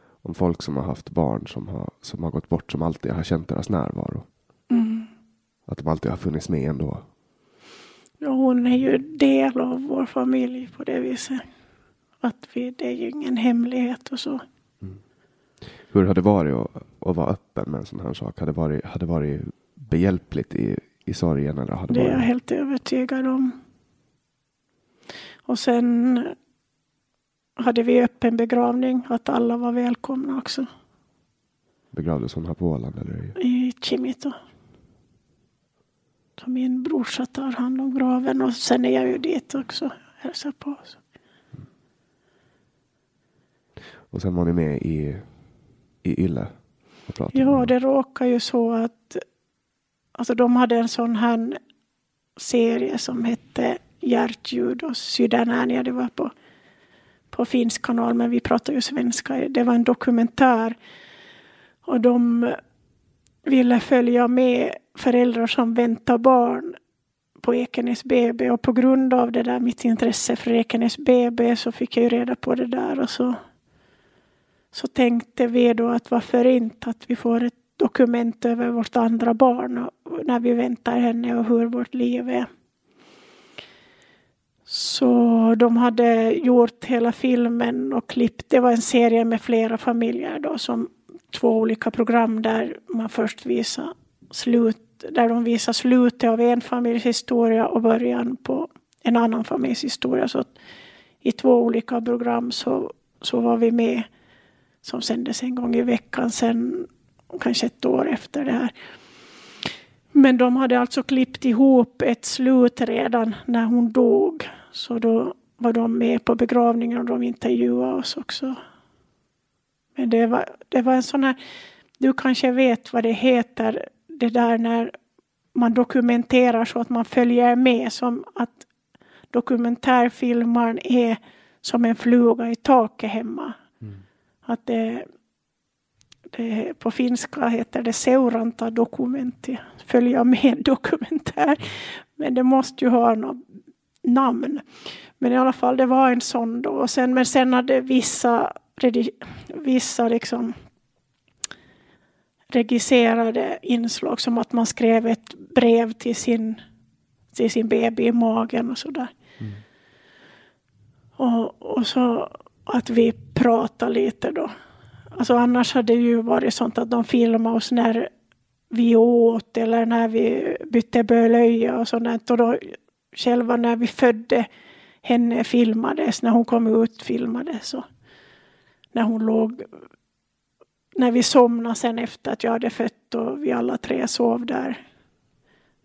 om folk som har haft barn som har, som har gått bort som alltid har känt deras närvaro. Mm. Att de alltid har funnits med ändå. Ja, hon är ju del av vår familj på det viset. Att vi, det är ju ingen hemlighet och så. Hur har det varit att, att vara öppen med en sån här sak? Har det varit, har det varit behjälpligt i, i sorgen? Eller har det Det är jag varit... helt övertygad om. Och sen hade vi öppen begravning, att alla var välkomna också. Begravdes hon här på Åland? Eller? I Kimito. Så min brorsa tar hand om graven och sen är jag ju dit också. och Hälsar på. Så. Och sen var ni med i, i Yle pratade Ja, det råkar ju så att alltså de hade en sån här serie som hette Hjärtljud och Sydänärnia. Det var på, på finsk kanal, men vi pratar ju svenska. Det var en dokumentär. Och de ville följa med föräldrar som väntar barn på Ekenäs BB. Och på grund av det där, mitt intresse för Ekenäs BB, så fick jag ju reda på det där. Och så så tänkte vi då att varför inte att vi får ett dokument över vårt andra barn och när vi väntar henne och hur vårt liv är. Så de hade gjort hela filmen och klippt. Det var en serie med flera familjer då som två olika program där man först visar slut, där de visar slutet av en familjs historia och början på en annan familjs historia. Så att i två olika program så, så var vi med som sändes en gång i veckan sen kanske ett år efter det här. Men de hade alltså klippt ihop ett slut redan när hon dog. Så då var de med på begravningen och de intervjuade oss också. Men det var, det var en sån här, du kanske vet vad det heter, det där när man dokumenterar så att man följer med som att dokumentärfilmaren är som en fluga i taket hemma. Att det, det, på finska heter det seuranta dokumenti, följa med dokumentär. Men det måste ju ha något namn. Men i alla fall, det var en sån då. Och sen, men sen hade vissa, vissa liksom regisserade inslag som att man skrev ett brev till sin, till sin baby i magen och sådär. Mm. Och, och så att vi pratade lite då. Alltså annars hade det ju varit sånt att de filmade oss när vi åt eller när vi bytte blöja och sånt. Och då själva när vi födde henne filmades, när hon kom ut filmades. Och när hon låg, när vi somnade sen efter att jag hade fött och vi alla tre sov där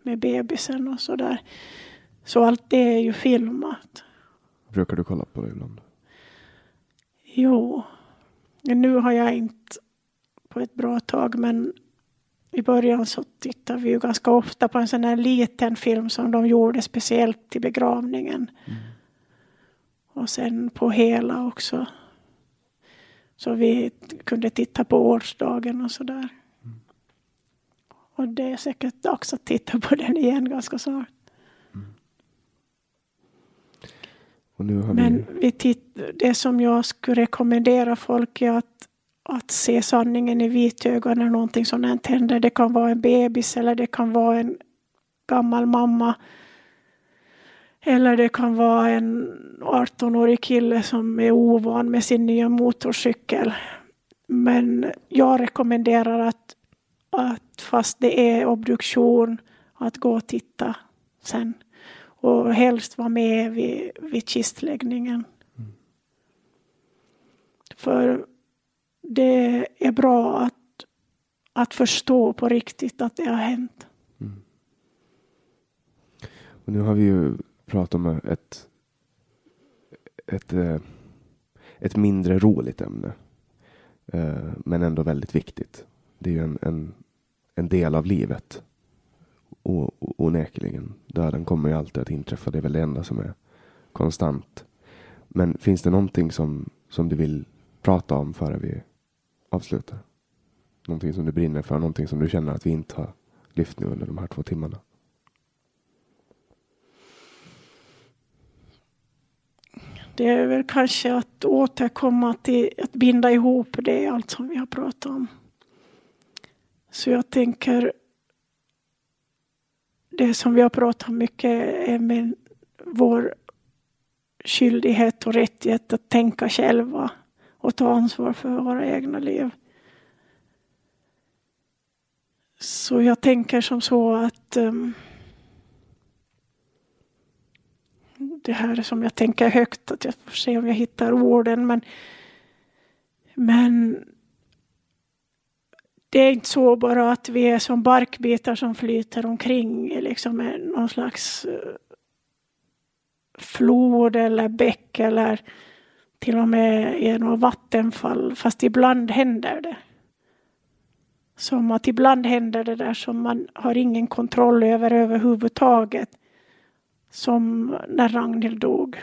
med bebisen och så där. Så allt det är ju filmat. Brukar du kolla på det ibland? Jo, nu har jag inte på ett bra tag men i början så tittade vi ju ganska ofta på en sån här liten film som de gjorde speciellt till begravningen. Mm. Och sen på hela också. Så vi kunde titta på årsdagen och sådär. Mm. Och det är säkert dags att titta på den igen ganska snart. Men vi titt, det som jag skulle rekommendera folk är att, att se sanningen i vitögat när någonting sådant händer. Det kan vara en bebis eller det kan vara en gammal mamma. Eller det kan vara en 18-årig kille som är ovan med sin nya motorcykel. Men jag rekommenderar att, att fast det är obduktion, att gå och titta sen. Och helst vara med vid, vid kistläggningen. Mm. För det är bra att, att förstå på riktigt att det har hänt. Mm. Och nu har vi ju prata om ett, ett, eh, ett mindre roligt ämne. Eh, men ändå väldigt viktigt. Det är ju en, en, en del av livet onekligen. Döden kommer ju alltid att inträffa. Det är väl det enda som är konstant. Men finns det någonting som, som du vill prata om före vi avslutar? Någonting som du brinner för, någonting som du känner att vi inte har lyft nu under de här två timmarna? Det är väl kanske att återkomma till att binda ihop det, allt som vi har pratat om. Så jag tänker, det som vi har pratat om mycket är med vår skyldighet och rättighet att tänka själva och ta ansvar för våra egna liv. Så jag tänker som så att um, det här som jag tänker högt, att jag får se om jag hittar orden. Men, men det är inte så bara att vi är som barkbitar som flyter omkring i liksom någon slags eh, flod eller bäck eller till och med i något vattenfall. Fast ibland händer det. Som att ibland händer det där som man har ingen kontroll över överhuvudtaget. Som när Ragnhild dog.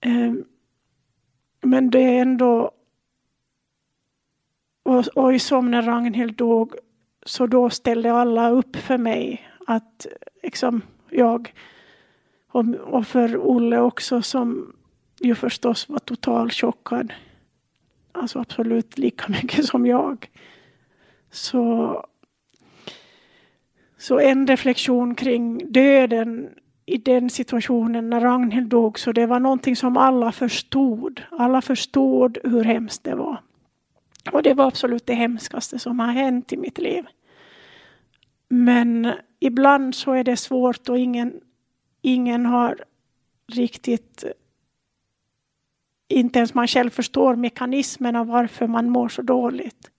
Ehm, men det är ändå... Och, och som när Ragnhild dog så då ställde alla upp för mig att liksom jag och, och för Olle också som ju förstås var totalt chockad. Alltså absolut lika mycket som jag. Så, så en reflektion kring döden i den situationen när Ragnhild dog, så det var någonting som alla förstod. Alla förstod hur hemskt det var. Och det var absolut det hemskaste som har hänt i mitt liv. Men ibland så är det svårt och ingen, ingen har riktigt inte ens man själv förstår mekanismen av varför man mår så dåligt.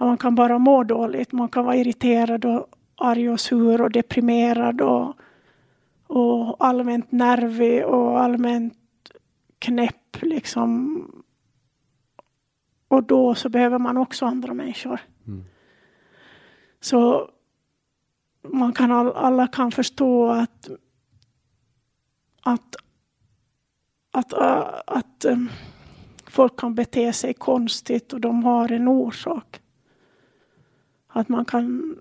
Man kan bara må dåligt, man kan vara irriterad och arg och sur och deprimerad och, och allmänt nervig och allmänt knäpp liksom. Och då så behöver man också andra människor. Mm. Så man kan, alla kan förstå att, att att, äh, att ähm, folk kan bete sig konstigt och de har en orsak. Att man kan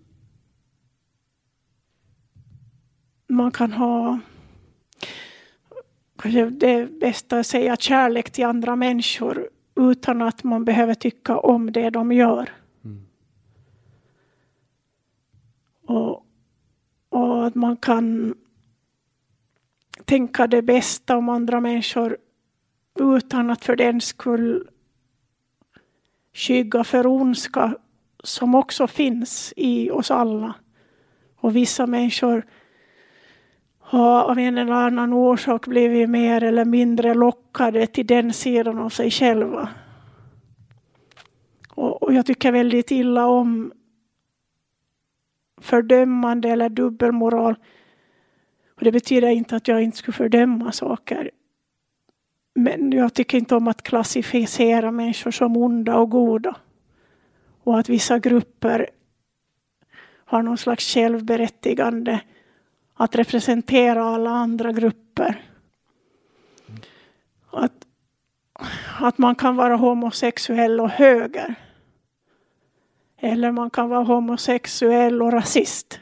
man kan ha kanske det bästa att säga kärlek till andra människor utan att man behöver tycka om det de gör. Mm. Och, och att man kan tänka det bästa om andra människor utan att för den skull skygga för ondska som också finns i oss alla. Och vissa människor har av en eller annan orsak blivit mer eller mindre lockade till den sidan av sig själva. Och, och jag tycker väldigt illa om fördömande eller dubbelmoral och det betyder inte att jag inte skulle fördöma saker. Men jag tycker inte om att klassificera människor som onda och goda. Och att vissa grupper har någon slags självberättigande att representera alla andra grupper. Att, att man kan vara homosexuell och höger. Eller man kan vara homosexuell och rasist.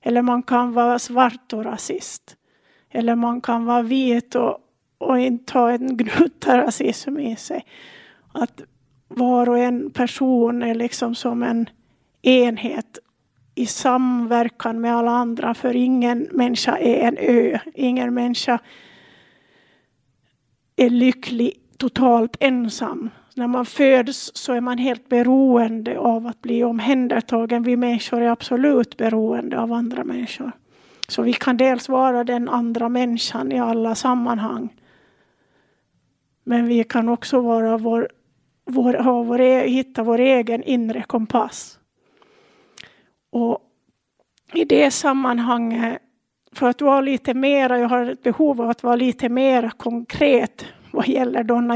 Eller man kan vara svart och rasist. Eller man kan vara vit och, och inte ha en gnutta rasism i sig. Att var och en person är liksom som en enhet i samverkan med alla andra. För ingen människa är en ö. Ingen människa är lycklig totalt ensam när man föds så är man helt beroende av att bli omhändertagen. Vi människor är absolut beroende av andra människor. Så vi kan dels vara den andra människan i alla sammanhang. Men vi kan också vara vår, vår, ha vår, e, hitta vår egen inre kompass. Och i det sammanhanget, för att vara lite mera, jag har ett behov av att vara lite mer konkret vad gäller Donna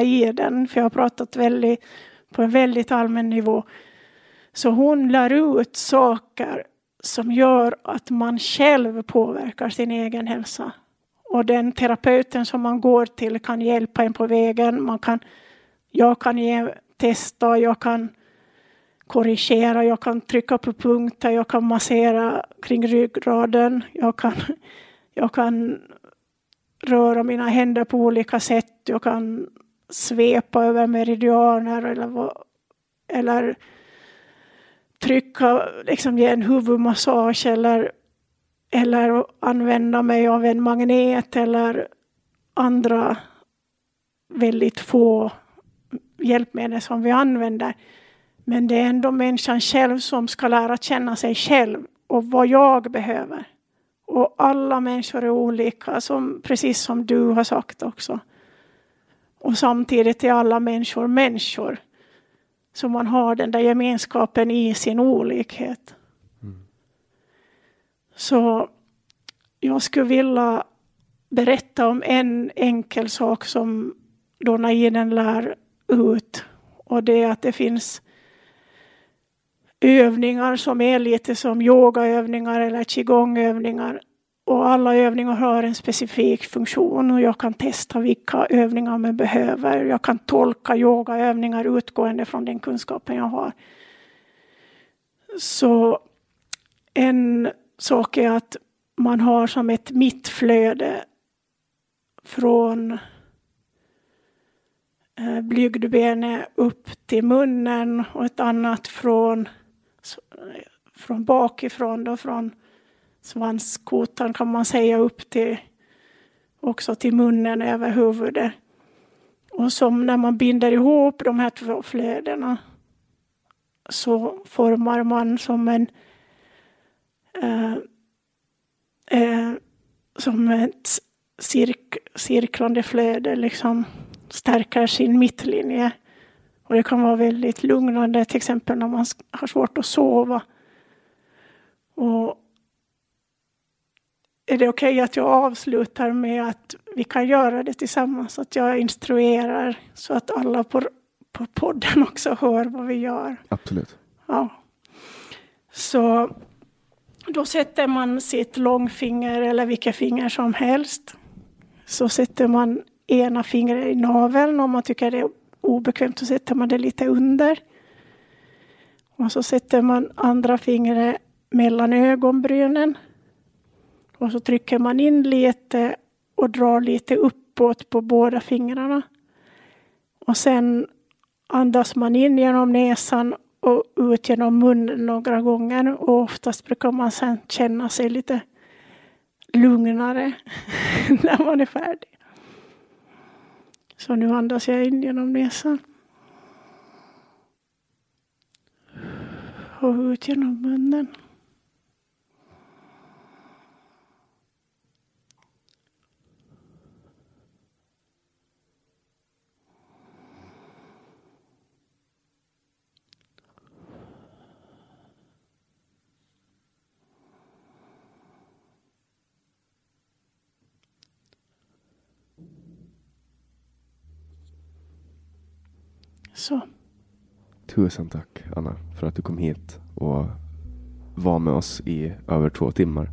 för jag har pratat väldigt, på en väldigt allmän nivå. Så hon lär ut saker som gör att man själv påverkar sin egen hälsa. Och den terapeuten som man går till kan hjälpa en på vägen. Man kan, jag kan ge, testa, jag kan korrigera, jag kan trycka på punkter, jag kan massera kring ryggraden, jag kan, jag kan röra mina händer på olika sätt. Jag kan svepa över meridianer eller, eller trycka, liksom ge en huvudmassage eller, eller använda mig av en magnet eller andra väldigt få hjälpmedel som vi använder. Men det är ändå människan själv som ska lära känna sig själv och vad jag behöver. Och alla människor är olika, som, precis som du har sagt också. Och samtidigt är alla människor människor. Så man har den där gemenskapen i sin olikhet. Mm. Så jag skulle vilja berätta om en enkel sak som Donaiden lär ut. Och det är att det finns övningar som är lite som yogaövningar eller qigongövningar. Och alla övningar har en specifik funktion och jag kan testa vilka övningar man behöver. Jag kan tolka yogaövningar utgående från den kunskapen jag har. Så en sak är att man har som ett mittflöde från Eh, blygdbenet upp till munnen och ett annat från, från bakifrån, då, från svanskotan kan man säga upp till också till munnen över huvudet. Och som när man binder ihop de här två flödena så formar man som en eh, eh, som ett cirk, cirklande flöde liksom stärker sin mittlinje. Och det kan vara väldigt lugnande, till exempel när man har svårt att sova. Och är det okej okay att jag avslutar med att vi kan göra det tillsammans? Att jag instruerar så att alla på, på podden också hör vad vi gör. Absolut. Ja. Så då sätter man sitt långfinger eller vilka finger som helst. Så sätter man ena fingret i naveln. Om man tycker det är obekvämt så sätter man det lite under. Och så sätter man andra fingret mellan ögonbrynen. Och så trycker man in lite och drar lite uppåt på båda fingrarna. Och sen andas man in genom näsan och ut genom munnen några gånger. Och oftast brukar man sen känna sig lite lugnare när man är färdig. Så nu andas jag in genom näsan. Och ut genom munnen. Så. Tusen tack Anna för att du kom hit och var med oss i över två timmar.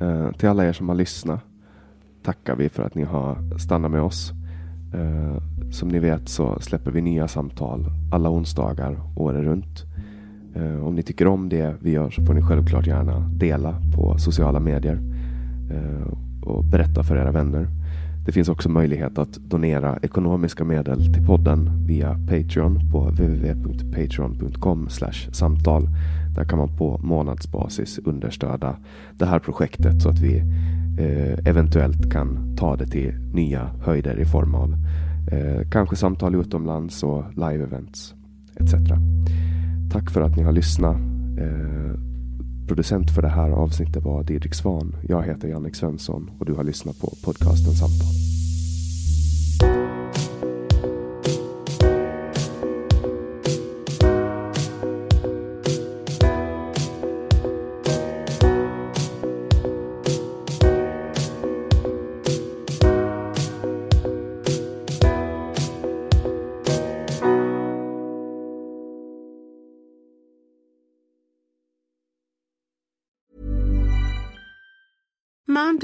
Eh, till alla er som har lyssnat tackar vi för att ni har stannat med oss. Eh, som ni vet så släpper vi nya samtal alla onsdagar året runt. Eh, om ni tycker om det vi gör så får ni självklart gärna dela på sociala medier eh, och berätta för era vänner. Det finns också möjlighet att donera ekonomiska medel till podden via Patreon på www.patreon.com samtal. Där kan man på månadsbasis understöda det här projektet så att vi eh, eventuellt kan ta det till nya höjder i form av eh, kanske samtal utomlands och live-events etc. Tack för att ni har lyssnat. Eh, Producent för det här avsnittet var Didrik Svan. Jag heter Jannik Svensson och du har lyssnat på podcasten Samtal.